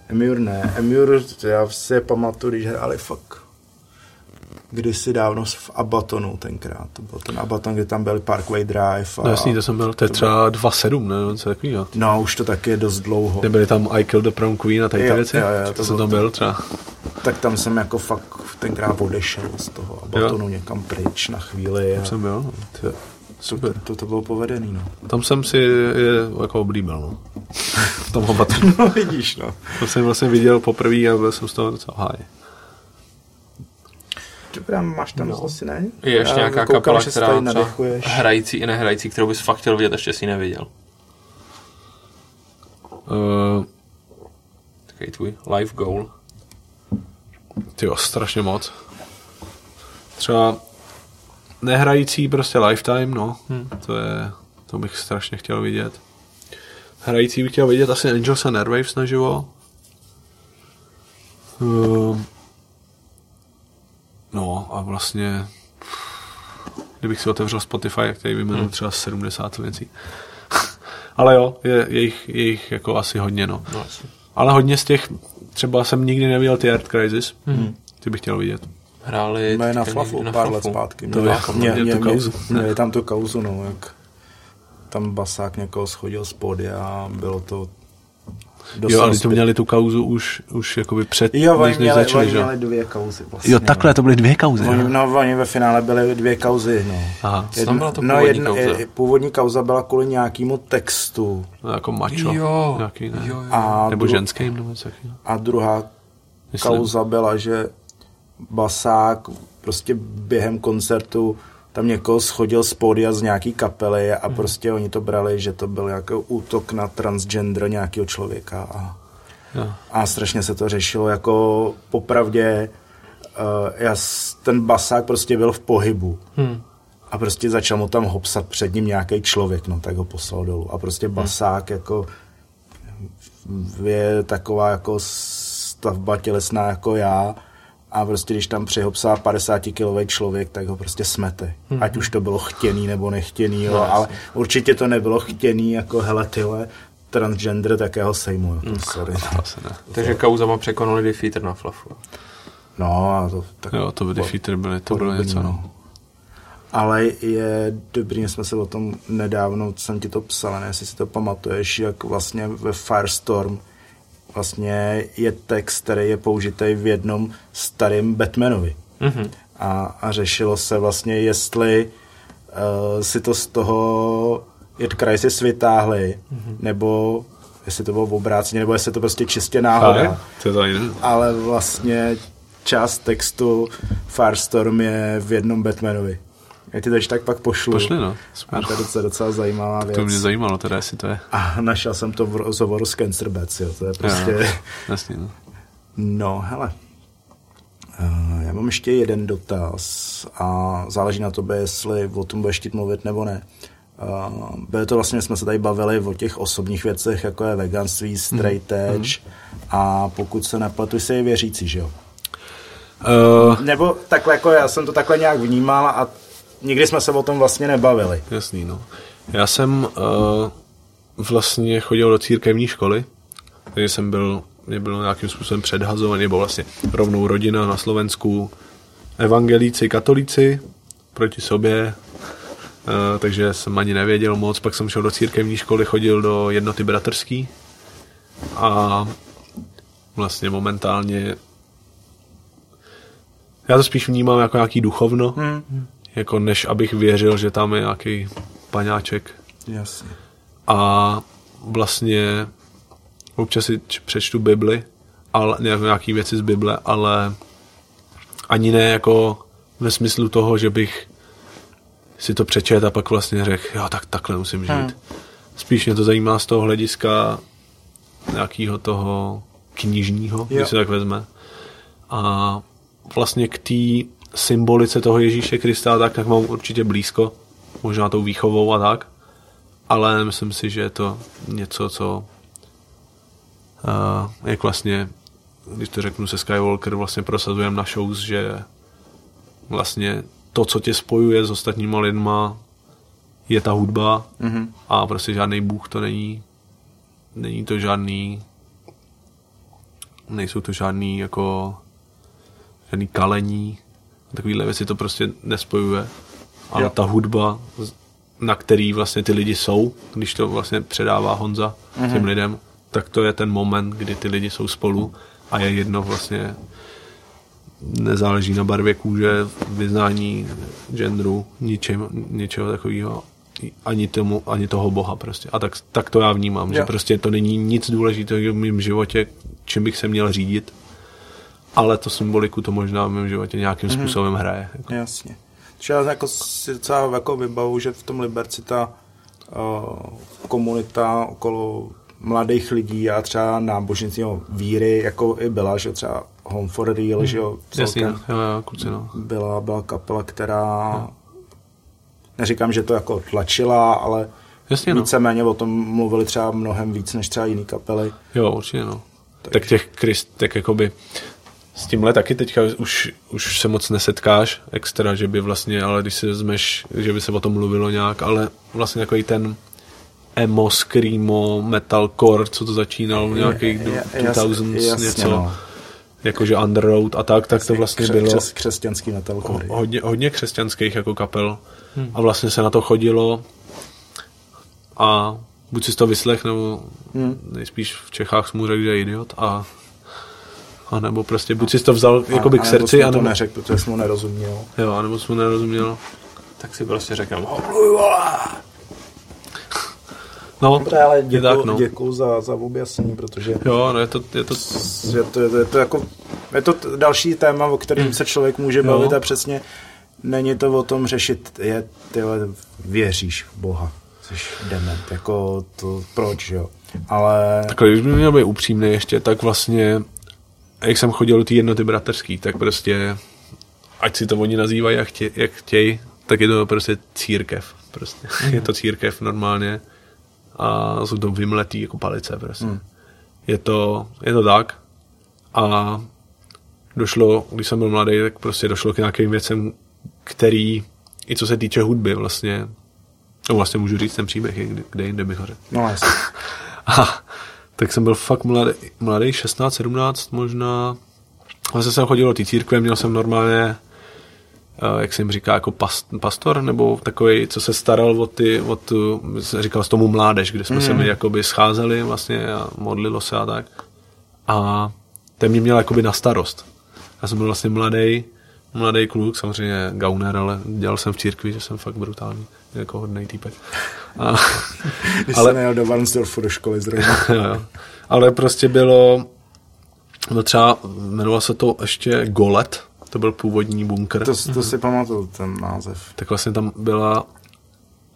Emir ne, Emir, já si pamatuju, když hráli fakt kdysi dávno v Abatonu tenkrát. To byl ten Abaton, kde tam byl Parkway Drive. A, No jasný, to jsem byl, to je třeba 2.7, ne, něco takového. No, už to taky je dost dlouho. Nebyly tam I Killed the Prom Queen a tady ty Jo, věci? jo, jo, to, to jsem tam to. byl třeba. Tak tam jsem jako fakt tenkrát odešel z toho Abatonu někam pryč na chvíli. A Jsem byl, no. Ty, super. to, to bylo povedený, no. Tam jsem si je jako oblíbil, no. V tom hobatu. No vidíš, no. To jsem vlastně viděl poprvé a byl jsem z toho docela háj. Dobrá, máš tam no. asi ne? Je ještě Já nějaká koukám, kapela, která třeba nadechuješ. hrající i nehrající, kterou bys fakt chtěl vidět, ještě si ji neviděl. Uh, Takový tvůj life goal. ty strašně moc. Třeba nehrající prostě Lifetime, no. Hmm. To je, to bych strašně chtěl vidět. Hrající bych chtěl vidět asi Angels and Airwaves naživo. Uh, no a vlastně kdybych si otevřel Spotify, jak tady vyjmenuji třeba 70 věcí. Ale jo, je, je, jich, je jich jako asi hodně, no. No, asi. Ale hodně z těch, třeba jsem nikdy neviděl ty Earth Crisis, hmm. ty bych chtěl vidět. Hráli Jsme na teďka Flafu pár let zpátky. To je- mě, mě tam tu kauzu, no, jak tam basák někoho schodil z pódia a bylo to Jo, ale to měli tu kauzu už, už jakoby před, Jo, oni než, než měli, začali, oni že? jo? měli dvě kauzy vlastně. Jo, takhle, to byly dvě kauzy. Oni, no, oni ve finále byly dvě kauzy, no. Aha, Co tam byla to no, původní kauza? je- původní kauza byla kvůli nějakému textu No, jako macho. Jo, Nějaký, ne? jo, jo. a, Nebo dru- ženským, nebo a druhá Myslím. kauza byla, že Basák prostě během koncertu tam někoho schodil z pódia z nějaký kapely a Mhm. prostě oni to brali, že to byl jako útok na transgender nějakého člověka a, Jo. a strašně se to řešilo jako popravdě uh, já, ten basák prostě byl v pohybu Hmm. a prostě začal mu tam hopsat před ním nějaký člověk, no tak ho poslal dolů a prostě basák jako je taková jako stavba tělesná jako já a prostě když tam přihopsá 50 kilový člověk, tak ho prostě smete. Ať už to bylo chtěný nebo nechtěný, jo, ale určitě to nebylo chtěný jako hele tyhle transgender, tak já ho sejmu, jako, sorry. Asi ne. Takže kauzama překonali Defeater na flafu. No a to tak Jo, to by Defeater byly, to bylo něco, no. Ale je dobrý, jsme se o tom nedávno, jsem ti to psal, ne, jestli si to pamatuješ, jak vlastně ve Firestorm vlastně je text, který je použitý v jednom starém Batmanovi. Mhm. A, a řešilo se vlastně, jestli uh, si to z toho Jet Crisis vytáhli, Mhm. nebo jestli to bylo v obráceně, nebo jestli to prostě čistě náhoda. Ale, to to. Ale vlastně část textu Firestorm je v jednom Batmanovi. Já ti to ještě tak pak pošlu. Pošli, no. A Super. to je docela, docela zajímavá věc. To mě zajímalo teda, jestli to je. A našel jsem to v rozhovoru s Cancer Bats, jo. To je prostě... Jo, jasně, no. No, hele. Uh, já mám ještě jeden dotaz a záleží na tobě, jestli o tom budeš chtít mluvit nebo ne. Uh, bylo to vlastně, jsme se tady bavili o těch osobních věcech, jako je veganství, straight edge a pokud se nepletu, jsi věřící, že jo? Uh, Nebo takhle, jako já jsem to takhle nějak vnímal a nikdy jsme se o tom vlastně nebavili. jasný, no. Já jsem uh, vlastně chodil do církevní školy, takže jsem byl, mě bylo nějakým způsobem předhazovaný, nebo vlastně rovnou rodina na Slovensku, evangelíci, katolíci proti sobě, uh, takže jsem ani nevěděl moc, pak jsem šel do církevní školy, chodil do jednoty bratrský a vlastně momentálně já to spíš vnímám jako nějaký duchovno, Hmm. Jako než abych věřil, že tam je nějaký paňáček. Jasně. A vlastně občas si přečtu Bibli, ale nějaký věci z Bible, ale ani ne jako ve smyslu toho, že bych si to přečet a pak vlastně řekl, jo, tak takhle musím žít. Hmm. Spíš mě to zajímá z toho hlediska nějakého toho knižního, Jo. když se tak vezme. A vlastně k té symbolice toho Ježíše Krista tak, tak mám určitě blízko, možná tou výchovou a tak, ale myslím si, že je to něco, co uh, jak vlastně, když to řeknu se Skywalker, vlastně prosazujeme na shows, že vlastně to, co tě spojuje s ostatníma lidma, je ta hudba Mhm. a prostě žádný bůh to není. Není to žádný nejsou to žádný jako žádný kalení takovýhle věci to prostě nespojuje ale Jo. ta hudba na který vlastně ty lidi jsou když to vlastně předává Honza mm-hmm. těm lidem tak to je ten moment, kdy ty lidi jsou spolu a je jedno vlastně nezáleží na barvě kůže, vyznání, genderu, ničem, ničeho takového, ani, tomu, ani toho boha prostě. A tak, tak to já vnímám, jo. že prostě to není nic důležitého v mém životě, čím bych se měl řídit, ale to symboliku to možná v mém životě nějakým mm-hmm. způsobem hraje. Jako. Jasně. Třeba jako si docela jako vybavu, že v tom Liberci ta uh, komunita okolo mladých lidí a třeba náboženství no, víry jako i byla, že třeba Home for Real, hmm. že jo, Jasně, jo, jo, kluci, no. byla, byla kapela, která neříkám, že to jako tlačila, ale Jasně, no. víceméně o tom mluvili třeba mnohem víc než třeba jiný kapely. Jo, určitě, no. Tak, tak těch Krist, tak jakoby s tímhle taky teďka už, už se moc nesetkáš extra, že by vlastně, ale když si vezmeš, že by se o tom mluvilo nějak, ale vlastně takový ten emo, screamo, metalcore, co to začínalo v nějakých Je- je- 2000s jasně, něco, no. jakože Underroad a tak, tak to vlastně Kře- bylo Křes, křesťanský metalcore. hodně, hodně křesťanských jako kapel a vlastně se na to chodilo a buď si to vyslech, nebo hmm. nejspíš v Čechách mu řekl, že je idiot a a nebo prostě buď si to vzal jako by k srdci, a nebo... to neřekl, protože jsi mu nerozuměl. Jo, a nebo jsi mu nerozuměl. Tak si prostě řekl, No, Dobře, ale děkuji tak, no. děkuju za, za objasnění, protože... Jo, no je to... Je to, je to, je to, je to jako... Je to další téma, o kterém se člověk může bavit jo. a přesně není to o tom řešit, je, tyhle, věříš v Boha, jsi dement, jako to, proč, jo. Ale... Takhle, když by měl být upřímný ještě, tak vlastně, jak jsem chodil do té jednoty bratrský, tak prostě, ať si to oni nazývají, jak, chtě, jak chtějí, tak je to prostě církev. Prostě. Je to církev normálně a jsou to vymletý jako palice prostě. Hmm. Je, to, je to tak a došlo, když jsem byl mladý, tak prostě došlo k nějakým věcem, který, i co se týče hudby vlastně, no vlastně můžu říct ten příběh, kde, kde jinde bych ho řekl. No jasně. a, tak jsem byl fakt mladý, mladý 16, 17 možná. Vlastně jsem chodil do té církve, měl jsem normálně Eh, jak se jim říká, jako past, pastor, nebo takový, co se staral o ty, o tu, říkal z tomu mládež, kde jsme mm. se my jakoby scházeli vlastně a modlilo se a tak. A ten mě měl jakoby na starost. Já jsem byl vlastně mladý, mladý kluk, samozřejmě gauner, ale dělal jsem v církvi, že jsem fakt brutální, jako hodný týpek. A, Když ale, nejel do Varnsdorfu do školy zrovna. ale prostě bylo, no třeba jmenovalo se to ještě Golet, to byl původní bunkr. To, to si pamatuju, ten název. Tak vlastně tam byla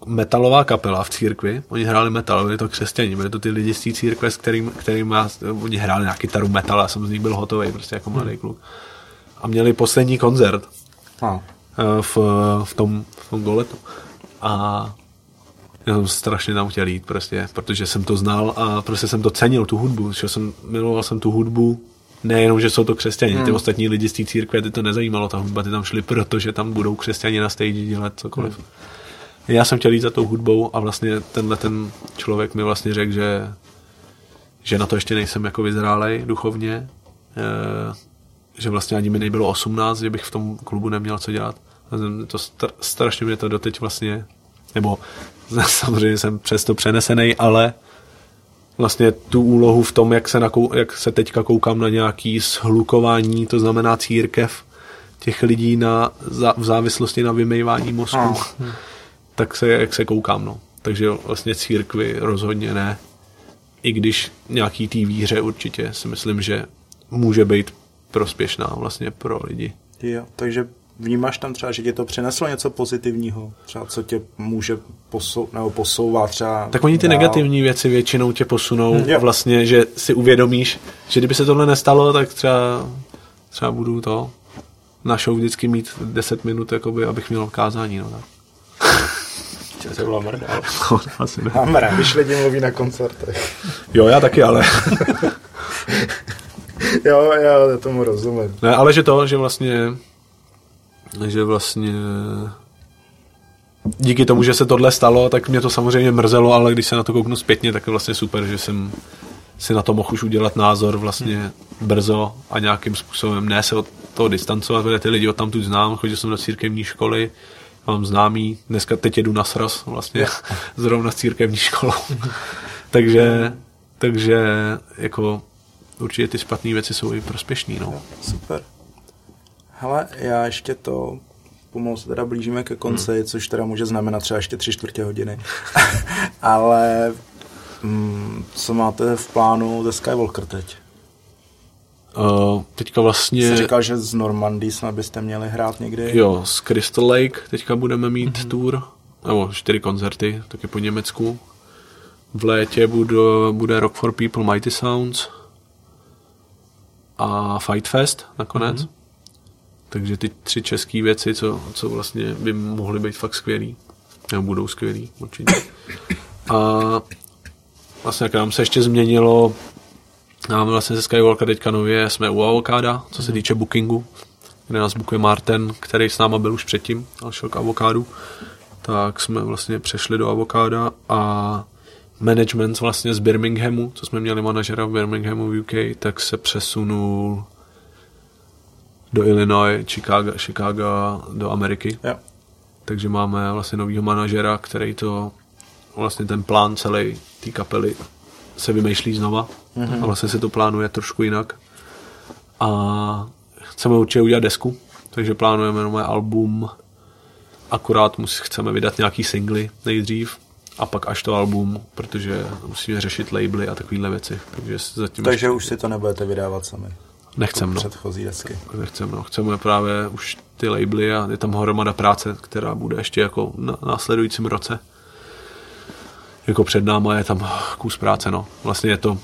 metalová kapela v církvi, oni hráli metal, byli to křesťani, byli to ty lidi z té církve, s kterým, kterým já, oni hráli na kytaru metal, já jsem z nich byl hotový, prostě jako mladý hmm. kluk. A měli poslední koncert a. Eh, v, v, tom, v tom goletu. A já jsem strašně tam chtěl jít, prostě, protože jsem to znal a prostě jsem to cenil, tu hudbu, že jsem, miloval jsem tu hudbu, nejenom, že jsou to křesťani, hmm. ty ostatní lidi z té církve, ty to nezajímalo, ta hudba, ty tam šli, protože tam budou křesťani na stage dělat cokoliv. Hmm. Já jsem chtěl jít za tou hudbou a vlastně tenhle ten člověk mi vlastně řekl, že, že na to ještě nejsem jako vyzrálej duchovně, e, že vlastně ani mi nebylo 18, že bych v tom klubu neměl co dělat. To stra, strašně mě to doteď vlastně, nebo samozřejmě jsem přesto přenesený, ale vlastně tu úlohu v tom, jak se, nakou, jak se teďka koukám na nějaký shlukování, to znamená církev těch lidí na, v závislosti na vymývání mozku, no. tak se, jak se koukám, no. Takže vlastně církvy rozhodně ne. I když nějaký té víře určitě si myslím, že může být prospěšná vlastně pro lidi. Jo, takže vnímáš tam třeba, že tě to přineslo něco pozitivního? Třeba co tě může posou, nebo posouvá třeba Tak oni ty dál. negativní věci většinou tě posunou hmm, vlastně, že si uvědomíš, že kdyby se tohle nestalo, tak třeba, třeba budu to na show vždycky mít 10 minut, jakoby, abych měl kázání. No, tak. to byla mrda. No, asi ne. Mám rád, když lidi mluví na koncertech. Jo, já taky, ale... jo, já tomu rozumím. Ne, ale že to, že vlastně že vlastně díky tomu, že se tohle stalo, tak mě to samozřejmě mrzelo, ale když se na to kouknu zpětně, tak je vlastně super, že jsem si na to mohl už udělat názor vlastně brzo a nějakým způsobem ne se od toho distancovat, protože ty lidi od tam tu znám, chodil jsem do církevní školy, mám známý, dneska teď jedu na sraz vlastně zrovna s církevní školou. takže, takže jako určitě ty špatné věci jsou i prospěšné. No. Super. Hele, já ještě to pomalu se teda blížíme ke konci, hmm. což teda může znamenat třeba ještě tři čtvrtě hodiny. Ale mm, co máte v plánu ze Skywalker teď? Uh, teďka vlastně... Jsi říkal, že z Normandii snad byste měli hrát někdy? Jo, z Crystal Lake teďka budeme mít mm-hmm. tour, nebo čtyři koncerty, taky po Německu. V létě bude, bude Rock for People Mighty Sounds a Fight Fest nakonec. Mm-hmm. Takže ty tři české věci, co, co vlastně by mohly být fakt skvělý, nebo budou skvělý určitě. A vlastně jak nám se ještě změnilo, máme vlastně ze Skywalker teďka nově, jsme u Avokáda, co se týče bookingu, kde nás bookuje Martin, který s náma byl už předtím, ale šel k Avokádu, tak jsme vlastně přešli do Avokáda a management vlastně z Birminghamu, co jsme měli manažera v Birminghamu v UK, tak se přesunul do Illinois, Chicago, Chicago do Ameriky. Jo. Takže máme vlastně novýho manažera, který to vlastně ten plán celý té kapely se vymýšlí znova mm-hmm. a vlastně se to plánuje trošku jinak. A chceme určitě udělat desku, takže plánujeme nové album, akorát musí, chceme vydat nějaký singly nejdřív a pak až to album, protože musíme řešit labely a takovéhle věci. Takže, zatím takže ještě... už si to nebudete vydávat sami. Nechcem, no. Předchozí desky. Nechcem, no. Chceme právě už ty labely a je tam hromada práce, která bude ještě jako na následujícím roce. Jako před náma je tam kus práce, no. Vlastně je to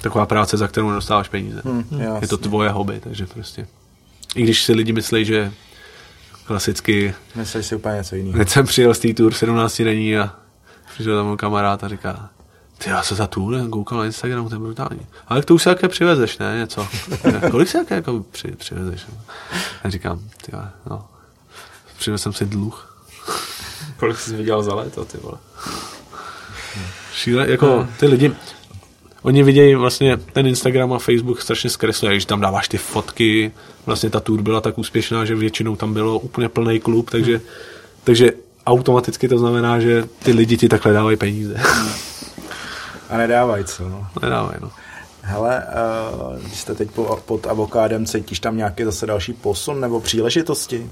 taková práce, za kterou nedostáváš peníze. Hmm, je to tvoje hobby, takže prostě. I když si lidi myslí, že klasicky... Myslíš si úplně něco jiného. Teď jsem přijel z té tour 17 dení a přišel tam můj kamarád a říká, ty já se za tour koukal na Instagramu, to je brutální. Ale k tomu se jaké přivezeš, ne, něco. Kolik se jaké jako při, přivezeš? A říkám, ty no, přivezl jsem si dluh. Kolik jsi viděl za léto, ty vole? Šíle, jako ty lidi, oni vidějí vlastně ten Instagram a Facebook strašně zkresluje, když tam dáváš ty fotky, vlastně ta tour byla tak úspěšná, že většinou tam bylo úplně plný klub, takže, takže automaticky to znamená, že ty lidi ti takhle dávají peníze. A nedávají co, no. Nedávají, no. Hele, uh, když jste teď po, pod avokádem, cítíš tam nějaký zase další posun nebo příležitosti?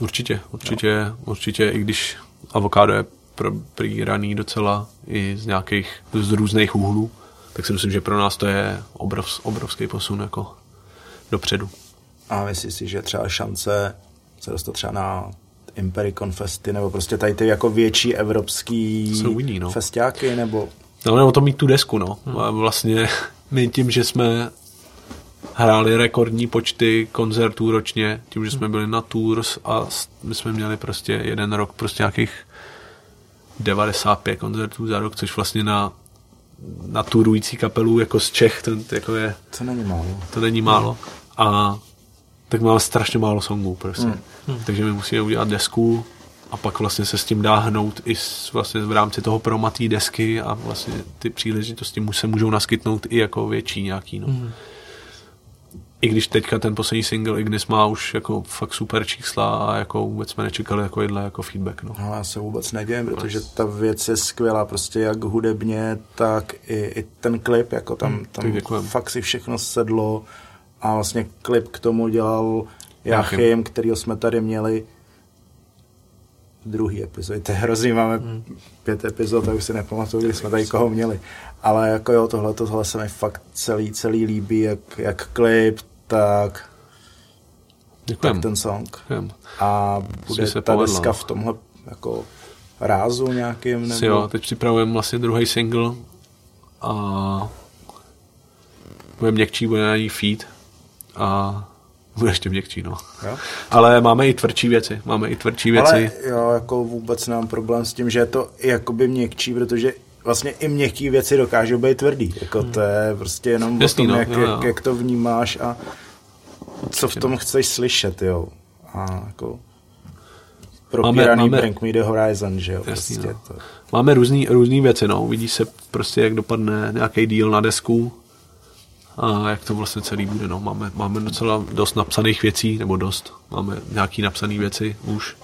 Určitě, určitě, no. určitě, i když avokádo je probíraný docela i z nějakých, z různých úhlů, tak si myslím, že pro nás to je obrov, obrovský posun jako dopředu. A myslíš si, že třeba šance se dostat třeba na Impericon Festy, nebo prostě tady ty jako větší evropský jiný, no. festiáky, nebo... No, nebo to mít tu desku, no. Hmm. A vlastně my tím, že jsme hráli rekordní počty koncertů ročně, tím, že jsme byli na tours a my jsme měli prostě jeden rok prostě nějakých 95 koncertů za rok, což vlastně na na turující kapelu jako z Čech, to, jako je, to není málo. To není málo. A tak máme strašně málo songů prostě. Hmm. Hmm. Takže my musíme udělat desku a pak vlastně se s tím dá hnout i s, vlastně v rámci toho promatý desky a vlastně ty příležitosti se můžou naskytnout i jako větší nějaký. No. Hmm i když teďka ten poslední single Ignis má už jako fakt super čísla a jako vůbec jsme nečekali jako jedle jako feedback. No. no já se vůbec nevím, protože ta věc je skvělá, prostě jak hudebně, tak i, i ten klip, jako tam, hmm, tam fakt si všechno sedlo a vlastně klip k tomu dělal Jachim, kterýho jsme tady měli druhý epizod. To je hrozný, máme hmm. pět epizod, tak už si nepamatuju, kdy jsme tady koho měli. Ale jako jo, tohle, tohle se mi fakt celý, celý líbí, jak, jak klip, tak, Děkujem. tak ten song. Děkujem. A bude se ta povedla. deska v tomhle jako rázu nějakým? Nebo... jo, teď připravujeme vlastně druhý single a bude měkčí, bude na ní feed a bude ještě měkčí, no. Jo? Ale máme i tvrdší věci, máme i tvrdší věci. Ale jo, jako vůbec nemám problém s tím, že je to jakoby měkčí, protože vlastně i měkký věci dokážou být tvrdý. Jako to je prostě jenom Jasný, o tom, no, jak, jo, jo. Jak, jak, to vnímáš a co v tom chceš slyšet, jo. A jako propíraný máme, máme, Bring Me The Horizon, že jo. Jasný, prostě no. to. Máme různý, různý věci, no. Uvidí se prostě, jak dopadne nějaký díl na desku a jak to vlastně celý bude, no. Máme, máme docela dost napsaných věcí, nebo dost. Máme nějaký napsané věci už.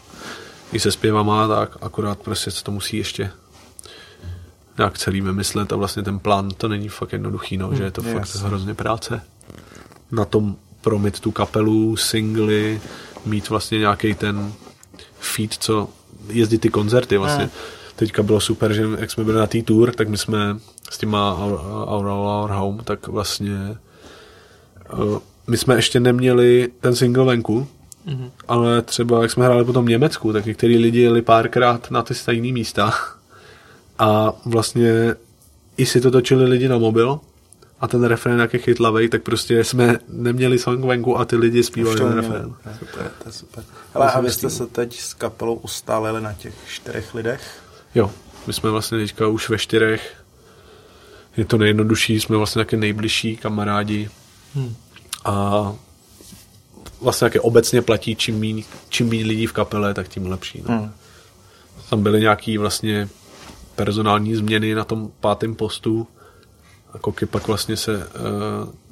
I se zpěvama, tak akorát prostě se to musí ještě nějak celý vymyslet a vlastně ten plán to není fakt jednoduchý, no, že je to yes. Hmm, fakt hrozně práce. Na tom promit tu kapelu, singly, mít vlastně nějaký ten feed, co jezdit ty koncerty vlastně. Mm. Teďka bylo super, že jak jsme byli na té tour, tak my jsme s těma Our, Our, Our Home, tak vlastně uh, my jsme ještě neměli ten single venku, mm-hmm. ale třeba jak jsme hráli potom v Německu, tak některý lidi jeli párkrát na ty stejné místa a vlastně i si to točili lidi na mobil a ten refrén jak je chytlavej, tak prostě jsme neměli song venku a ty lidi zpívali ten refrén. Super, to je super. Ale a vy jste se teď s kapelou ustálili na těch čtyřech lidech? Jo, my jsme vlastně teďka už ve čtyřech. Je to nejjednodušší, jsme vlastně také nejbližší kamarádi. Hmm. A vlastně také obecně platí, čím méně čím méně lidí v kapele, tak tím lepší. No. Hmm. Tam byly nějaký vlastně personální změny na tom pátém postu a Koky pak vlastně se uh,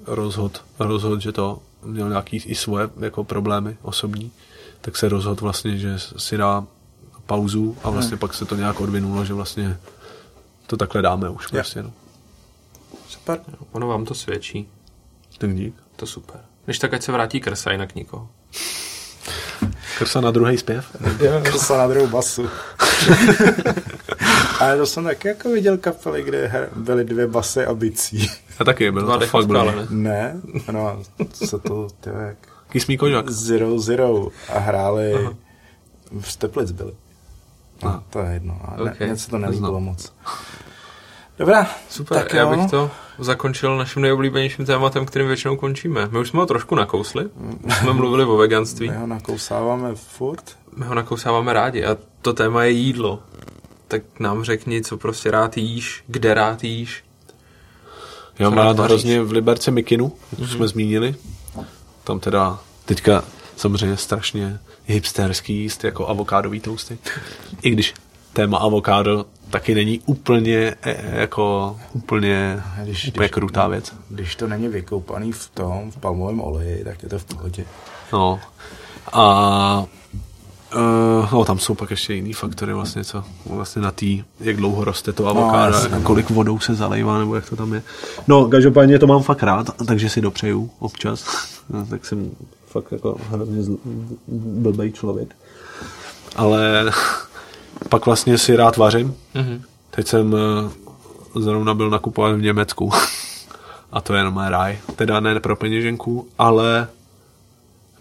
rozhod, rozhod, že to měl nějaký i svoje jako problémy osobní, tak se rozhodl vlastně, že si dá pauzu a vlastně hmm. pak se to nějak odvinulo, že vlastně to takhle dáme už prostě. No. Super. Ono vám to svědčí. Tak dík. To super. Když tak, ať se vrátí krsa, jinak nikoho. Krsa na druhý zpěv. Krsa na druhou basu. Ale to jsem taky jako viděl kapely, kde byly dvě basy a bicí. Já taky byl, Dva to fakt bylo. ale ne. Ne, no, co to, ty jak Kiss me kožak. Zero Zero a hráli, v Teplic byli. No, to je jedno, a ne, Ok, okay, něco to nelíbilo moc. Dobrá, Super, tak já jo. bych to zakončil naším nejoblíbenějším tématem, kterým většinou končíme. My už jsme ho trošku nakousli, už jsme mluvili o veganství, My ho nakousáváme furt. my ho nakousáváme rádi a to téma je jídlo. Tak nám řekni, co prostě rád jíš, kde rád jíš. Já mám rád hrozně v Liberci Mikinu, jak už jsme zmínili. Tam teda teďka samozřejmě strašně hipsterský jíst jako avokádový toasty. I když téma avokádo taky není úplně eh, jako úplně, Když- úplně když- krutá věc. Když to není vykoupaný v tom, v palmovém oleji, tak je to v pohodě. No. A Uh, no, tam jsou pak ještě jiný faktory vlastně, co vlastně na tý, jak dlouho roste to avokádo, no, kolik vodou se zalejvá, nebo jak to tam je. No, každopádně to mám fakt rád, takže si dopřeju občas. No, tak jsem fakt jako hrozně zl- blbej člověk. Ale pak vlastně si rád vařím. Mhm. Teď jsem eh, zrovna byl nakupovat v Německu. A to je jenom ráj. Teda ne pro peněženku, ale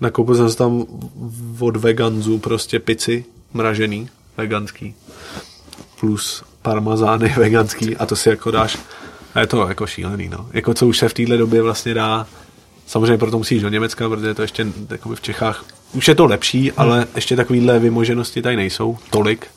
nakoupil jsem tam od veganzů prostě pici mražený, veganský. Plus parmazány veganský a to si jako dáš. A je to jako šílený, no. Jako co už se v téhle době vlastně dá Samozřejmě proto musíš do Německa, protože to ještě jakoby v Čechách už je to lepší, ale ještě takovýhle vymoženosti tady nejsou tolik.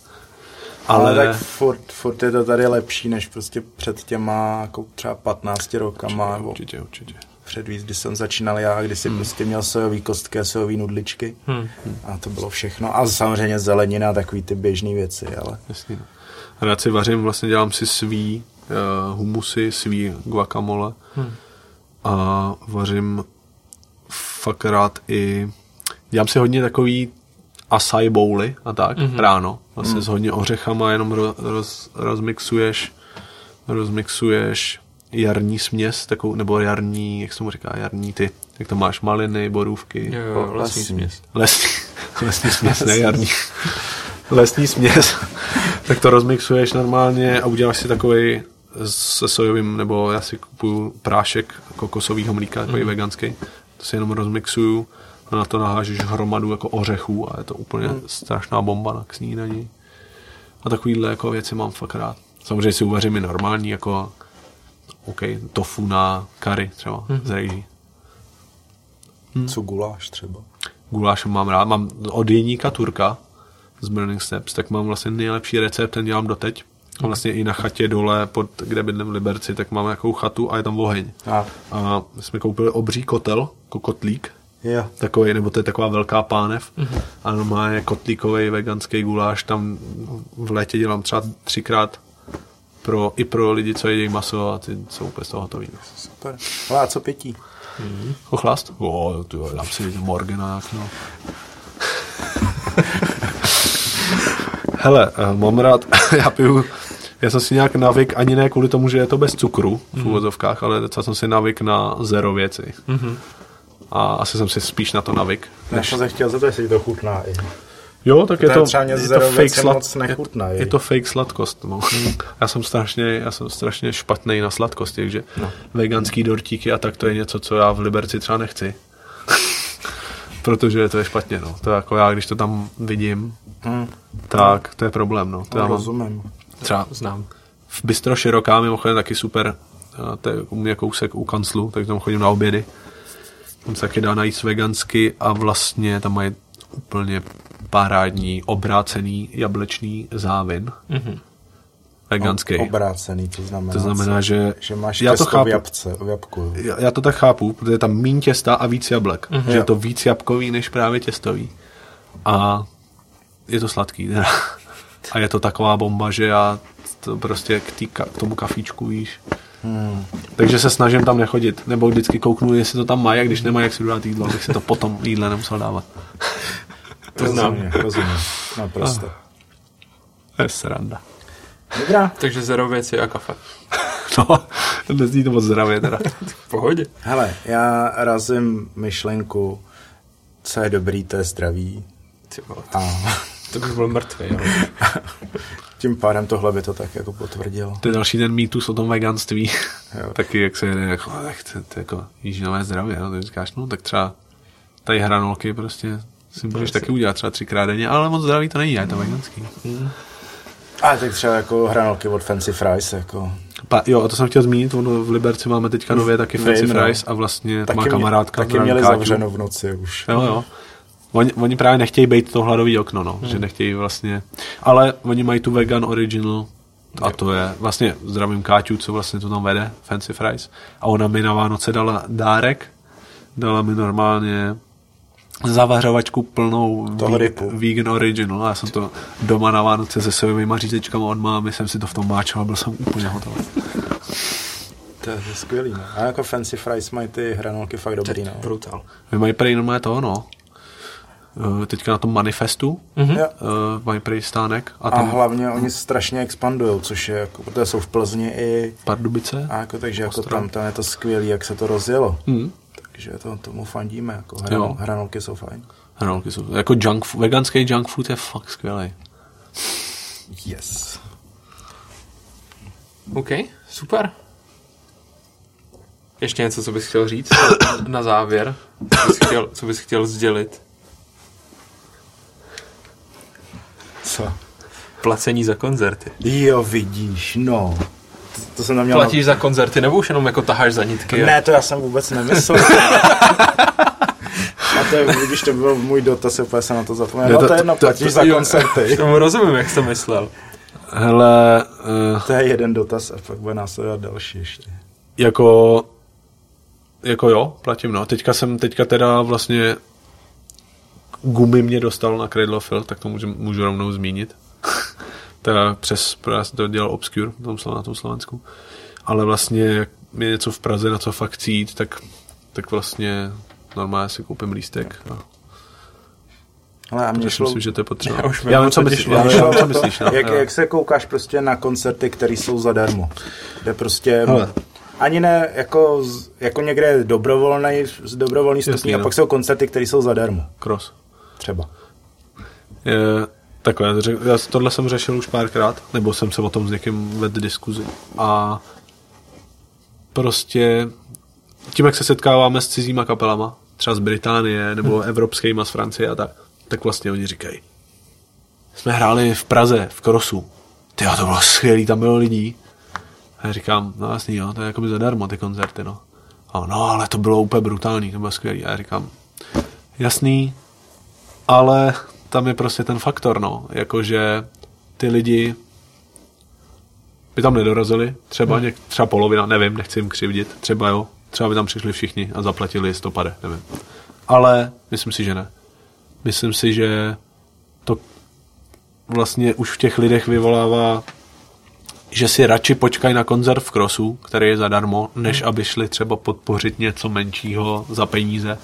Ale, Ale, tak furt, furt je to tady lepší, než prostě před těma jako třeba 15 rokama, nebo určitě, určitě. před víc, když jsem začínal já, kdy jsem prostě měl sojový kostky a sojový nudličky. Hmm. A to bylo všechno. A samozřejmě zelenina, takový ty běžné věci, ale Jasně. no. Rád si vařím, vlastně dělám si svý uh, humusy, svý guacamole Hmm. a vařím fakt rád i, dělám si hodně takový acai bowly a tak, mm-hmm. ráno, vlastně mm. s hodně ořechama, jenom ro, roz, rozmixuješ, rozmixuješ jarní směs, takovou, nebo jarní, jak se mu říká, jarní ty, jak to máš, maliny, borůvky, Jo, jo, lesní směs. Lesní, lesní směs, ne jarní. Lesní směs. tak to rozmixuješ normálně a uděláš si takový se sojovým, nebo já si kupuju prášek kokosového mlíka, takový mm. veganský. To si jenom rozmixuju na to nahážeš hromadu jako ořechů a je to úplně mm. strašná bomba na k snídaní. A takovýhle jako věci mám fakt rád. Samozřejmě si uvařím i normální, jako OK, tofu na curry třeba mm. z rejží. co guláš třeba. Guláš mám rád. Mám od Jeníka Turka z Burning Steps, tak mám vlastně nejlepší recept, ten dělám doteď. A vlastně i na chatě dole, pod, kde bydlím v Liberci, tak mám nějakou chatu a je tam oheň. A A my jsme koupili obří kotel, jako kotlík, jo, takový, nebo to je taková velká pánev. Mm-hmm. A normálně kotlíkový veganský guláš, tam v létě dělám třeba třikrát pro, i pro lidi, co jedí maso a ty jsou úplně z toho hotový. No. super. Ale a co pití? Ochlast? Jo, ty jo, dám si Morgana no. Hele, eh, mám rád, já piju, já jsem si nějak navyk, ani ne kvůli tomu, že je to bez cukru v úvozovkách, ale docela jsem si navyk na zero věci. A asi jsem si spíš na to navyk. Já jsem se chtěl zeptat, jestli to chutná i. Jo, tak je je to, je to fake slad, nechutná, je, je. to fake sladkost. No. já jsem strašně, já jsem strašně špatný na sladkosti, takže no. veganský dortíky a tak to je něco, co já v Liberci třeba nechci. Protože to je špatně, no. To je jako já, když to tam vidím, Hm, tak to je problém, no. To já no, mám rozumím. třeba Znám. v Bystro Široká mimochodem taky super, to je u mě kousek u kanclu, tak tam chodím na obědy. Tam se taky dá najít vegansky a vlastně tam mají úplně parádní obrácený jablečný závin. Mhm. Veganský. Obrácený, to znamená, To znamená, co? že, že máš já to těsto v chápu, jabce, v jabku. já, já to tak chápu, protože je tam míň těsta a víc jablek. Mm-hmm. Že je to víc jabkový než právě těstový. A je to sladký. teda. A je to taková bomba, že já to prostě k, tý, k tomu kafíčku, víš. Hmm. Takže se snažím tam nechodit. Nebo vždycky kouknu, jestli to tam mají, a když nemají, jak si dát jídlo, abych si to potom jídle nemusel dávat. To znám. Rozumím, rozumím. Naprosto. To je sranda. Dobrá. Takže zero věci a kafe. No, nezní to moc zdravě teda. V pohodě. Hele, já razím myšlenku, co je dobrý, to je vole, A to bych byl mrtvý. Jo. tím pádem tohle by to tak jako potvrdilo. To je další ten mýtus o tom veganství. Jo. Taky jak se jede, jako, tak to, to, jako jíš nové zdravě, no, tak říkáš, no tak třeba tady hranolky prostě si můžeš taky udělat třeba třikrát denně, ale moc zdraví to není, a je to veganský. A tak třeba jako hranolky od Fancy Fries, jako Pa, jo, a to jsem chtěl zmínit, ono v Liberci máme teďka nově taky Fancy Vím, no. Fries a vlastně to má taky, kamarádka. taky měli zavřeno v noci už. Jo, jo. Oni, oni právě nechtějí být to hladový okno, no, Hmm. že nechtějí vlastně, ale oni mají tu vegan original a to je vlastně zdravím Káťu, co vlastně to tam vede, Fancy Fries. A ona mi na Vánoce dala dárek, dala mi normálně zavařovačku plnou vegan original. Já jsem to doma na Vánoce se sojovými řízečkama od mámy, jsem si to v tom máčel a byl jsem úplně hotový. To je, skvělý, no. A jako Fancy Fries mají ty hranolky fakt dobrý, no. Brutál. Vy mají prej normálně to, no. Eh, Teďka na tom manifestu Mhm. Jo. uh, mají stánek a A tam hlavně oni strašně expandují, což je jako, protože jsou v Plzni i Pardubice. a jako, takže jako Ostrov. tam, tam je to skvělý, jak se to rozjelo. Hmm. Takže to, tomu fandíme, jako Jo. hranol, hranolky jsou fajn. Hranolky jsou, jako junk, food- veganský junk food je fakt skvělý. Yes. OK, super. Ještě něco, co bys chtěl říct na závěr? Co bys chtěl, co bys chtěl sdělit? Co? Placení za koncerty. Jo, vidíš, no. To, to jsem tam měl... Platíš za koncerty nebo už jenom jako taháš za nitky? Ne, to já jsem vůbec nemyslel. A to je, když to byl můj dotaz, úplně jsem na to zapomněl. No to- to je jedno, to- platíš to- za jo. koncerty. Tomu rozumím, jak jsi to myslel. Hele, uh, To je jeden dotaz a pak bude následovat další ještě. jako, jako jo, platím, no. Teďka jsem, teďka teda vlastně gumy mě dostal na Cradlefield, tak to můžu, můžu rovnou zmínit. teda přes, já jsem to dělal Obscure na tom, na tom Slovensku. Ale vlastně, jak je něco v Praze, na co fakt chci jít, tak, tak vlastně normálně si koupím lístek. A Ale a mě šlo, myslím, že to je potřeba. Já už já vím, co myslíš, já vím, co myslíš, no. jak, jak se koukáš prostě na koncerty, které jsou zadarmo. Kde prostě... Hele. Ani ne jako, jako někde dobrovolný, z dobrovolný stupní, a no. pak jsou koncerty, které jsou zadarmo. Cross. Třeba. Je, takhle, já, řek- já tohle jsem řešil už párkrát, nebo jsem se o tom s někým vedl diskuzi. A prostě tím, jak se setkáváme s cizíma kapelama, třeba z Británie, nebo hmm. evropskýma z Francie a tak, tak vlastně oni říkají, jsme hráli v Praze, v Krosu. Ty to bylo skvělý, tam bylo lidí. A já říkám, no jasný, jo, to je jakoby zadarmo ty koncerty, no. A no, ale to bylo úplně brutální, to bylo skvělý. A já říkám, jasný, ale tam je prostě ten faktor, no, jakože ty lidi by tam nedorazili, třeba, hmm. něk, třeba polovina, nevím, nechci jim křivdit, třeba jo, třeba by tam přišli všichni a zaplatili listopade, nevím. Ale myslím si, že ne. Myslím si, že to vlastně už v těch lidech vyvolává, že si radši počkají na koncert v Krosu, který je zadarmo, než aby šli třeba podpořit něco menšího za peníze.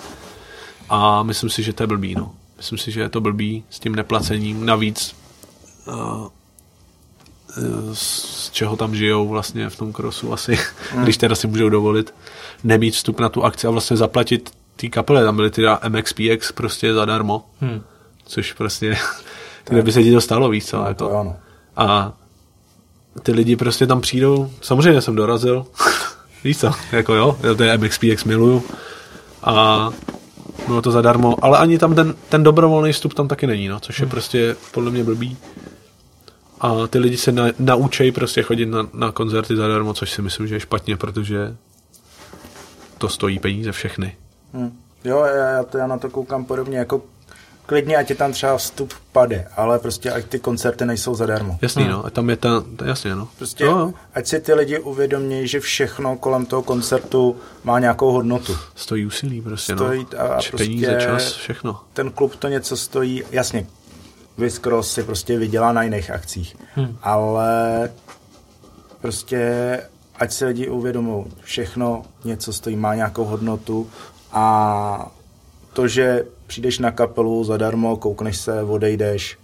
A myslím si, že to je blbý, no. Myslím si, že je to blbý s tím neplacením. Navíc uh, z čeho tam žijou vlastně v tom krosu asi, když teda si můžou dovolit nemít vstup na tu akci a vlastně zaplatit té kapele. Tam byly teda MXPX prostě zadarmo, Hmm. což prostě, kde by se ti to stalo, víc co? To Jako. jo, no. A ty lidi prostě tam přijdou, samozřejmě jsem dorazil, víš co, jako jo, já ten MXPX miluju a bylo to zadarmo, ale ani tam ten, ten dobrovolný vstup tam taky není, no, což je prostě podle mě blbý. A ty lidi se na, naučejí prostě chodit na, na koncerty zadarmo, což si myslím, že je špatně, protože to stojí peníze všechny. Hm. Jo, já, já, to, já na to koukám podobně, jako klidně, ať je tam třeba vstup pade, ale prostě ať ty koncerty nejsou zadarmo. Jasný, no, a tam je ta, ta jasně, no. Prostě, jo, jo. ať si ty lidi uvědomí, že všechno kolem toho koncertu má nějakou hodnotu. Stojí úsilí prostě, Stojí no. a- a prostě- Peníze, čas, všechno. Ten klub to něco stojí, jasně, Viscross si prostě vydělá na jiných akcích, hmm. ale prostě ať si lidi uvědomou, všechno něco stojí, má nějakou hodnotu a to, že přijdeš na kapelu zadarmo, koukneš se, odejdeš,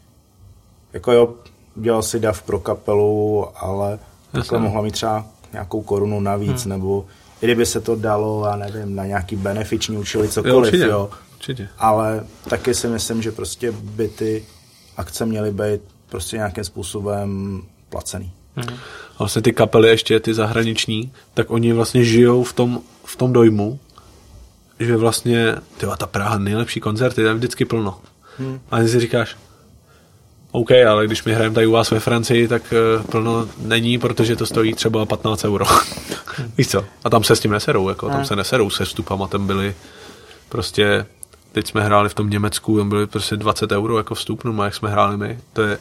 jako jo, udělal si dav pro kapelu, ale takhle mohla mít třeba nějakou korunu navíc, hmm. nebo i kdyby se to dalo, já nevím, na nějaký benefiční účely, cokoliv, Jo, určitě, jo. určitě. Ale taky si myslím, že prostě by ty akce měly být prostě nějakým způsobem placený. A vlastně ty kapely ještě, ty zahraniční, tak oni vlastně žijou v tom, v tom dojmu, že vlastně, tyva, ta Praha, nejlepší koncerty, tam je vždycky plno. Hmm. A ty si říkáš, OK, ale když my hrajeme tady u vás ve Francii, tak uh, plno není, protože to stojí třeba 15 euro. Víš co? A tam se s tím neserou, jako, tam se neserou se vstupama, tam byly prostě, teď jsme hráli v tom Německu, tam byly prostě 20 euro jako vstup, no jak jsme hráli my, to je,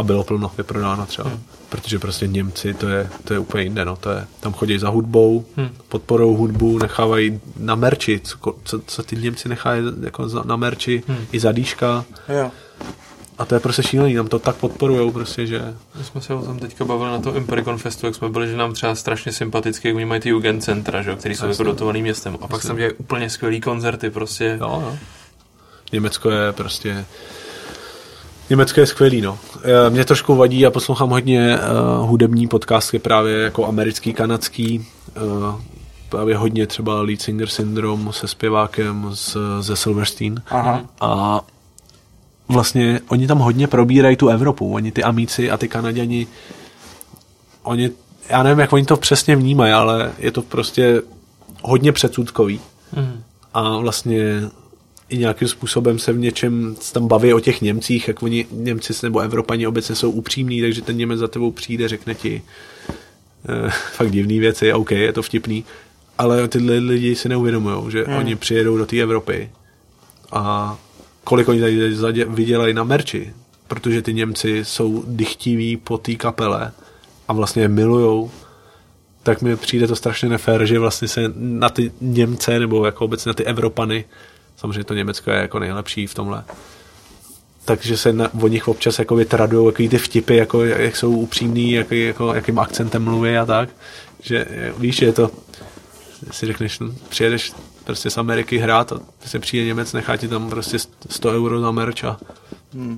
a bylo plno vyprodáno třeba. Protože prostě Němci, to je, to je úplně jinde, no, to je, tam chodí za hudbou, hmm. podporou hudbu, nechávají na merči, co, co, co ty Němci nechají jako za, na merči, hmm. i za dýška. Jo. A to je prostě šílený, tam to tak podporujou prostě, že My jsme se o tom teďka bavili na tom Impericon Festu, jak jsme byli, že nám třeba strašně sympatické, jak oni mají ty Jugendcentra, že, jo, který jsou jako dotovaný městem. A pak se tam dělají úplně skvělý koncerty, prostě. jo, jo. Německo je prostě Německo je skvělý, no. Eh, Mě trošku vadí, já poslouchám hodně uh, hudební podcasty právě jako americký, kanadský, uh, právě hodně třeba Lead Singer Syndrome se zpěvákem z, ze Silverstein. Aha. A vlastně oni tam hodně probírají tu Evropu. Oni ty Amíci a ty Kanaděni, oni, já nevím, jak oni to přesně vnímají, ale je to prostě hodně předsudkový. Mhm. A vlastně i nějakým způsobem se v něčem tam baví o těch Němcích, jak oni Němci nebo Evropani obecně jsou upřímní, takže ten Němec za tebou přijde, řekne ti eh, fakt divný věci, OK, je to vtipný, ale ty li- lidi si neuvědomují, že hmm. oni přijedou do té Evropy a kolik oni tady vydělají na merči, protože ty Němci jsou dychtiví po té kapele a vlastně je milujou, tak mi přijde to strašně nefér, že vlastně se na ty Němce nebo jako obecně na ty Evropany, samozřejmě to Německo je jako nejlepší v tomhle, takže se na, o nich občas jako vytradují jaký ty vtipy, jako, jak jsou upřímný, jak, jako, jakým akcentem mluví a tak, že víš, že je to, si řekneš, no, přijedeš prostě z Ameriky hrát a se přijde Němec, nechá ti tam prostě 100 euro na merch a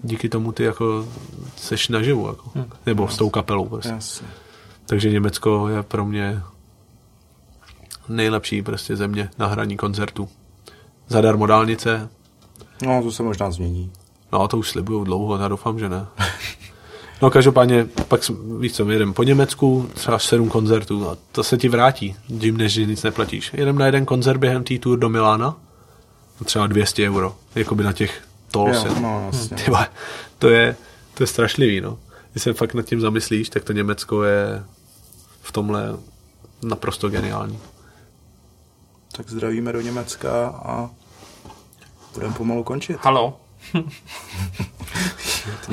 díky tomu ty jako seš naživu, jako, nebo s tou kapelou prostě. Jasně. Takže Německo je pro mě nejlepší prostě země na hraní koncertů. Zadarmo dálnice, No, to se možná změní. no to už slibuju dlouho, já doufám, že ne. No každopádně, pak víš co, my jedeme po Německu, třeba sedm koncertů a to se ti vrátí, tím než nic neplatíš. Jedem na jeden koncert během té tour do Milána, třeba 200 euro, jakoby na těch tolls. Jo, no, jasně. To je, to je strašlivý, no. Když se fakt nad tím zamyslíš, tak to Německo je v tomhle naprosto geniální. Tak zdravíme do Německa a budeme pomalu končit. Halo.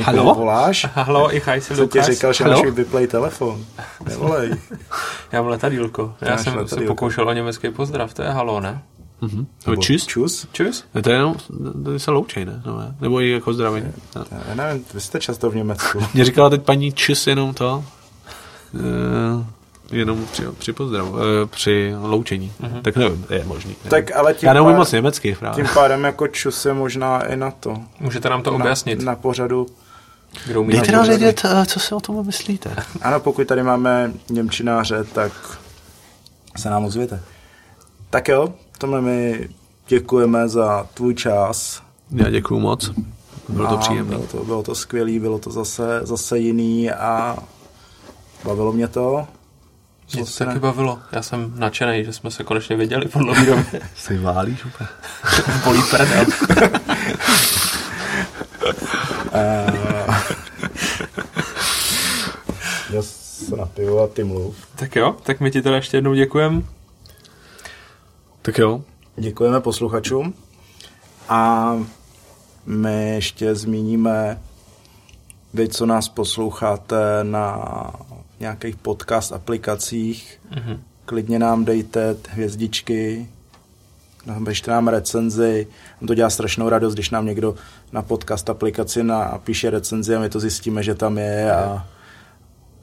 Halo? voláš? Halo, ich heiße Co ti říkal, že Halo? máš vyplej telefon? Nevolej. Já mám letadílko. Já jsem se letadýlko. pokoušel o německý pozdrav, to je halo, ne? Mhm. Nebo čus? Čus? Čus. Ne, To je jenom, to se loučej, ne? No, ne? Nebo i jako zdravení. No. Já nevím, vy jste často v Německu. Mě říkala teď paní čus jenom to, uh, jenom při, při pozdravu, uh, při loučení. Uh-huh. Tak nevím, je možný. nevím. Tak ale tím Já neumím pádem- moc německy právě. Tím pádem jako čus je možná i na to. Můžete nám to Na, objasnit, na pořadu. kdo umí Dejte nám vědět, eh, co si o tom myslíte. Ano, pokud tady máme Němčináře, tak se nám ozvěte. Tak jo, tomhle my děkujeme za tvůj čas. Já děkuju moc. Bylo to příjemné. Bylo to, bylo to skvělý, bylo to zase, zase jiný a bavilo mě to. Mě Co to se taky bavilo. Já jsem nadšený, že jsme se konečně viděli po dlouhé době. Si válíš úplně. Bolí prdel. Já se napiju a ty mluv. tak jo, tak my ti teda ještě jednou děkujem. Tak jo. Děkujeme posluchačům a my ještě zmíníme, vy, co nás posloucháte na nějakých podcast aplikacích, mm-hmm. klidně nám dejte hvězdičky, napište nám recenzi. Nám to dělá strašnou radost, když nám někdo na podcast aplikaci napíše recenzi a my to zjistíme, že tam je a,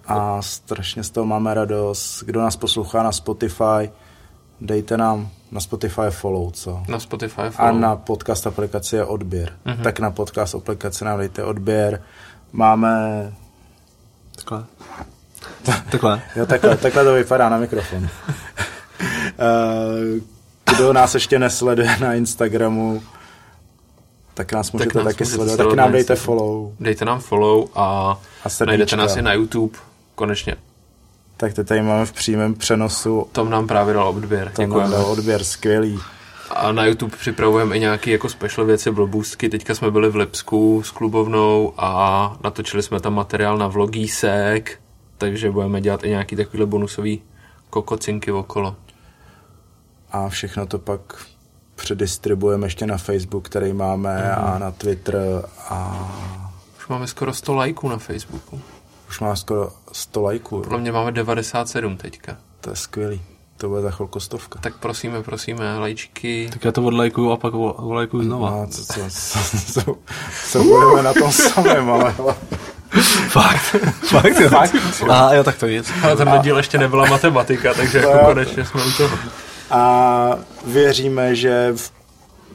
a strašně z toho máme radost. Kdo nás poslouchá na Spotify, dejte nám na Spotify follow, co? Na Spotify. A follow. na podcast aplikaci je odběr. Mm-hmm. Tak na podcast aplikaci nám dejte odběr. Máme Takhle. Takhle. Jo, takhle, takhle to vypadá na mikrofon. Eh, Kdo nás ještě nesleduje na Instagramu, tak nás můžete nás taky můžete sledovat. Taky na nám dejte follow. Dejte nám follow a, A srdíčka. najdete nás i na YouTube. Konečně. Tak to tady máme v přímém přenosu. Tom nám právě dal odběr. To nám Děkujeme. dal odběr, skvělý. A na YouTube připravujeme i nějaké jako special věci, blbůstky. Teďka jsme byli v Lipsku s klubovnou a natočili jsme tam materiál na vlogísek, takže budeme dělat i nějaký takovýhle bonusový kokocinky okolo. A všechno to pak předistribuujeme ještě na Facebook, který máme, a na Twitter a Už máme skoro 100 lajků na Facebooku. už má skoro 100 lajků. Podle mě máme 97 teďka. To je skvělý. To bude za chvilku stovka. Tak prosíme, prosíme, lajčky. Tak já to odlajkuju a pak odlajkuju znova. No, co, co, co, co, co budeme na tom samém, ale. Fakt, fakt, jo. Fakt? A jo, tak to nic. Ale ten díl ještě nebyla matematika, takže jako konečně jsme u toho. A věříme, že v,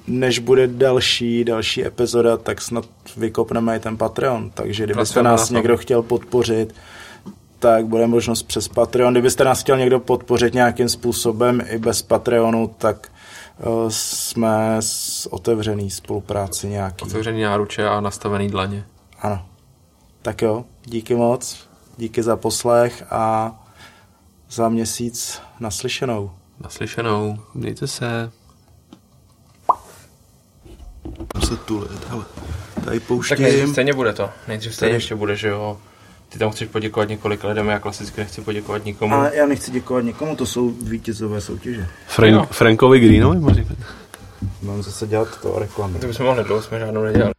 než bude další, další epizoda, tak snad vykopneme i ten Patreon. Takže kdybyste nás někdo chtěl podpořit, tak bude možnost přes Patreon. Kdybyste nás chtěl někdo podpořit nějakým způsobem i bez Patreonu, tak uh, jsme s otevřený spolupráci nějaký. Otevřený náruče a nastavený dlaně. Ano. Tak jo, díky moc, díky za poslech a za měsíc naslyšenou. Naslyšenou. Mějte se. Se tulit, hele. Tady Tak pouštím. nejdřív stejně bude to. Nejdřív stejně Tady. ještě bude, že jo. Ty tam chceš poděkovat několik lidem, já klasicky nechci poděkovat nikomu. Ale já nechci děkovat nikomu, to jsou vítězové soutěže. Frank, Jo. Frankovi Greenovi, říkat. Mám zase dělat to reklamu. To bychom mohli dlouho, jsme žádnou nedělali.